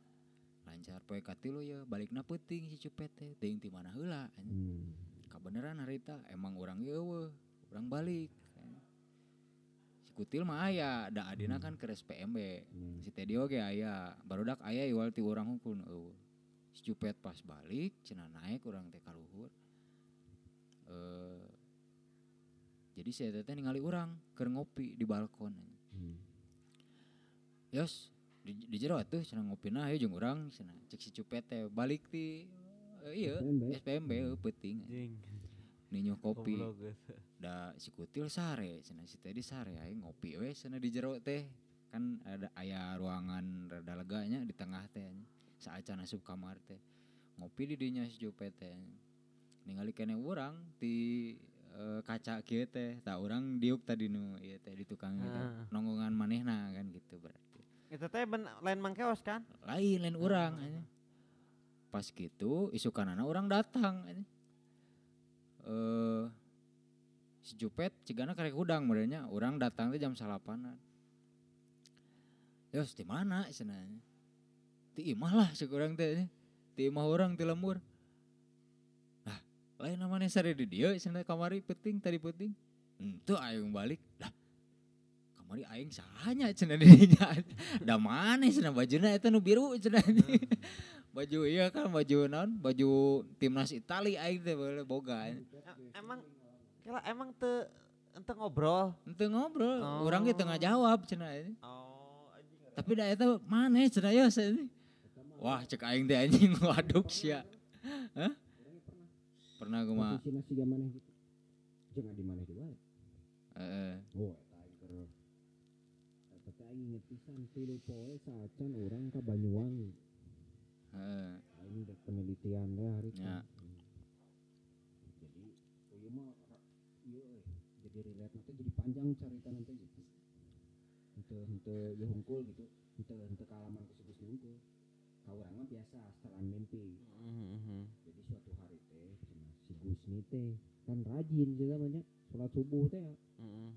lancar poe katilu ya. Balikna penting si Cupet teh. Teuing ti mana heula anjing Hmm. kabeneran harita emang orang ieu orang balik si kutil mah aya da adina kan ke SPMB Hmm. si Teddy oge aya barudak aya iwal ti urang hungkul eueuh si Cupet pas balik cenah naik urang teh ka luhur eh jadi si Eta teh ningali urang keur ngopi di balkon Hmm. Yos, di, di jero atuh cenah ngopina ayo jeung urang cenah cek si Cupet teh balik ti eh, ieu SPMB. SPMB heuh peuting Jing. ninyo kopi Goblok. Da si kutil sare cenah si teh di sare aing ngopi we cenah di jero teh. Kan ada aya ruangan rada leganya di tengah teh saacan asup kamar teh. Ngopi di dinya si Jupet teh ningali kene urang di eh, kaca kieu teh tak urang diuk tadi nu ieu teh di tukang gitu Ah. nonggongan manehna kan gitu berarti. Itu teh lain mangkeos kan? lain lain orang anjing. pas gitu isu kanana orang datang eh si Jupet cigana karek udang modelnya. Orang datang teh jam salapanan. Yos di mana cenah ti imah lah si urang teh ti imah orang ti lembur. Lah lain namanya sare di dieu cenah kamari penting tadi penting Henteu aing balik. Lah kamari aing sahanya cenah dinya *laughs* da mana cenah bajuna eta nu biru cenah *laughs* baju iya kan baju naon? Baju timnas Itali aing teh boga. Emang kira emang teu ente ngobrol. ente ngobrol Oh. orang ge tengah jawab cenah ini Oh, anjing. tapi da eta mana cenah ya ini wah cek aing teh anjing *laughs* waduk sia Hah? pernah gue mah Posisi nasi mana gitu. Jangan di mana juga. eh, Oh, eta aing inget pisan tilu poe saacan urang ka Banyuwangi. eh, Aing penelitian deh hari itu. Ya. Jadi, iya mah. Jadi relate nanti jadi panjang cerita nanti gitu. Henteu henteu ya hungkul gitu. Henteu henteu kalaman ke geus hungkul. Kau orang mah biasa setelan mimpi. Mhm. Jadi suatu hari teh si Gusni teh kan rajin juga banyak sholat subuh teh Mhm.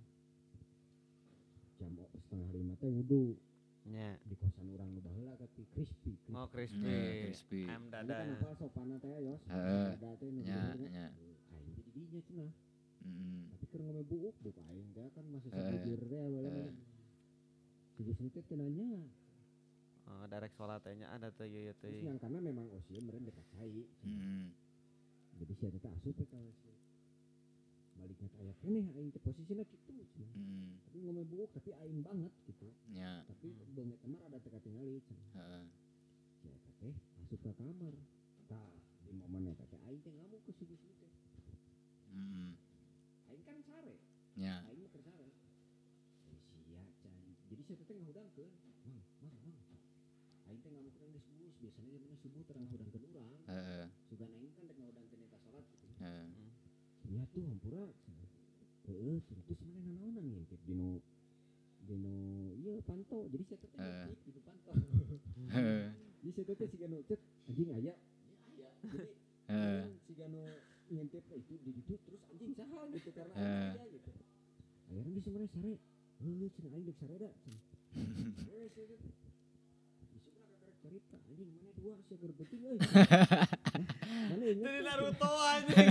jam setengah lima teh wudhu Nya. di kosan orang nu baheula tapi crispy. crispy. Oh, crispy. crispy. Ayam Ini dada. kan apa sopana teh yos. Heeh. Dada teh Nya, bener, nya. Aing jadi dinya cenah. Mm. Tapi keur ngome buuk buka aing teh kan masih Eh, sabujur teh bae. eh. Si Gusni teh teu nanya. Oh, direct sholat teh nya ada teh ieu Terus teh. yang karena memang usia meren dekat cai. Mm. Jadi si eta teh asup teh ka WC. Baliknya kayak keneh aing teh posisinya kitu. cenah. Mm. Tapi ngome buuk tapi aing banget gitu. Nya. Tapi banget emang ada teka tinggali. Heeh. Si teh asup ke kamar. Tah di momen eta teh aing teh ngamuk ke si teh. Mm. Aing kan sare. Nya. Aing mah keur sare. Eh, sia cai. Jadi si eta teh ngahudangkeun. Mang, mang, mang. Aing teh ngamuk urang geus bus. Biasana dia mana subuh terang hudangkeun urang. Heeh. Sugan aing kan rek ngahudangkeun eta salat gitu. Heeh. Ya tuh hampura. Heeh, terus mana nanaonan ngintip dino dino iya panto. Jadi saya teh Eh. ngintip di panto. Heeh. Jadi saya teh siga nu cek anjing aya. Aya. Jadi Heeh. kan siga nu ngintip itu di ditu terus anjing saha gitu karena Eh. aya gitu. Akhirnya mana sare. Heuh cenah aing dek sare da. cenah. *laughs* Eh, saya teh. Di sebelah kakak cerita anjing mana dua sih keur penting euy. *laughs* Mana Dari Naruto *laughs* anjing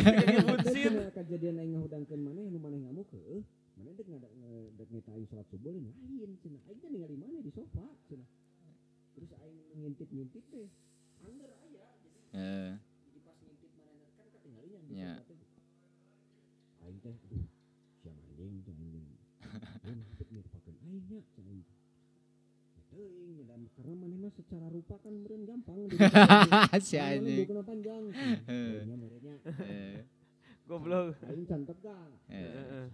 jadi kejadian aing ngahudangkeun maneh nu maneh ngamuk heuh. Maneh dek ngada dek ngeta aing salat subuh lain lain cenah. Aing teh ningali maneh di sofa cenah. Terus aing ngintip-ngintip teh. Angger aya jadi Heeh. jadi pas ngintip maneh kan ketinggalinya di Nya. teh. Aing teh aduh siang anjing tuh anjing. Aing nya aing. Teuing dan karena maneh mah secara rupa kan meureun gampang. Si anjing. Bukan panjang. Nya merenya. Goblok. Aing. Heeh.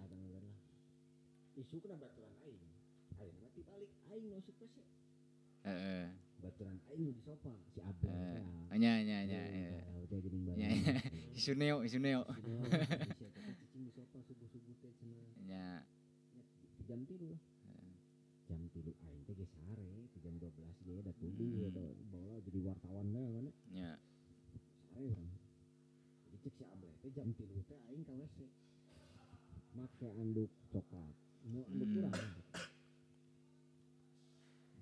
Isu kena baturan aing. Aing mati balik aing masuk Heeh. baturan aing di sofa si Abel. Ya. Nya nya nya. Iya. teh geuning bareng. Isuneo, isuneo. Si Neo. Nya. Nya, *laughs* di Jam tilu lah. Jam tilu aing teh geus sare, jam 12 ge da tubuh Hmm. da bola jadi wartawan lah kan. Nya. Sare urang. Jadi cek si Abel teh jam tilu teh aing ka WC. Make anduk coklat. Nu anduk Hmm. urang.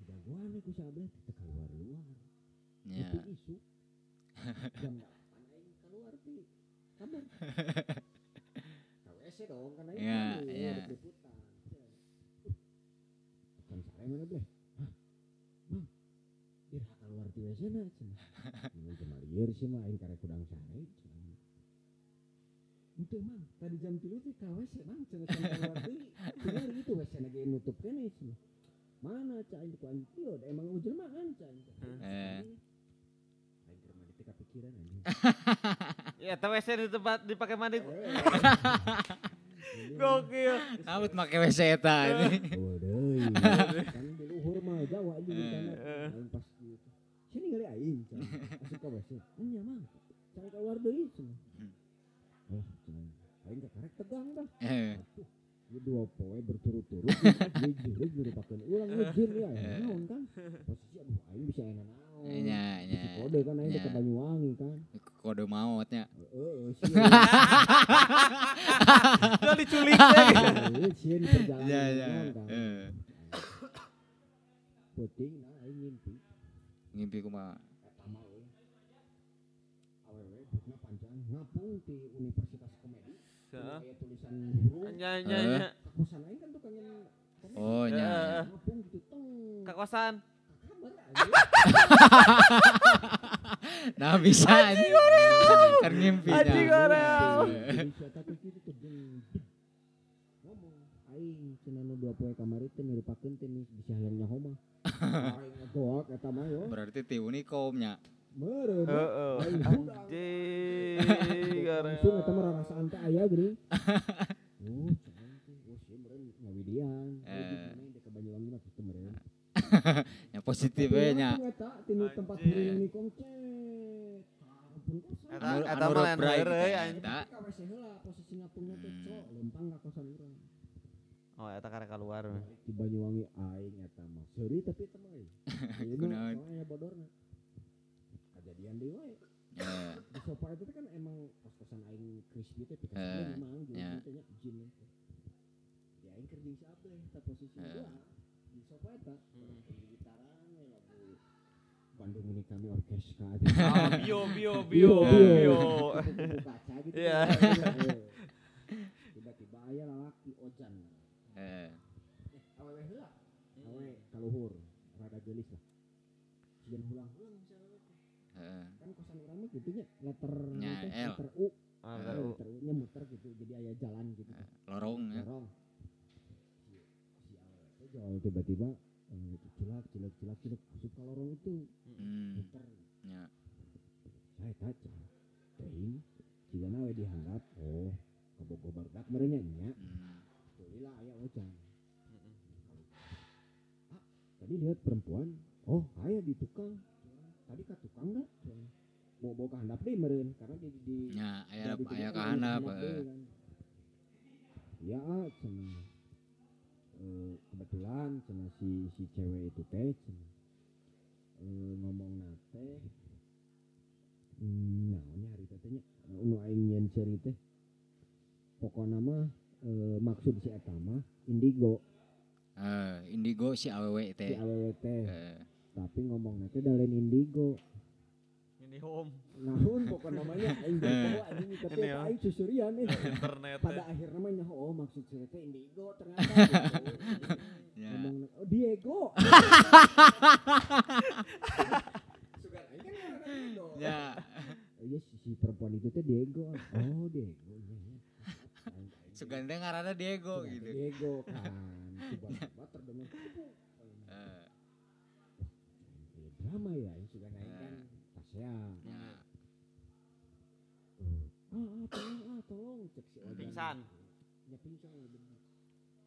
Jagoan ku si Abel teh keluar luar. Nya. Itu isu. *laughs* Jam 8 aing keluar ti kamar. Ka WC dong kan. Iya, keluar, iya. rek liputan. Kan sare mana bleh? Hah? Bang. Dir keluar ti WC na cenah. Ini cuma lieur sih mah aing karek kudang sare. Itu mang, tadi jam tilu teh ka WC mang cenah cenah keluar deui. Bener itu WC na ge nutup kene cenah. Mana cah aing ku anjing ieu emang ujul mah kan cah kepikiran anjing. Ya, tapi WC di tempat dipakai mandi. Gokil. Awet make WC eta ini. Oh deui. Kan di luhur mah Jawa aja di sana. Eh. Aing pas gitu. Sini ngali aing. Asup ka WC. Nya mang. Cari keluar deui. Hmm. Oh. Aing ka karek tegang dah. Eh. Ini dua poe berturut-turut. Jujur pakeun ulang ngejin ya. Eh. Naon kan? Posisi aduh aing bisa enak naon. Nya, nya. Si kode kan teh ke Nya. Banyuwangi kan. Kode mautnya. Heeh. *laughs* Udah diculik. Heeh, sieun di perjalanan. Nya. naon kan. Eh. Penting nah aing ngimpi. Ngimpi kumaha? Euy. Awewe buukna panjang ngapung di Universitas Komedi. Heeh. Tulisan huruf. Nya nya Eh. nya. Kosan aing kan tukang komedi. Oh, nya. nya. *laughs* Nah bisa anjing. Kan ngimpinya. Anjing jeung ngomong aing cenah nu dua poe kamari teh nirupakeun teh nih bisa hayangnya homa. Aing ngegoak eta mah yo. *laughs* Berarti ti unikomnya. Meureun. Heeh. Anjing. Langsung eta mah rarasaan teh aya geuning. Oh, cenah teh. Oh, sih meureun ngawidian. Eh. Banyuwangi mah kitu meureun. *laughs* Yang positif we nya. Eta tempat mah lain heureuy anjing. Teh Hmm. cok lempang ka kosan urang. Oh, eta karek keluar. Di Banyuwangi aing eta mah. Seuri tapi eta mah. euy. *laughs* Ini Kunaon? soalnya bodorna. bayan deui wae. Eh, Di sofa itu kan emang kos-kosan aing crispy teh memang gitu ya. teh jin. Ya aing jeung si Abdeh eta posisi Eh. Sofa eta. Hmm. Gitaran we lagu Bandung ini kami orkeska Ah, bio bio bio Bio, bio. bio. Kupu-kupu kaca gitu. Iya. Tiba-tiba aya lalaki ojan. eh, awewe heula. Awe kaluhur, rada geulis lah. Sieun hulang-hulang misalnya eh, kan kosan urang mah gitu nya letter L. letter U, Ah, letter U nya muter gitu jadi aya jalan gitu. eh, lorong ya. Lorong. Jual tiba-tiba eh, cilak cilak cilak cilak masuk ke lorong itu muter. ya. Saya kaca. Teuing jika nawe diharap oh kabogo barudak merenya nya Hmm, Tulilah aya ojan. Ah, tadi lihat perempuan, oh aya di tukang. Tadi ke tukang dah. Mau bawa ke handap deh meren karena di di Ya, aya jadi aya kan ka di handap. eh. kan. Ya, ah, Eh, kebetulan cenah si si cewek itu teh cenah. Eh, ngomong nate. Hmm, nah ini hari teh nya. Nu aing nyen ceri teh. Pokoknya mah eh, maksud si eta mah indigo. Eh, indigo si awewe si teh. awewe teh. Eh, tapi ngomong nanti dalen indigo. Ini home namun pokok namanya aing tahu anjing tapi Ini ya. aing susurian nih internet. pada akhir namanya oh maksud saya teh indigo ternyata *laughs* gitu. ya. ngomong oh Diego *laughs* Sugar aing kan Diego. Ya. Oh, iya si, si perempuan itu teh Diego oh Diego iya, iya. Aing- aing- Sugan teh ngaranna Diego gitu. Diego kan *laughs* tiba-tiba terdengar Eh, Eh, drama ya yang suka naik kan Tasya ya. Ah, ah tolong ah tolong cek si Ojan Pingsan. ya pingsan ya bener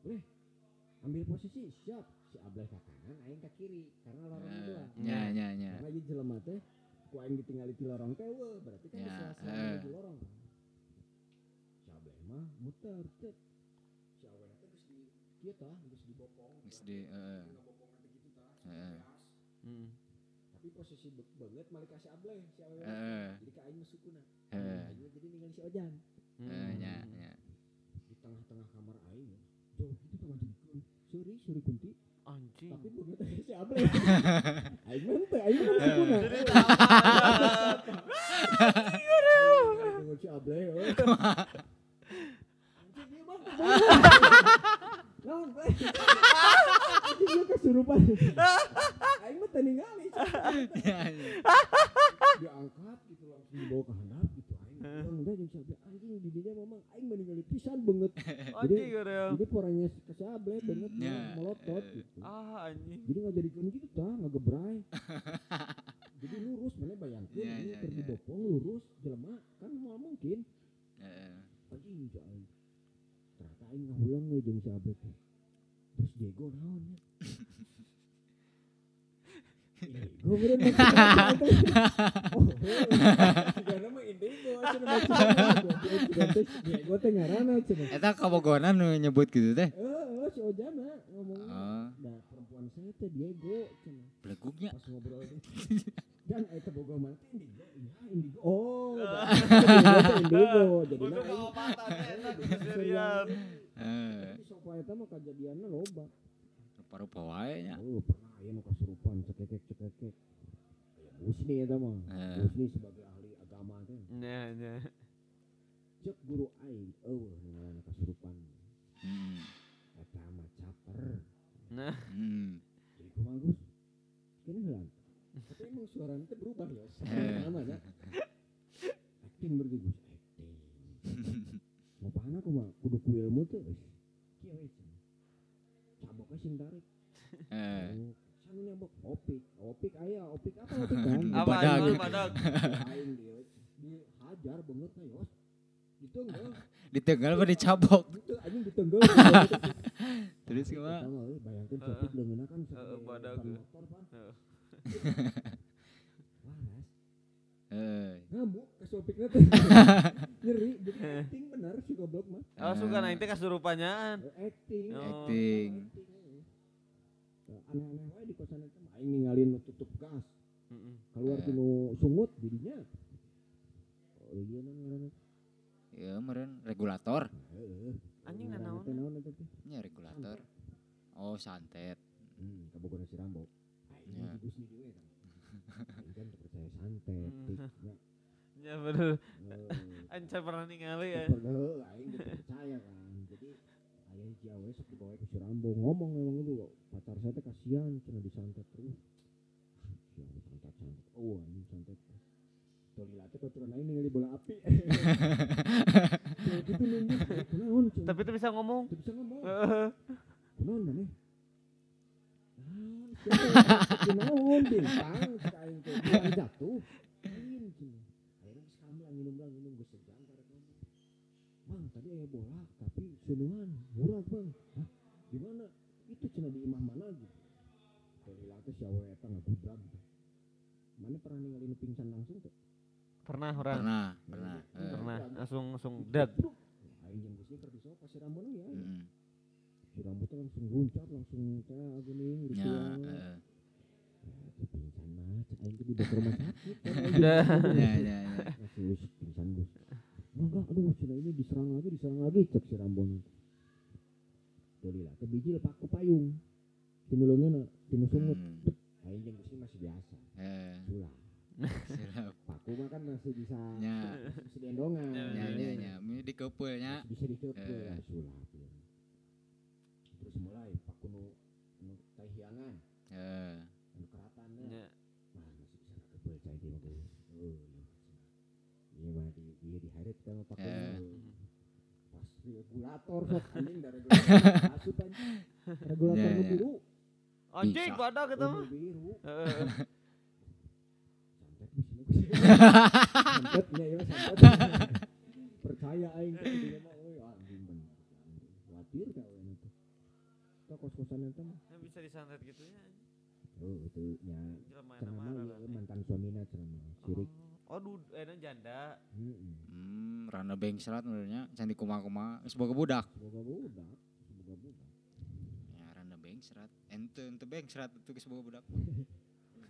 boleh ambil posisi siap si Ablay ke kanan aing ke kiri karena lorong itu lah Eh, Ya, ya, ya. karena ieu jelema teh ku aing ditinggali di lorong teh weh berarti kan Ya, di sela-sela eh. menuju lorong si Ablay mah muter cek si Awen teh geus di kieu tah geus dibopong Geus di heeh. ngebopongan teh gitu tah Heeh. Hmm. tapi posisi be- banget malik ka si Ablay si Awen Heeh. jadi ka aing Heeh. aing jadi ningali si Ojan Eh, ya, ya. di tengah-tengah kamar aing jauh gitu tengah jengkeun sorry sorry kunti Anjing. tapi begitu *laughs* si Ablay *laughs* aing mah teu aing mah sukuna Jadi. Aing si Ablay oh. *laughs* anjing ieu mah bae anjing ieu kesurupan aing mah Ya, ya. diangkat gitu langsung dibawa ke handap gitu aing udah si Ablay anjing di dinya memang aing mah ningali pisan banget udah. jadi poranya ke si Ablay banget melotot gitu Ah anjing. jadi nggak jadi gitu dah nggak gebrai jadi lurus mana bayangkan Ya, ini ya, keur ya. dibopong lurus jelema kan mau mungkin Heeh. anjing si aing ngahulang we jeung si Abed teh terus Diego naon ya *laughs* teh. *laughs* Oh, sigana mah Indigo cenah maksudna. Diego teh ngaranna cenah. Eta kabogonan nu nyebut gitu teh. Heeh, si Ojana ngomong. Oh, Nah, perempuan saya teh Diego cenah. beleguknya. pas ngobrol. *laughs* Dan eta boga mah teh indigo. Iya, indigo. Oh, *laughs* indigo. Jadi nah pengobatan enak Iya, keserian. Eh, eta mah kajadianna loba. rupa-rupa wae nya. Oh, pernah aya nu kasurupan cekekek cekekek. Aya Busni eta mah. Eh. Busni sebagai ahli agama teh. Nya nya. Cek guru aing eueuh ngaranna kasurupan. Hmm. Eta mah caper. Nah, Hmm. Jadi kumaha Gus? Kene heula. Tapi emang suaranya teh berubah ya. *laughs* Eh. Sama ya. Acting berarti Gus, acting. Mau pahana kumaha? Kudu ku ilmu teh. euy. Kieu we. cenah. Caboknya sing tarik. Eh, Sanu nyabok opik. Opik aya, opik apa opik kan? *laughs* apa Badag. anjing badag? Aing dia dihajar banget na yos. Ditenggel, Ditenggal apa dicabok? anjing ditenggel. *laughs* Terus bayangkeun Heeh. opik leungeunna kan Heeh, badag. motor pan panas eh. Ngamuk kesopiknya *laughs* nyeri. Jadi eh. acting benar si goblok mah oh nah. suka eh, oh. Oh, eh. nah itu kasurupanyaan acting. Acting. Aneh-aneh di kosan itu mah aing tutup gas. Keluar iya. tinu sungut jadinya. Oh iya nang meren. Regulator. Anjing nanaon regulator. Oh santet. Hmm kabogoran si rambok Ya bener. eh, Anca pernah ningali ya. Pernah, aing gitu percaya kan. Jadi ayah awe sok dibawa ke si Rambo ngomong memang itu pacar saya teh kasihan cina disantet terus. Rambo santet santet. Oh, ini santet. *laughs* Gitu. Tapi itu bisa ngomong. Bisa ngomong. Kunaon maneh? Kunaon bintang cek aing teh jatuh. Lain cina. Akhirnya geus kamlang minum lang minum geus segan karek. Bang, tadi aya bola tapi sunuhan murah bang. Hah? Di mana? Itu cina di imah mana gitu. Tolila teh si awe eta ngagudang. Mana pernah ningali nu pingsan langsung tuh? Pernah orang. pernah pernah Eh, Pernah. Langsung langsung dead. Aing jeung geus keur disopa si Rambo ya. Si Rambo teh langsung guncap langsung teh geuning nya ritual. eh, pingsan mah cek aing di bawah rumah sakit. Gitu. nya nya. masih wis pingsan gus. Enggak aduh cina ini diserang lagi diserang lagi cek si Rambon. Jadi lah kebiji paku payung. Tinulungnya tinu sungut Hmm, aing geus masih biasa. Eh, sulah. Siap. paku mah kan masih bisa nya masih diendongan Ya, nya nya nya Mi di keupeunya masih bisa dicepet Eh. ya. terus mulai paku nu nu tai hiangan eh nu keratannya Ya. Wah, masih bisa kebel cai mah geus. Oh, iya. Iya mah di di di harit kan pakai Eh. pas regulator sok anjing dari regulator Ya, ya. biru. Anjing pada kita mah. biru. *laughs* Santetnya ya santet. *laughs* Percaya aing teh dia mah euy anjing bener. Khawatir itu. Kos-kosan eta mah. Ya bisa disantet gitu ya. Oh, itu nya marah ieu berarti. mantan suamina cenah mah. Sirik. Oh, dud, eh dan janda. Heeh. hmm rana bengsrat menurutnya can kumaha-kumaha geus boga budak Semoga budak. Semoga budak. ya rana bengsrat ente ente bengsrat itu boga budak *laughs*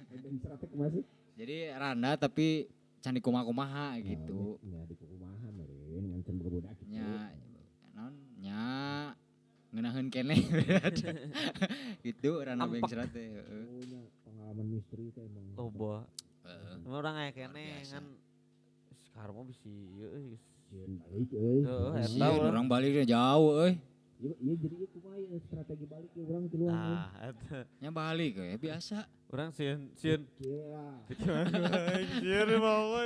Dan strateg masih jadi randa tapi can kumaha-kumaha gitu Ya di kumaha meureun ngan budak gitu. nya naon nya ngeunaheun keneh *laughs* gitu rana Ampak. bengsrat teh heeh. Oh pengalaman misteri teh emang. Loba. Heeh. Emang orang aya Luar kene kan sekarang mah bisa ieu euy. Sieun balik euy. Heeh, urang. orang baliknya jauh euy Iya iya jadi ieu kumaha ieu strategi balik ke urang ti luar. Nah, nya balik we biasa urang sieun sieun Kira. sieun mau.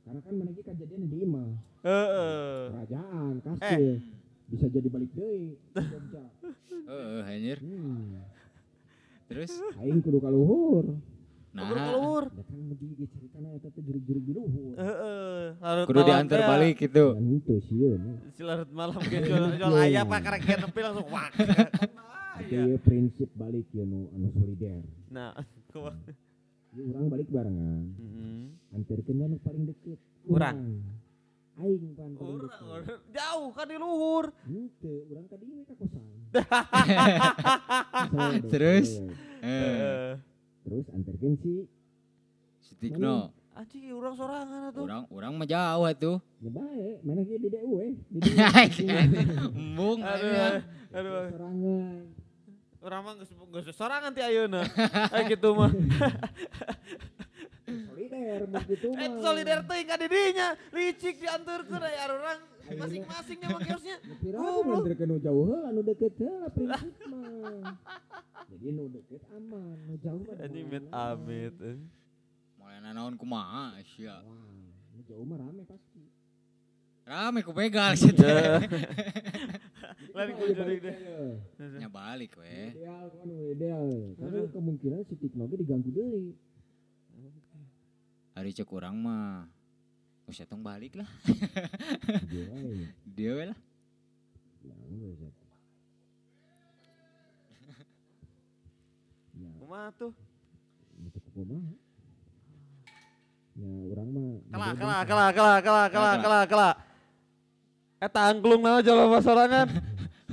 Karena kan mana kejadian di imah. Heeh. Kerajaan Eh. kasih. Bisa jadi balik deui. *laughs* Heeh anjir Hmm. terus Aing kudu ka luhur. nah. Da kan medi ge caritana eta teh jurig-jurig di luhur. Heeh. Larut kudu diantar balik gitu Dan itu sieun. eh. Si larut malam ge jual jual Iya. ayam pak karek nepi langsung wak. *laughs* Tapi Iya. prinsip balik ieu nu anu solider. Nah, *laughs* kumaha? Ieu urang balik barengan. Heeh. Anterkeun nu paling deket. Urang. Aing pan deket. urang. jauh kan di luhur. Henteu, urang ka dieu ka kosan. *laughs* Terus? Eh, eh. Terus anterkeun si si Tikno Anjing urang sorangan atuh. orang orang mah jauh atuh ya bae, mana ge di DU we. Di *laughs* embung Aduh, aduh. Sorangan. Urang mah geus geus sorangan ti ayeuna. Eh gitu mah. *laughs* Solider mun kitu mah. Eh solidar teuing ka didinya, licik diantarkeun aya urang masing-masing nya mah kiosnya. Kira aku nganterkeun nu jauh heula, nu deket heula prinsip mah. Jadi nu deket aman, nu jauh mah. Anjing mit naon. amit. mulai nanaon kumaha sia Wah, nu jauh mah rame pasti. rame ku begal *laughs* sih Ya. Lain ku jadi deh. aja. nya balik we Ideal kan ideal. Karena kemungkinan si Tikno ge diganggu deui. Hari cek urang mah usah tong balik lah Dia lah Kumaha tuh? kumaha? Ya, urang mah Kala ngejebak. kala kala kala kala kala Kala. kala kala. Eta angklung naon jalan mas sorangan.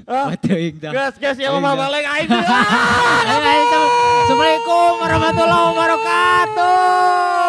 Ah, gas gas ya mama balik aing. *laughs* Ah! Assalamualaikum warahmatullahi wabarakatuh.